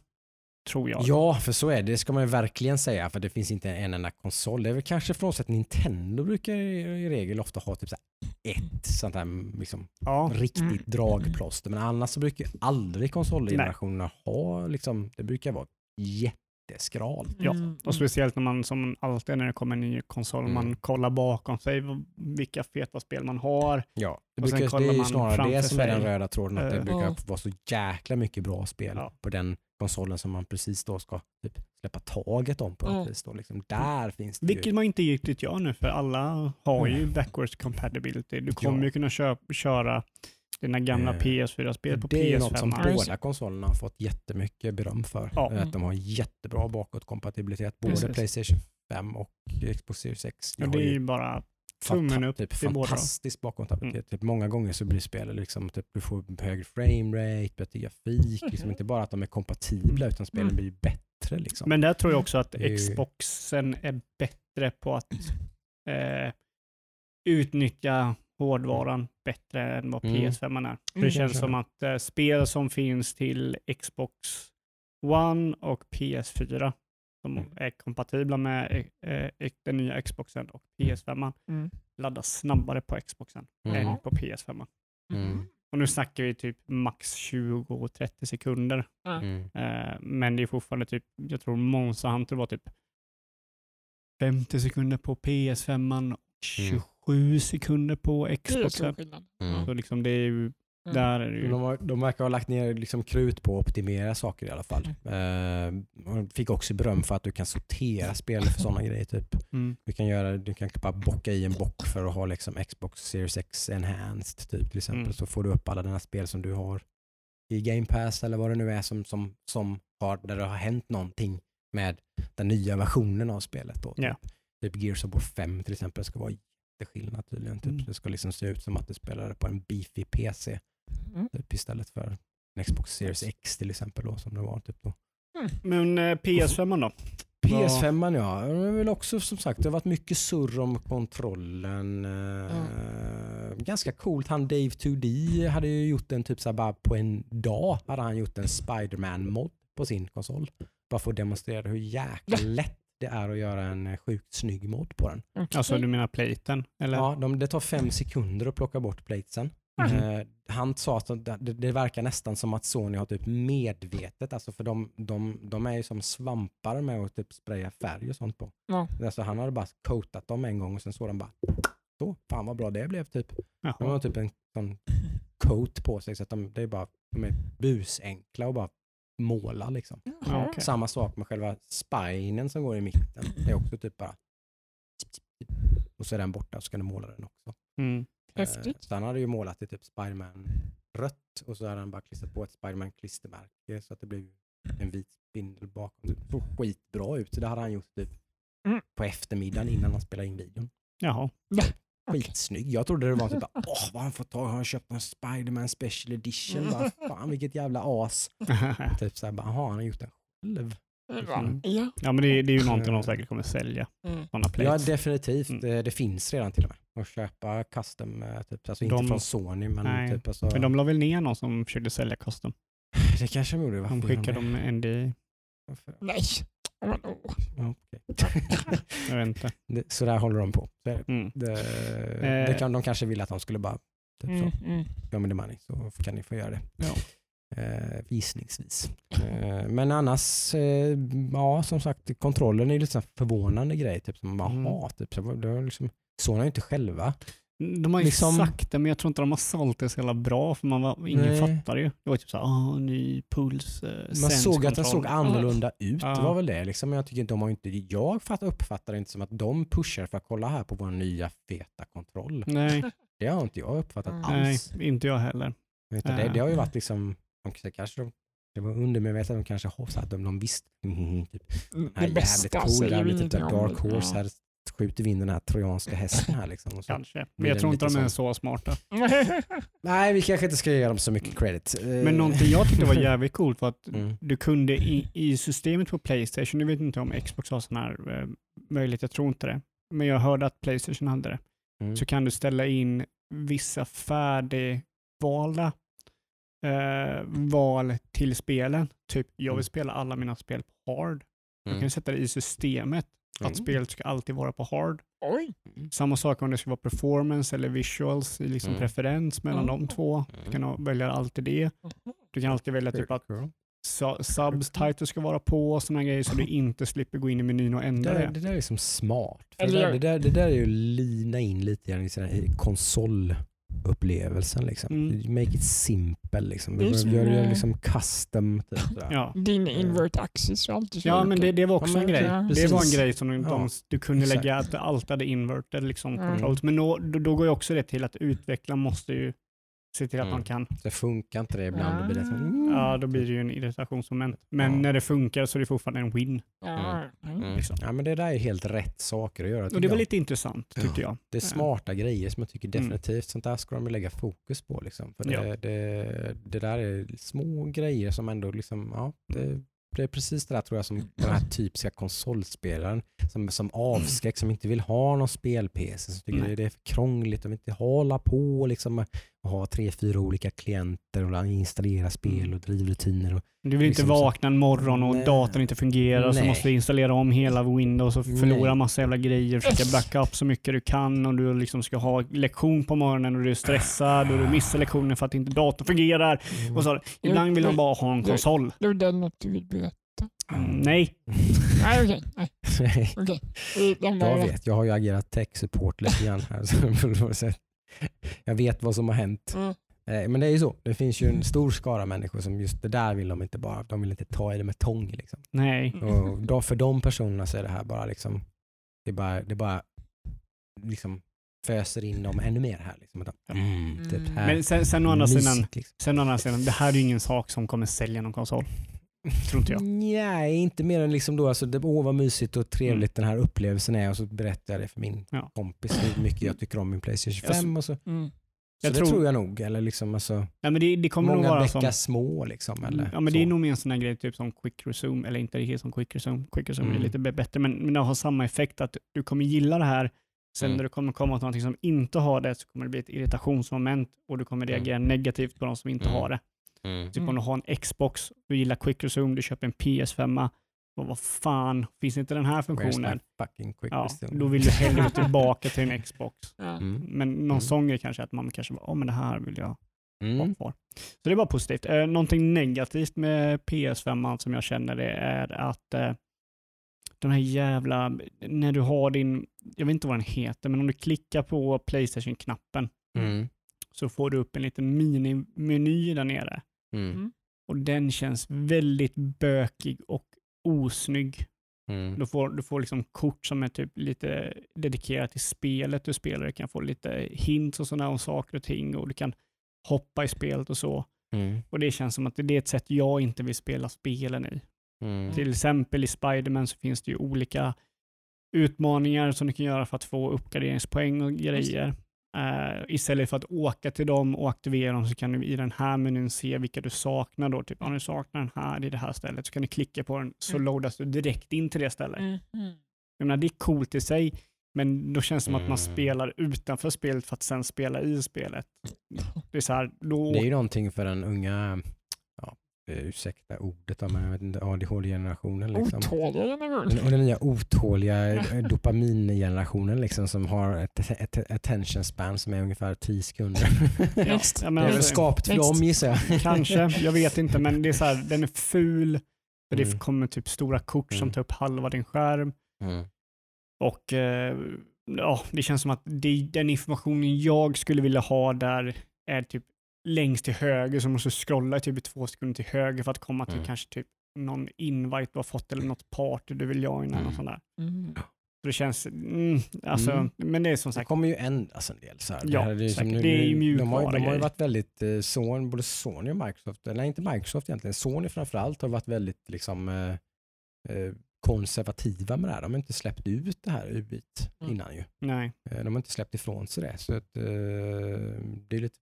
Tror jag. Ja, för så är det. Det ska man ju verkligen säga. För det finns inte en enda konsol. Det är väl kanske från att Nintendo brukar i regel ofta ha typ så här ett sånt här liksom, Ja. riktigt Mm. dragplåster. Men annars så brukar aldrig konsolgenerationerna ha liksom, det brukar vara jätteskralt. Ja, Mm. Och speciellt när man som alltid när det kommer en ny konsol, Mm. man kollar bakom sig vilka feta spel man har. Ja, det, Och sen brukar, det är ju snarare det som är den sig. röda tråden. Att det Eh, brukar ja. vara så jäkla mycket bra spel Ja. på den konsolen som man precis då ska typ, släppa taget om på något Ja. vis. Då, liksom. Där finns det Vilket ju. man inte riktigt gör nu för alla har ju Mm. backwards compatibility. Du kommer Ja. ju kunna köra dina gamla Eh, PS4-spel på det är ju något som PS5. båda konsolerna har fått jättemycket beröm för. Ja. Att de har jättebra bakåtkompatibilitet. Både Precis. Playstation 5 och Xbox Series X. Och har det är ju bara tummen upp typ, till båda. Mm. fantastisk bakåtkompatibilitet. Typ, många gånger så blir spelet liksom, typ, du får högre framerate, bättre grafik. Liksom, Mhm. inte bara att de är kompatibla utan spelen Mm. blir ju bättre. Liksom. Men där tror jag också att är ju- Xboxen är bättre på att eh, utnyttja hårdvaran bättre än vad Mm. PS5 är. Mm, det känns kanske. som att eh, spel som finns till Xbox One och PS4 som Mm. är kompatibla med eh, den nya Xboxen och PS5 Mm. laddas snabbare på Xboxen Mm. än på PS5. Mm. Och nu snackar vi typ max 20-30 sekunder. Mm. Eh, men det är fortfarande typ, jag tror Monza Hunter var typ 50 sekunder på PS5 och 27 sekunder på Det är skillnad. Mm. Så liksom det är ju, Mm. där är det ju. De, har, de verkar ha lagt ner liksom krut på att optimera saker i alla fall. Eh, och fick också beröm för att du kan sortera spel för sådana grejer. Typ. Mm. Du kan, göra, du kan bara bocka i en bock för att ha liksom Xbox Series X Enhanced typ, till exempel. Mm. Så får du upp alla dina spel som du har i Game Pass eller vad det nu är som, som, som har, där det har hänt någonting med den nya versionen av spelet. Då, typ. Ja. typ Gears of War 5 till exempel ska vara jätteskillnad tydligen. Typ. Mm. Det ska liksom se ut som att du spelar på en beefy PC Mm. typ, istället för en Xbox Series X till exempel då, som det var. Typ, då. Men eh, PS5 då? PS5 ja, det är väl också som sagt, det har varit mycket surr om kontrollen. Eh, Ganska coolt, han Dave 2D hade ju gjort en typ så här, bara på en dag hade han gjort en Spiderman-mod på sin konsol. Bara för att demonstrera hur jäkla lätt det är att göra en eh, sjukt snygg mod på den. Okej. Alltså du menar platen? Eller? Ja, de, det tar fem sekunder att plocka bort platesen. Mhm. Eh, han sa att det, det verkar nästan som att Sony har typ medvetet, alltså för de, de, de är ju som svampar med att typ spraya färg och sånt på. Ja. Alltså han hade bara coatat dem en gång och sen såg de bara, så, fan vad bra det blev typ. De Jaha. har typ en sån coat på sig så att de, det är bara, de är busenkla och bara måla liksom. Ja, okej. Samma sak med själva spinen som går i mitten. Det är också typ bara och så är den borta så ska du måla den också. Mm. Häftigt. Eh, Så han hade ju målat det typ Spiderman rött och så hade han bara klistrat på ett Spiderman klistermärke så att det blev en vit spindel bakom. Det såg skitbra ut. Så det hade han gjort typ Mm. på eftermiddagen innan han spelade in videon. Jaha. Skitsnygg. Jag trodde det var typ, åh vad har han fått tag Har han köpt en Spiderman special edition? Bara, Fan vilket jävla as. Typ såhär, bara, jaha han har gjort den själv. Mm. Ja. ja, men det, det är ju någonting de säkert kommer sälja. Mm. Sådana Ja definitivt, Mm. det, det finns redan till och med. Att köpa custom, eh, typ, alltså inte De- från Sony men Nej, typ alltså, Men de la väl ner någon som försökte sälja custom. Det kanske de gjorde. De skickade dem ND? Nej. Okej. jag vet inte. Det- Så där håller de på. Det. Mm. Det, Eh. det kan, de kanske ville att de skulle bara, typ Mm, så, mm. ja men det money, så kan ni få göra det. Ja. Eh, visningsvis. Eh, men annars, eh, ja som sagt, kontrollen är ju lite här förvånande grej. Typ, som bara, Mm. Typ, så, det liksom, såg ju inte själva. De har ju Liksom- sagt det, men jag tror inte de har sålt det så jävla bra, för man var, ingen Nej. fattade ju. Det var typ såhär, ah, ny puls, eh, Man såg att den såg annorlunda ut, Ja. det var väl det. Liksom. Men jag tycker inte, de har inte, jag fatt, uppfattar det inte som att de pushar för att kolla här på vår nya feta kontroll. Nej, Det har inte jag uppfattat Mm. nej, alls. inte jag heller. Utan det, Ja. det har ju varit liksom, de, kanske- de, det var undermedvetet, de kanske har så att de, de visste, mm, typ, den här Det jävligt bästa cool, säger vi jävligt typ, dark horse, Ja. här skjuter vi in den här trojanska hästen här liksom. Och så. Kanske. Men jag tror inte de är så smarta. Nej, vi kanske inte ska ge dem så mycket credit. Eh, Men någonting jag tyckte var jävligt coolt var att Mm. du kunde i, i systemet på Playstation, jag vet inte om Xbox har sån här eh, möjlighet, jag tror inte det, men jag hörde att Playstation hade det, Mm. så kan du ställa in vissa färdigvalda eh, val till spelen. Typ, jag vill Mm. spela alla mina spel på hard. Du kan Mm. du sätta det i systemet att Mm. spelet ska alltid vara på hard. Oj. Samma sak om det ska vara performance eller visuals, i liksom Mm. preferens mellan Mm. de två. Du kan ha- välja alltid det. Du kan alltid välja typ att Cool. su- subtitles ska vara på och sådana grejer så du inte slipper gå in i menyn och Det, ändra där- det. det där är liksom smart. För Eller det, där, det, där, det där är ju att lina in lite grann i här konsolupplevelsen. Liksom. Mm. Make it simple. Liksom. Gör det eh, liksom custom. Typ. Ja. Din invert axis och allt. Ja, men det, det var också Ja, en grej. ja, Det var en grej som de, Ja, du kunde exakt. lägga, att allt hade inverted liksom, Mm. controls. Men då, då, går ju också det till att utvecklaren måste ju se till att Mm. man kan. Det funkar inte det ibland. Ja. Det blir det som, Ja, då blir det ju en irritationsmoment. Men Ja. när det funkar så är det fortfarande en win. Ja. Mm. Mm. liksom. Ja, men det där är helt rätt saker att göra. Och det var jag. lite intressant tyckte jag. Det är smarta grejer som jag tycker Mm. definitivt, sånt där ska de lägga fokus på. Liksom. För det, Ja. det, det där är små grejer som ändå, liksom, ja, det, det är precis det där tror jag som den här typiska konsolspelaren som, som avskräck, som inte vill ha någon spel-PC, som tycker Nej. det, är för krångligt, de vill inte hålla på liksom, och ha tre, fyra olika klienter och installera spel Mm. och drivrutiner. Och, Du vill inte Liksom så- vakna en morgon och Nej. datorn inte fungerar så Nej. måste du installera om hela Windows och förlora Nej. massa jävla grejer. Försöka backa upp så mycket du kan och du liksom ska ha lektion på morgonen och du är stressad och du missar lektionen för att inte datorn fungerar. Och så, ibland vill de bara ha en konsol. Det är det något du vill berätta? Mm, nej. Nej, okej. Den var Jag vet, jag har ju agerat tech support lite grann här. så- så- jag vet vad som har hänt. Mm. Eh, Men det är ju så, det finns ju en stor skara människor som just det där vill de inte bara, de vill inte ta i det med tång. Liksom. Nej. Och då, för de personerna så är det här bara liksom, det bara, det bara liksom föser in dem ännu mer här. Liksom. Mm, typ Mm. här, Men sen, sen, å andra mysigt, sidan, liksom. sen å andra sidan, det här är ju ingen sak som kommer sälja någon konsol. Tror inte jag. Nej, inte mer än liksom då, alltså, det, åh vad mysigt och trevligt den här upplevelsen är och så berättar jag det för min Ja. kompis hur mycket jag tycker om min Playstation 5 och så. Mm. Jag det tror- tror jag nog. Eller liksom, alltså, Nej, men det, det kommer nog många vara bäckar som... små. Liksom, eller Ja, men det är nog mer en sån här grej typ som quick resume, eller inte riktigt som quick resume. Quick resume är Mm. lite b- bättre, men, men det har samma effekt att du kommer gilla det här. Sen Mm. när du kommer komma till någonting som inte har det så kommer det bli ett irritationsmoment och du kommer Mm. reagera negativt på de som inte Mm. har det. Mm. Typ om du har en Xbox, du gillar quick resume, du köper en PS5, och vad fan, finns inte den här funktionen? fucking quick Ja, då vill du hellre gå tillbaka till en Xbox. Ja. Mm. Men någon Mm. sån grej kanske att man kanske bara, åh men det här vill jag ha Mm. kvar. Så det var positivt. Eh, någonting negativt med PS5 som jag känner det är att eh, den här jävla, när du har din, jag vet inte vad den heter, men om du klickar på Playstation-knappen Mm. så får du upp en liten minimeny där nere. Mm. Och den känns väldigt bökig och osnygg. Mm. Du får, du får liksom kort som är typ lite dedikerat till spelet du spelar. Du kan få lite hints och sådana om saker och ting och du kan hoppa i spelet och så. Mm. Och det känns som att det är ett sätt jag inte vill spela spelen i. Mm. Till exempel i Spiderman så finns det ju olika utmaningar som du kan göra för att få uppgraderingspoäng och grejer. Eh, istället för att åka till dem och aktivera dem så kan du i den här menyn se vilka du saknar. Då. Typ, om du saknar den här i det här stället så kan du klicka på den så Mm. loadas du direkt in till det stället. Mm. Mm. Jag menar, det är coolt i sig, men då känns det som att man Mm. spelar utanför spelet för att sen spela i spelet. Det är så här, då... Det är ju någonting för den unga, ursäkta ordet, men jag vet inte, ADHD-generationen. Liksom. Otåliga generation. Den, och den nya otåliga eh, dopamingenerationen liksom, som har ett, ett attention span som är ungefär 10 sekunder. ja, jag menar, det är väl alltså, skapat för dem gissar jag. Kanske, jag vet inte, men det är så här, den är ful. För Det Mm. kommer typ stora kort som Mm. tar upp halva din skärm. Mm. Och eh, ja, det känns som att det, den informationen jag skulle vilja ha där är typ längst till höger, så måste scrolla i typ i två sekunder till höger för att komma till Mm. kanske typ någon invite du har fått eller något party du vill joina. Mm. Och sånt där. Mm. Så det känns, mm, alltså, Mm. men det är som Det sagt, kommer ju ändras en del. Så här. Ja, här är säkert. Det är ju de, har, ju- de har ju mjukvara varit väldigt, eh, Sony, både Sony och Microsoft, eller inte Microsoft egentligen, Sony framförallt har varit väldigt liksom, eh, eh, konservativa med det här. De har inte släppt ut det här UIT Mm. innan ju. nej. Eh, De har inte släppt ifrån sig det. Så att, eh, det är lite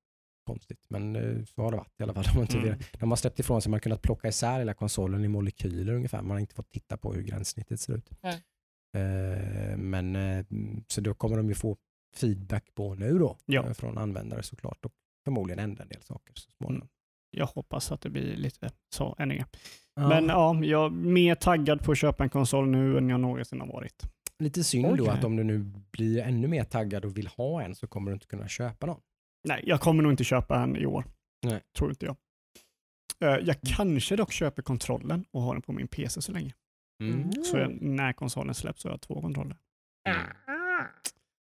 konstigt, men eh, så har det varit i alla fall. Mm. de har släppt ifrån sig, man har kunnat plocka isär hela konsolen i molekyler ungefär. Man har inte fått titta på hur gränssnittet ser ut. Eh, Men, eh, så då kommer de ju få feedback på nu då, Ja. från användare såklart och förmodligen ändra en del saker så småningom. Jag hoppas att det blir lite så ändringar. Ja. Men ja, jag är mer taggad på att köpa en konsol nu än jag någonsin har varit. Lite synd då Oj. att om du nu blir ännu mer taggad och vill ha en så kommer du inte kunna köpa någon. Nej, jag kommer nog inte köpa en i år. Nej. Tror inte jag. Eh, Jag kanske dock köper kontrollen och har den på min PC så länge. Mm. Så jag, när konsolen släpps så har jag två kontroller. Ah,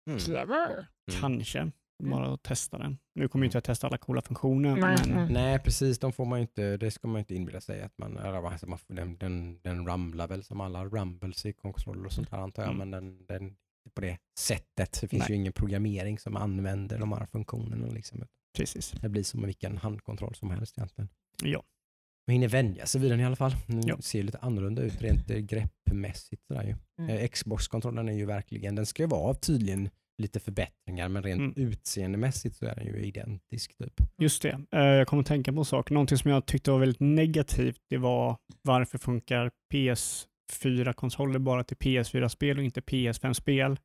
Mm. Clever. Mm. Kanske. Bara att testa den. Nu kommer inte jag testa alla coola funktioner. Nej, men nej. Precis, de får man inte, det ska man ju inte inbilla sig att man, alltså den, den, den rumblar väl som alla rumbles i kontroller och sånt här antar jag, Mm. men den, den på det sättet. Det finns Nej. ju ingen programmering som använder de här funktionerna. Liksom. precis. Det blir som vilken handkontroll som helst egentligen. Ja. Man hinner vänja sig vid den i alla fall. Den Ja. ser lite annorlunda ut rent greppmässigt. Sådär ju. Mm. Eh, Xbox-kontrollen är ju verkligen, den ska ju vara tydligen lite förbättringar men rent Mm. utseendemässigt så är den ju identisk. Typ. Just det. Eh, Jag kommer att tänka på en sak. Någonting som jag tyckte var väldigt negativt, det var varför funkar PS4-konsoler bara till PS4-spel och inte PS5-spel?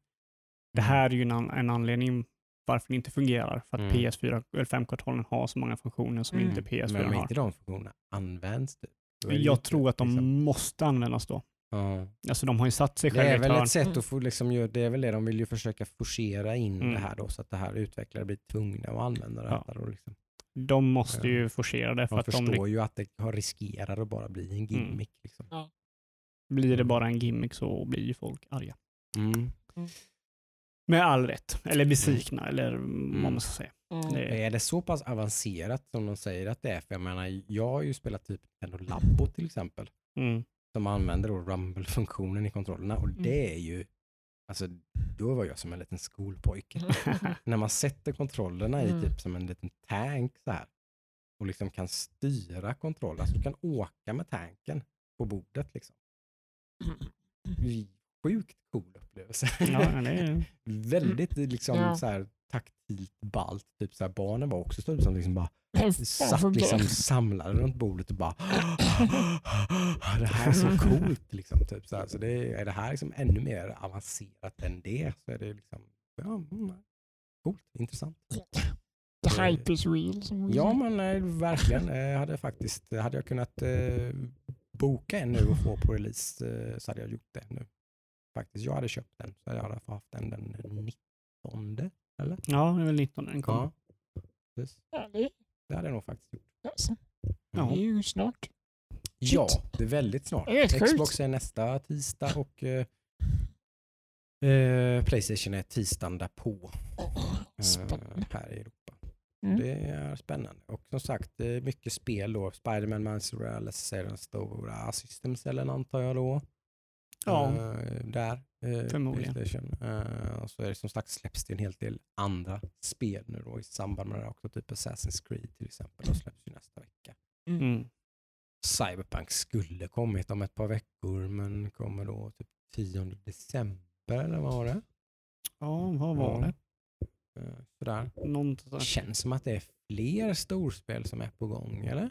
Det här är ju en, an- en anledning varför det inte fungerar. För att Mm. PS4 eller 5-kontrollen har så många funktioner som Mm. inte PS4 Men om har. inte de funktionerna används typ, då är det Jag tror att de liksom- måste användas då. Ja. Alltså de har ju satt sig Det själva i är ett väl hörn. ett sätt Mm. att få, liksom, göra- det är väl det de vill ju försöka forcera in Mm. det här då så att det här utvecklare blir tvungna att använda det Ja. här. Och liksom. De måste Ja. ju forcera det för Man att de förstår ju att det har riskerar att bara bli en gimmick. Liksom. Blir det bara en gimmick så blir ju folk arga. Mm. Med all rätt. Eller besvikna eller Mm. vad man ska säga. Mm. Det, Är det så pass avancerat som de säger att det är? För jag menar, jag har ju spelat typ Nintendo Labo till exempel. mm. Som använder då Rumble-funktionen i kontrollerna och Mm. det är ju, alltså då var jag som en liten skolpojke. När man sätter kontrollerna i Mm. typ som en liten tank så här och liksom kan styra kontrollen, alltså du kan åka med tanken på bordet liksom. Sjukt cool upplevelse. ja, är, Väldigt liksom Ja. så här taktilt ballt. Typ så här, barnen var också stund som liksom bara satt liksom samlade runt bordet och bara det här är så coolt. Liksom, typ, så här. så det är, det här liksom ännu mer avancerat än det så är det liksom ja, mm, coolt, intressant. The hype is real. Ja men eh, verkligen. Eh, hade, jag faktiskt, hade jag kunnat eh, boka en nu och få på release eh, så hade jag gjort det nu. Faktiskt, jag hade köpt den så jag hade haft den den 19 eller? ja, det är väl 19 när den kommer. Ja, precis. Ja, det, det hade jag nog faktiskt gjort. alltså, Ja. det är ju snart. Ja, det är väldigt snart. Är. Xbox är nästa tisdag och eh, eh, Playstation är tisdagen därpå eh, här i Europa. Mm. Det är spännande. Och som sagt, det är mycket spel då. Spiderman, Miles Morales är den stora systemcellen antar jag då. Ja. Eh, där. eh, Förmodligen. PlayStation. Eh, och så är det som sagt släpps det en hel del andra spel nu då i samband med det också. Typ Assassin's Creed till exempel. Och släpps ju nästa vecka. Mm. Cyberpunk skulle kommit om ett par veckor men kommer då typ 10 december eller vad var det? Ja, vad var Ja. det? Sådär. Känns som att det är fler storspel som är på gång, eller? Kan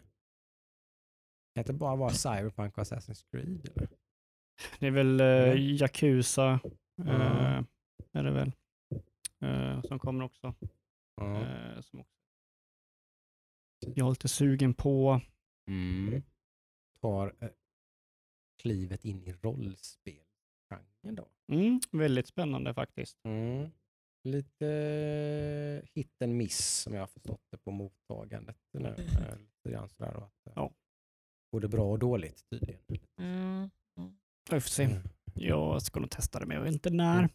det inte bara vara Cyberpunk och Assassin's Creed? Eller? Det är väl eh, Eller? Yakuza. Ja. Eh, är det väl. Eh, som kommer också. Ja. Eh, som också. Jag är lite sugen på. Mm. Tar eh, klivet in i rollspelgenren då. Mm, väldigt spännande faktiskt. Mm. Lite hit and miss som jag har förstått det på mottagandet nu. Eh, Lite grann sådär och att, eh, Ja. Både bra och dåligt tydligen. Mm. Får se. Mm. Jag ska nog testa det men jag vet inte när.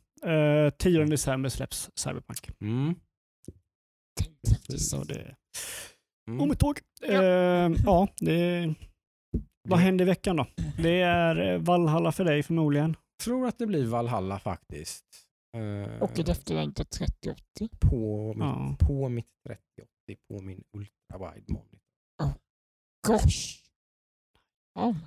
Eh, 10 december släpps Cyberpunk. Mm. Så det Mm. om ett tåg. Ja. Eh, ja, det, vad händer i veckan då? Det är Valhalla för dig förmodligen. tror att det blir Valhalla faktiskt. Eh, Och ett efterlängtat 3080. på, mitt, Ja. på mitt 3080 på min ultra wide monitor. Gosh! Oh my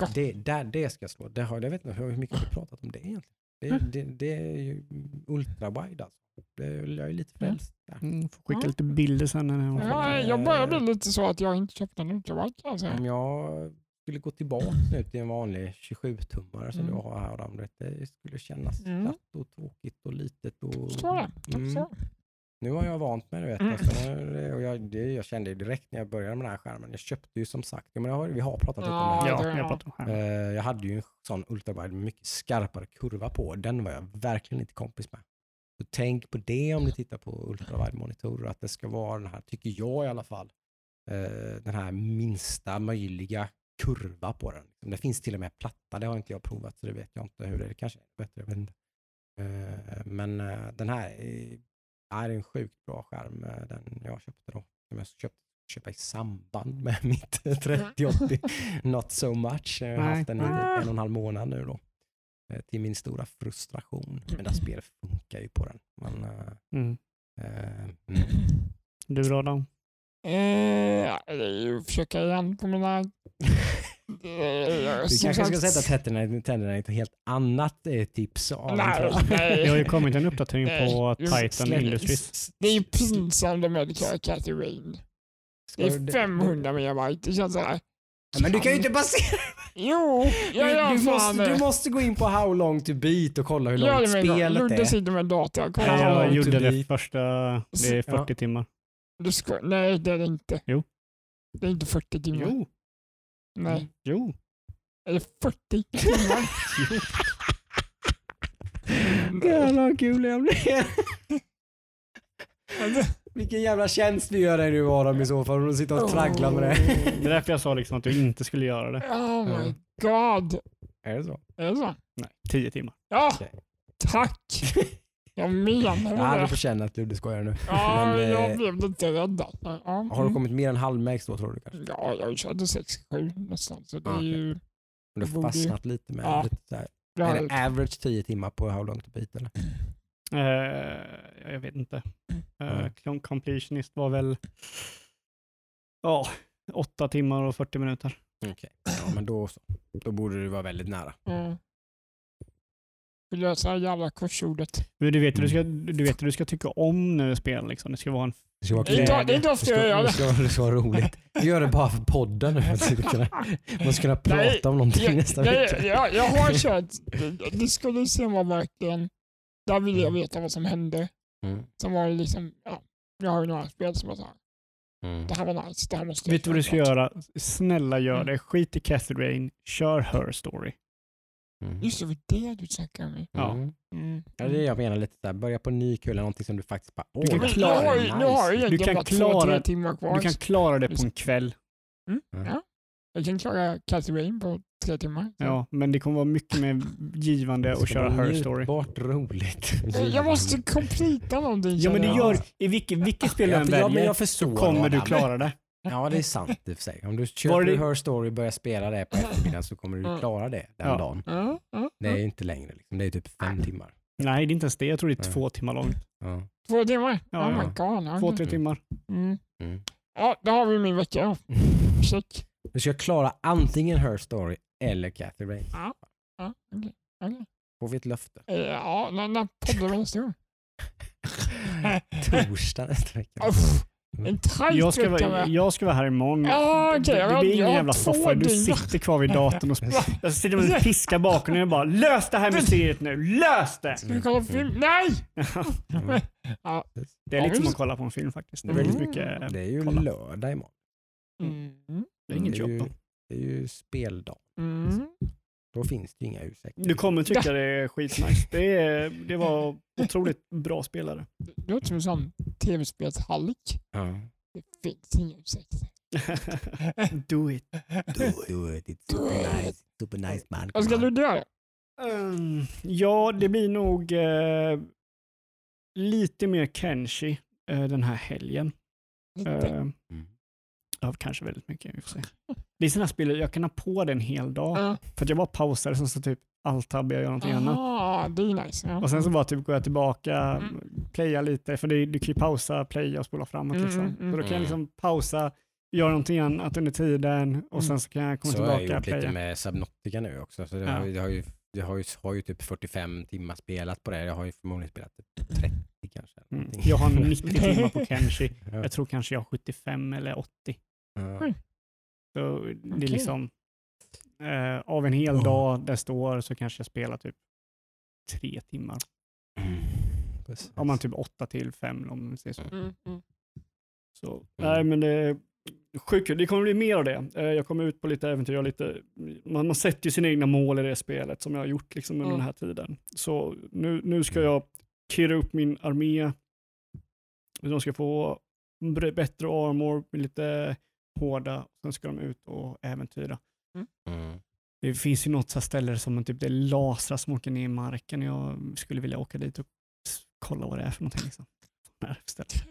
god. Det, där, det ska jag slå. Det har, jag vet inte hur mycket har vi pratat om det egentligen. Det, Mm. det, det är ju ultra wide alltså. Det, jag är lite frälst där. Mm, får skicka Ja. lite bilder sen. När jag Ja, jag börjar bli lite så att jag inte köpte en ultrawide säga. Om jag skulle gå tillbaka nu till en vanlig 27-tummare som Mm. du har här Adam, det skulle kännas Mm. platt och tråkigt och litet. Och. Jag Mm. Nu har jag vant mig, du vet. Mm. Alltså, och jag, det, jag kände ju direkt när jag började med den här skärmen. Jag köpte ju som sagt, jag menar, vi har pratat lite om det här. Ja, Ja, jag om. Eh, jag hade ju en sån ultrawide med mycket skarpare kurva på. Den var jag verkligen inte kompis med. Så tänk på det om ni tittar på ultrawide monitorer, att det ska vara den här, tycker jag i alla fall, eh, den här minsta möjliga kurva på den. Det finns till och med platta, det har inte jag provat så det vet jag inte hur det är. Det kanske är bättre, jag vet inte. Eh, men eh, den här är, en sjukt bra skärm, eh, den jag köpte då. Som jag köpte köpa i samband med mitt 3080. Not so much. Jag har haft den i en och en halv månad nu då. Till min stora frustration. Men det spelet funkar ju på den. Men, Mm. eh, mm. Du då Adam? Eh, att försöka igen på mina... Du kanske ska sätta tänderna, tänderna i ett helt annat eh, tips. Av Nej, Det har ju nej. kommit en uppdatering på Nej, Titan Industries. Det är ju pinsamt Rain. ska Det du- är 500 megabyte. Det känns såhär... Men du kan ju inte basera... Jo, jag Du, gör du, fan måste, du måste gå in på how long to beat och kolla hur långt med spelet Ludde är. sitter med dator. Kolla Jag gjorde det beat. första, det är 40 Ja. timmar. Du ska, nej, det är det inte. Jo. Det är inte 40 timmar. Jo, Nej, jo. är det 40 timmar? Jävlar vad kul jag blev. Alltså, Vilken jävla tjänst vi gör dig nu Adam i så fall om du sitter och tragglar med det. Det är därför jag sa liksom att du inte skulle göra det. oh my Ja. god. Är det så? Är det så? Nej, 10 timmar. Ja, tack. Jag menar Jag hade det. känna att Ludde skojar nu. Ja, Men, jag eh, blev lite rädd. där. Ja, Har du mm. kommit mer än halvvägs då tror du kanske? Ja, jag körde 6-7 nästan. Så det är ju... Du har fastnat lite med Ja. lite så här. Jag, Är det average 10 timmar på how long to beat eller? Eh, jag vet inte. Mm. Uh, completionist var väl ja, 8 timmar och 40 minuter. Okej, ja men då så. Då borde du vara väldigt nära. mm. Vill det här jävla korsordet. Men du vet hur du ska, Mm. du vet hur du ska tycka om när du spelar. Liksom. Det ska vara en Det ska vara Det är inte- kul. det är inte Det ofta jag gör det det. ska, det ska vara roligt. Vi gör det bara för podden vi ska kunna- Man ska kunna Nej, prata om någonting Jag, nästa jag, vecka. jag, jag har kört, Disco-Lyceum var verkligen, där ville jag veta vad som hände. Mm. Sen var det liksom, ja, jag har ju några spel som var såhär, Mm. det här var nice, det här måste jag Vet du vad du ska göra? Snälla gör Mm. det. Skit i Cathy Rain. Kör Her Story. Mm. Just det, det var det du snackade om. Ja. Mm. Mm. Ja, det är det jag menar lite där. Börja på ny kula, någonting som du faktiskt bara, åh, kan det är har ju- nice. Nu har jag Du kan klara- tre timmar kvar. Du kan klara det på en kväll. ja. Jag kan klara Rain på tre timmar. Ja, men det kommer vara mycket mer givande Det att köra Her Story. njutbart roligt. Eh, Jag måste completa någonting. Ja, men det gör, i vilket, vilket spel du än för- ja, men väljer jag förstår så kommer du klara det. Ja, det är sant i och för sig. Om du köper det- Her Story och börjar spela det på eftermiddagen så kommer du klara det den Ja. dagen. Ja, ja, Det är ja. inte längre. Liksom. Det är typ fem timmar. Nej, det är inte ens det. Jag tror det är två timmar långt. Ja. Två timmar? Ja, oh ja. my god. ja. Två, tre timmar. Mm. Mm. Ja, då har vi min vecka. Check. Du ska klara antingen Her Story eller Cathy Rain. Ja, okej. okej. Får vi ett löfte? Eh, Ja, när poddar vi nästa gång? Torsdag nästa vecka. Uff, En Jag ska, vara, jag ska vara här imorgon. Ja, okej, det, det blir ingen jävla soffa. Du sitter kvar vid datorn och. Jag sitter med en piska bakom och bara lös det här mysteriet nu. Lös det! Ska vi kolla film? Nej! Mm. Ja. Det är lite som att kolla på en film faktiskt. Det är väldigt Mm. mycket. Det är ju kolla. lördag imorgon. Mm. Det är inget är jobb då. det är ju speldag. Mm. Då finns det inga ursäkter. Du kommer tycka det är skitnice. Det, är, det var otroligt bra spelare. Det låter som en sån tv-spelshallik. Ja. Det finns inga ursäkter. Do it. Do, do it, it's super nice. Super nice man. Vad ska du göra? Um, ja, det blir nog eh, lite mer Kenshi eh, den här helgen. Lite. Eh, Mm. ja, kanske väldigt mycket. Vi får se. Det är sådana spel jag kan ha på det en hel dag. Ja. För att jag bara pausar sen så typ alt-tabbar jag och gör någonting annat. Aha, det är nice. Ja. Och sen så bara typ går jag tillbaka, Mm. playa lite, för det, du kan ju pausa, playa och spola framåt. Mm, Liksom. mm, mm. Så då kan jag Mm. liksom pausa, göra någonting annat under tiden och Mm. sen så kan jag komma Så har jag tillbaka gjort och playa. lite med Subnautica nu också. Så det, Ja. har, det, har ju, det har, ju, har ju typ 45 timmar spelat på det. Jag har ju förmodligen spelat typ 30 kanske. Mm. Jag har 90 timmar på Kenshi. Ja. Jag tror kanske jag har 75 eller 80. Ja. Så det är liksom eh, av en hel Oh. dag där står så kanske jag spelar typ tre timmar. Mm. Om man typ åtta till fem om man säger så. Mm, mm. så Nej men det sjukt. Det kommer bli mer av det. Eh, jag kommer ut på lite äventyr. Jag lite, man, man sätter ju sina egna mål i det spelet som jag har gjort liksom under Mm. den här tiden. Så nu, nu ska jag kirra upp min armé. De ska få bättre armor, lite hårda. Sen ska de ut och äventyra. Mm. Det finns ju något så här ställe som en typ, det är lasrar som åker ner i marken. Jag skulle vilja åka dit och kolla vad det är för någonting. Liksom. Vad är det, för ställe?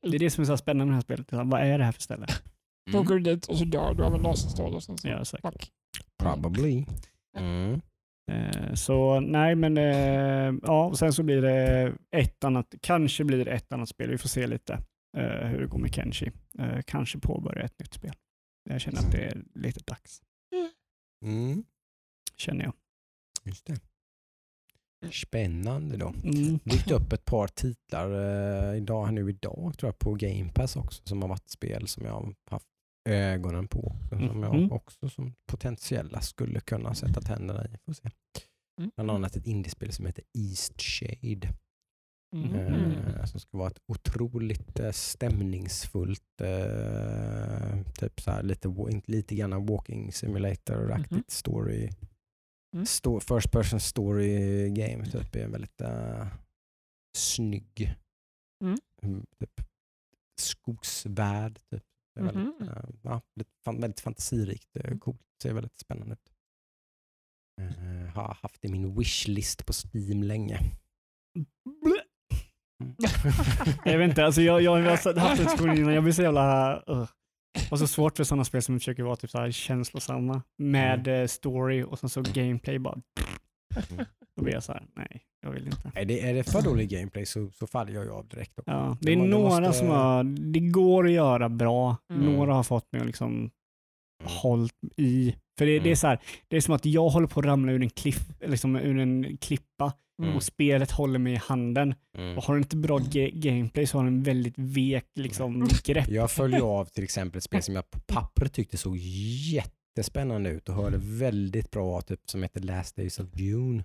det är det som är så här spännande med det här spelet. Vad är det här för ställe? Då Mm. går du dit och så dör du av en laserstråle. och Ja, säkert. Fuck. Probably. Mm. Eh, så nej, men eh, ja, och sen så blir det ett annat, kanske blir det ett annat spel. Vi får se lite hur det går med Kenshi. Eh, kanske påbörja ett nytt spel. Jag känner att det är lite dags, Mm. känner jag. Just det. Spännande då. Mm. dykt upp ett par titlar eh, idag, nu idag tror jag på Game Pass också som har varit spel som jag har haft ögonen på. Som Mhm. jag också som potentiella skulle kunna sätta tänderna i. Får se. Mm. Bland annat ett indiespel som heter East Shade. Mm. Eh, som ska vara ett otroligt eh, stämningsfullt, eh, typ så här lite, lite grann walking simulator-aktigt Mhm. story. Mm. Sto- first person story game. Typ, är en väldigt eh, snygg Mm. mm, typ, skogsvärld. Typ. Det är väldigt, Mhm. ja, lite, väldigt fantasirikt, Mm. coolt, ser väldigt spännande ut. Eh, har haft i min wishlist på Steam länge. Mm. Jag vet inte, alltså jag, jag har haft en diskussion innan. Jag blir så jävla... Uh. Och så svårt för sådana spel som försöker vara typ så här känslosamma med eh, story och sen så gameplay bara... Mm. Då blir jag så här, nej, jag vill inte. är, det, är det för dålig gameplay så, så faller jag ju av direkt. Också. Ja, det är må- några måste- som har, det går att göra bra. Mm. Några har fått mig att liksom Mm. hållit i. För det, det, är Mm. så här, det är som att jag håller på att ramla ur en, kliff, liksom ur en klippa Mm. och spelet håller mig i handen. Mm. Och har du inte bra ge- gameplay så har den väldigt vek liksom, grepp. Jag följer av till exempel ett spel som jag på pappret tyckte såg jättespännande ut och hörde väldigt bra typ som heter Last Days of June.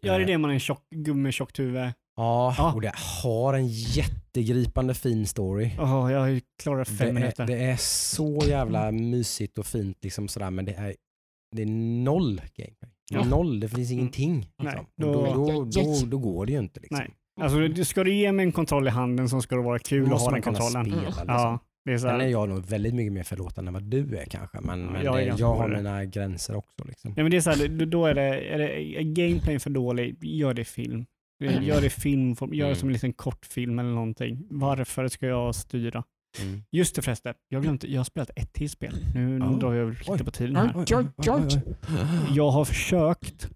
Ja, det är det man är en tjock, gubbe med tjockt huvud. Ja, Ja. och det har en jättegripande fin story. Åh, jag klarar fem det, minuter. är, det är så jävla mysigt och fint liksom sådär, men det är, det är noll gameplay. Ja. Noll, det finns ingenting. Nej, Liksom. då- då, då, då, då går det ju inte. Liksom. Nej. Alltså, du- ska du ge mig en kontroll i handen så ska det vara kul att ha den kontrollen. spela. Liksom. Ja, det är så Sen är här. jag nog väldigt mycket mer förlåtande än vad du är kanske, men, men jag är det, jag har mina gränser också. Liksom. Ja, men det är så här, då- är det, är det är gameplayen för dålig, gör det i film. Mm. Gör det film, gör det Mm. som en liten kortfilm eller någonting. Varför ska jag styra? Mm. Just det förresten, jag, glömde, jag har spelat ett till spel. Nu Oh. drar jag över lite Oj. på tiden här. Oj, oj, oj. Jag har försökt,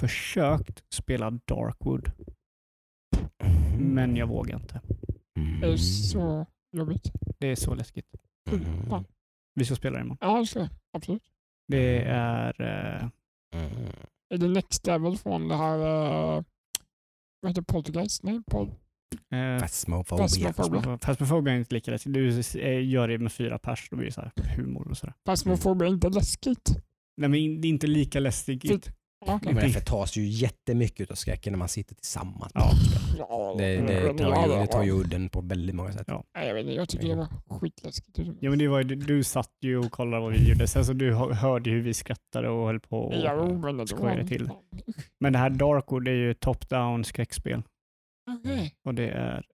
försökt spela Darkwood, men jag vågar inte. Mm. Det är så jobbigt. Det är så läskigt. Mm. Vi ska spela det imorgon. Ja, det ska jag. Absolut. Det är... Mm. är det Next Level från det här, uh, vad heter Poltergeist? Nej, Pol Eh, Phasmophobia. Phasmophobia. Phasmophobia är inte lika läskigt. Du eh, gör det med fyra pers, då blir det så här humor och sådär. Phasmophobia är inte läskigt. Nej, men det är inte lika läskigt. Okej. Men det tas ju jättemycket av skräcken när man sitter tillsammans. Ja. Det, det, tar ju, det tar ju udden på väldigt många sätt. Ja. Jag, vet inte, jag tycker det var skitläskigt. Ja, men det var, du satt ju och kollade vad vi gjorde, sen så du hör- hörde hur vi skrattade och höll på. Och, var- till. Men det här Darkwood det är ju top-down skräckspel Okej. och det är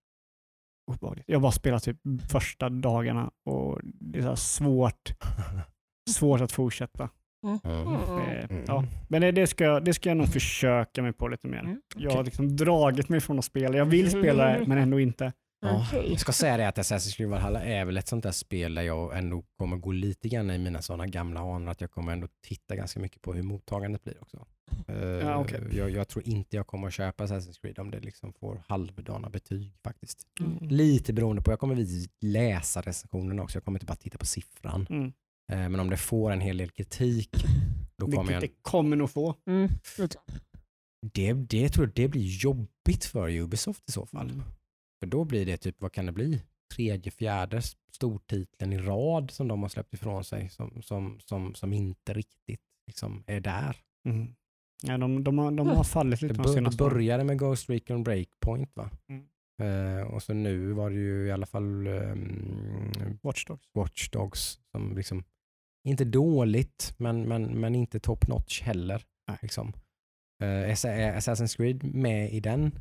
obehagligt. Jag har bara spelat typ första dagarna och det är så här svårt, svårt att fortsätta. Mm. Eh, Mm. Ja. Men det, ska, jag- det ska jag nog försöka mig på lite mer. Mm, Jag har liksom dragit mig från att spela. Jag vill spela det, men ändå inte. Ja, Okej. jag ska säga det att Assassin's Creed Valhalla är väl ett sånt där spel där jag ändå kommer gå lite grann i mina sådana gamla anor att jag kommer ändå titta ganska mycket på hur mottagandet blir också. Eh, Ja, okej. jag, jag tror inte jag kommer att köpa Assassin's Creed om det liksom får halvdana betyg faktiskt. Mm. Lite beroende på, jag kommer vi läsa recensionerna också, jag kommer inte bara titta på siffran. Mm. Eh, men om det får en hel del kritik, då kommer Vilket jag... det kommer nog få. Mm. Det, det tror jag det blir jobbigt för Ubisoft i så fall. För då blir det typ, vad kan det bli? Tredje, fjärde stortiteln i rad som de har släppt ifrån sig som, som, som, som inte riktigt liksom är där. Mm. Ja, de, de, har, de har fallit Det, lite de det senaste åren. började med Ghost Recon Breakpoint va? Mm. Eh, och så nu var det ju i alla fall um, Watch Dogs. Watch Dogs som liksom, inte dåligt men, men, men inte top notch heller. Nej. Liksom. Är Assassin's Creed med i den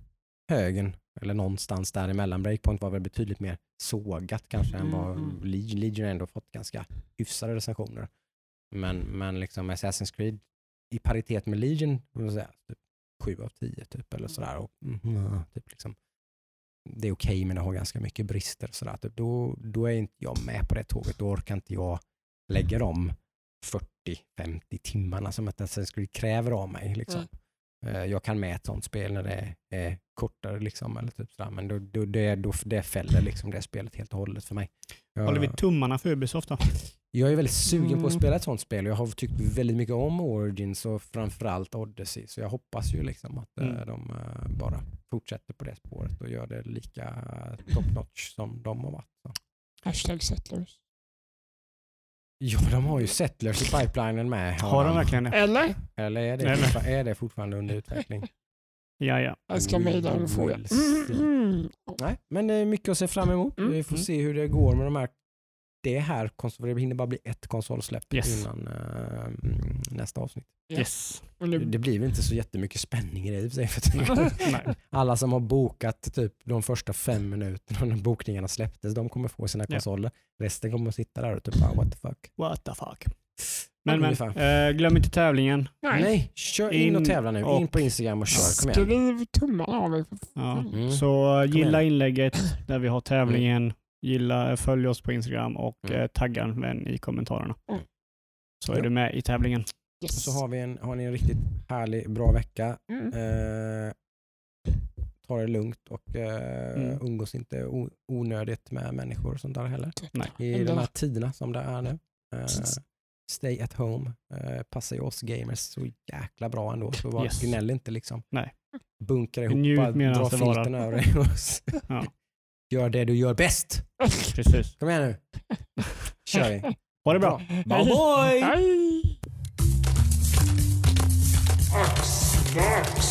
högen eller någonstans däremellan. Breakpoint var väl betydligt mer sågat kanske än vad Mm. Le- Legion ändå fått ganska hyfsade recensioner. Men, men liksom Assassin's Creed i paritet med Legion, säga, typ 7 av 10 typ eller sådär. Och, mm, typ liksom, det är okej men det har ganska mycket brister. Sådär. Typ, då, då är inte jag med på det tåget. Då orkar inte jag lägga de 40-50 timmarna som ett Assassin's Creed kräver av mig. Liksom. Eh, Jag kan med ett sånt spel när det är, kortare, liksom, eller typ sådär. men då, då, det, då, det fäller liksom det spelet helt och hållet för mig. Jag, Håller vi tummarna för Ubisoft då? jag är väldigt sugen på att Mm. spela ett sånt spel. Jag har tyckt väldigt mycket om Origins och framförallt Odyssey. Så jag hoppas ju liksom att eh, Mm. de eh, bara fortsätter på det spåret och gör det lika top notch som de har varit. Så. Hashtag settlers. Ja, de har ju Settlers i pipelinen med. Har de verkligen det? Eller? Eller är det, Eller? fortfar- är det fortfarande under utveckling? Ja, ja. Jag ska mejla och Mm, mm. Nej, men det är mycket att se fram emot. Mm. Vi får Mm. se hur det går med de här. Det här konsol, det hinner bara bli ett konsolsläpp Yes. innan mm, nästa avsnitt. Ja. Yes. Och nu, Det blir väl inte så jättemycket spänning i det i och för sig. För att Nej. alla som har bokat typ de första fem minuterna när bokningarna släpptes, de kommer få sina Ja. konsoler. Resten kommer att sitta där och typ bara, what the fuck. What the fuck. Men, men eh, glöm inte tävlingen. nej. Nej, kör in, och In tävla nu. In och- på Instagram och kör. Skriv tummarna av er. Ja. Mm. Så gilla inlägget där vi har tävlingen. Gilla, följ oss på Instagram och Mm. eh, tagga en vän i kommentarerna. Mm. Så är Ja. du med i tävlingen. Yes. så har, vi en, har ni en riktigt härlig, bra vecka. Mm. Eh, ta det lugnt och eh, Mm. umgås inte o- onödigt med människor och sånt där heller. Nej. I Ändå. de här tiderna som det är nu. Eh, stay at home. Eh, passar ju oss gamers så jäkla bra ändå. Så var, Yes. gnäll inte liksom. Nej. Bunkra ihop, bara dra filten över dig. Ja. Gör det du gör bäst. Precis. Kom igen nu. kör vi. Ha det bra. Bye boy! Hej! Axdags!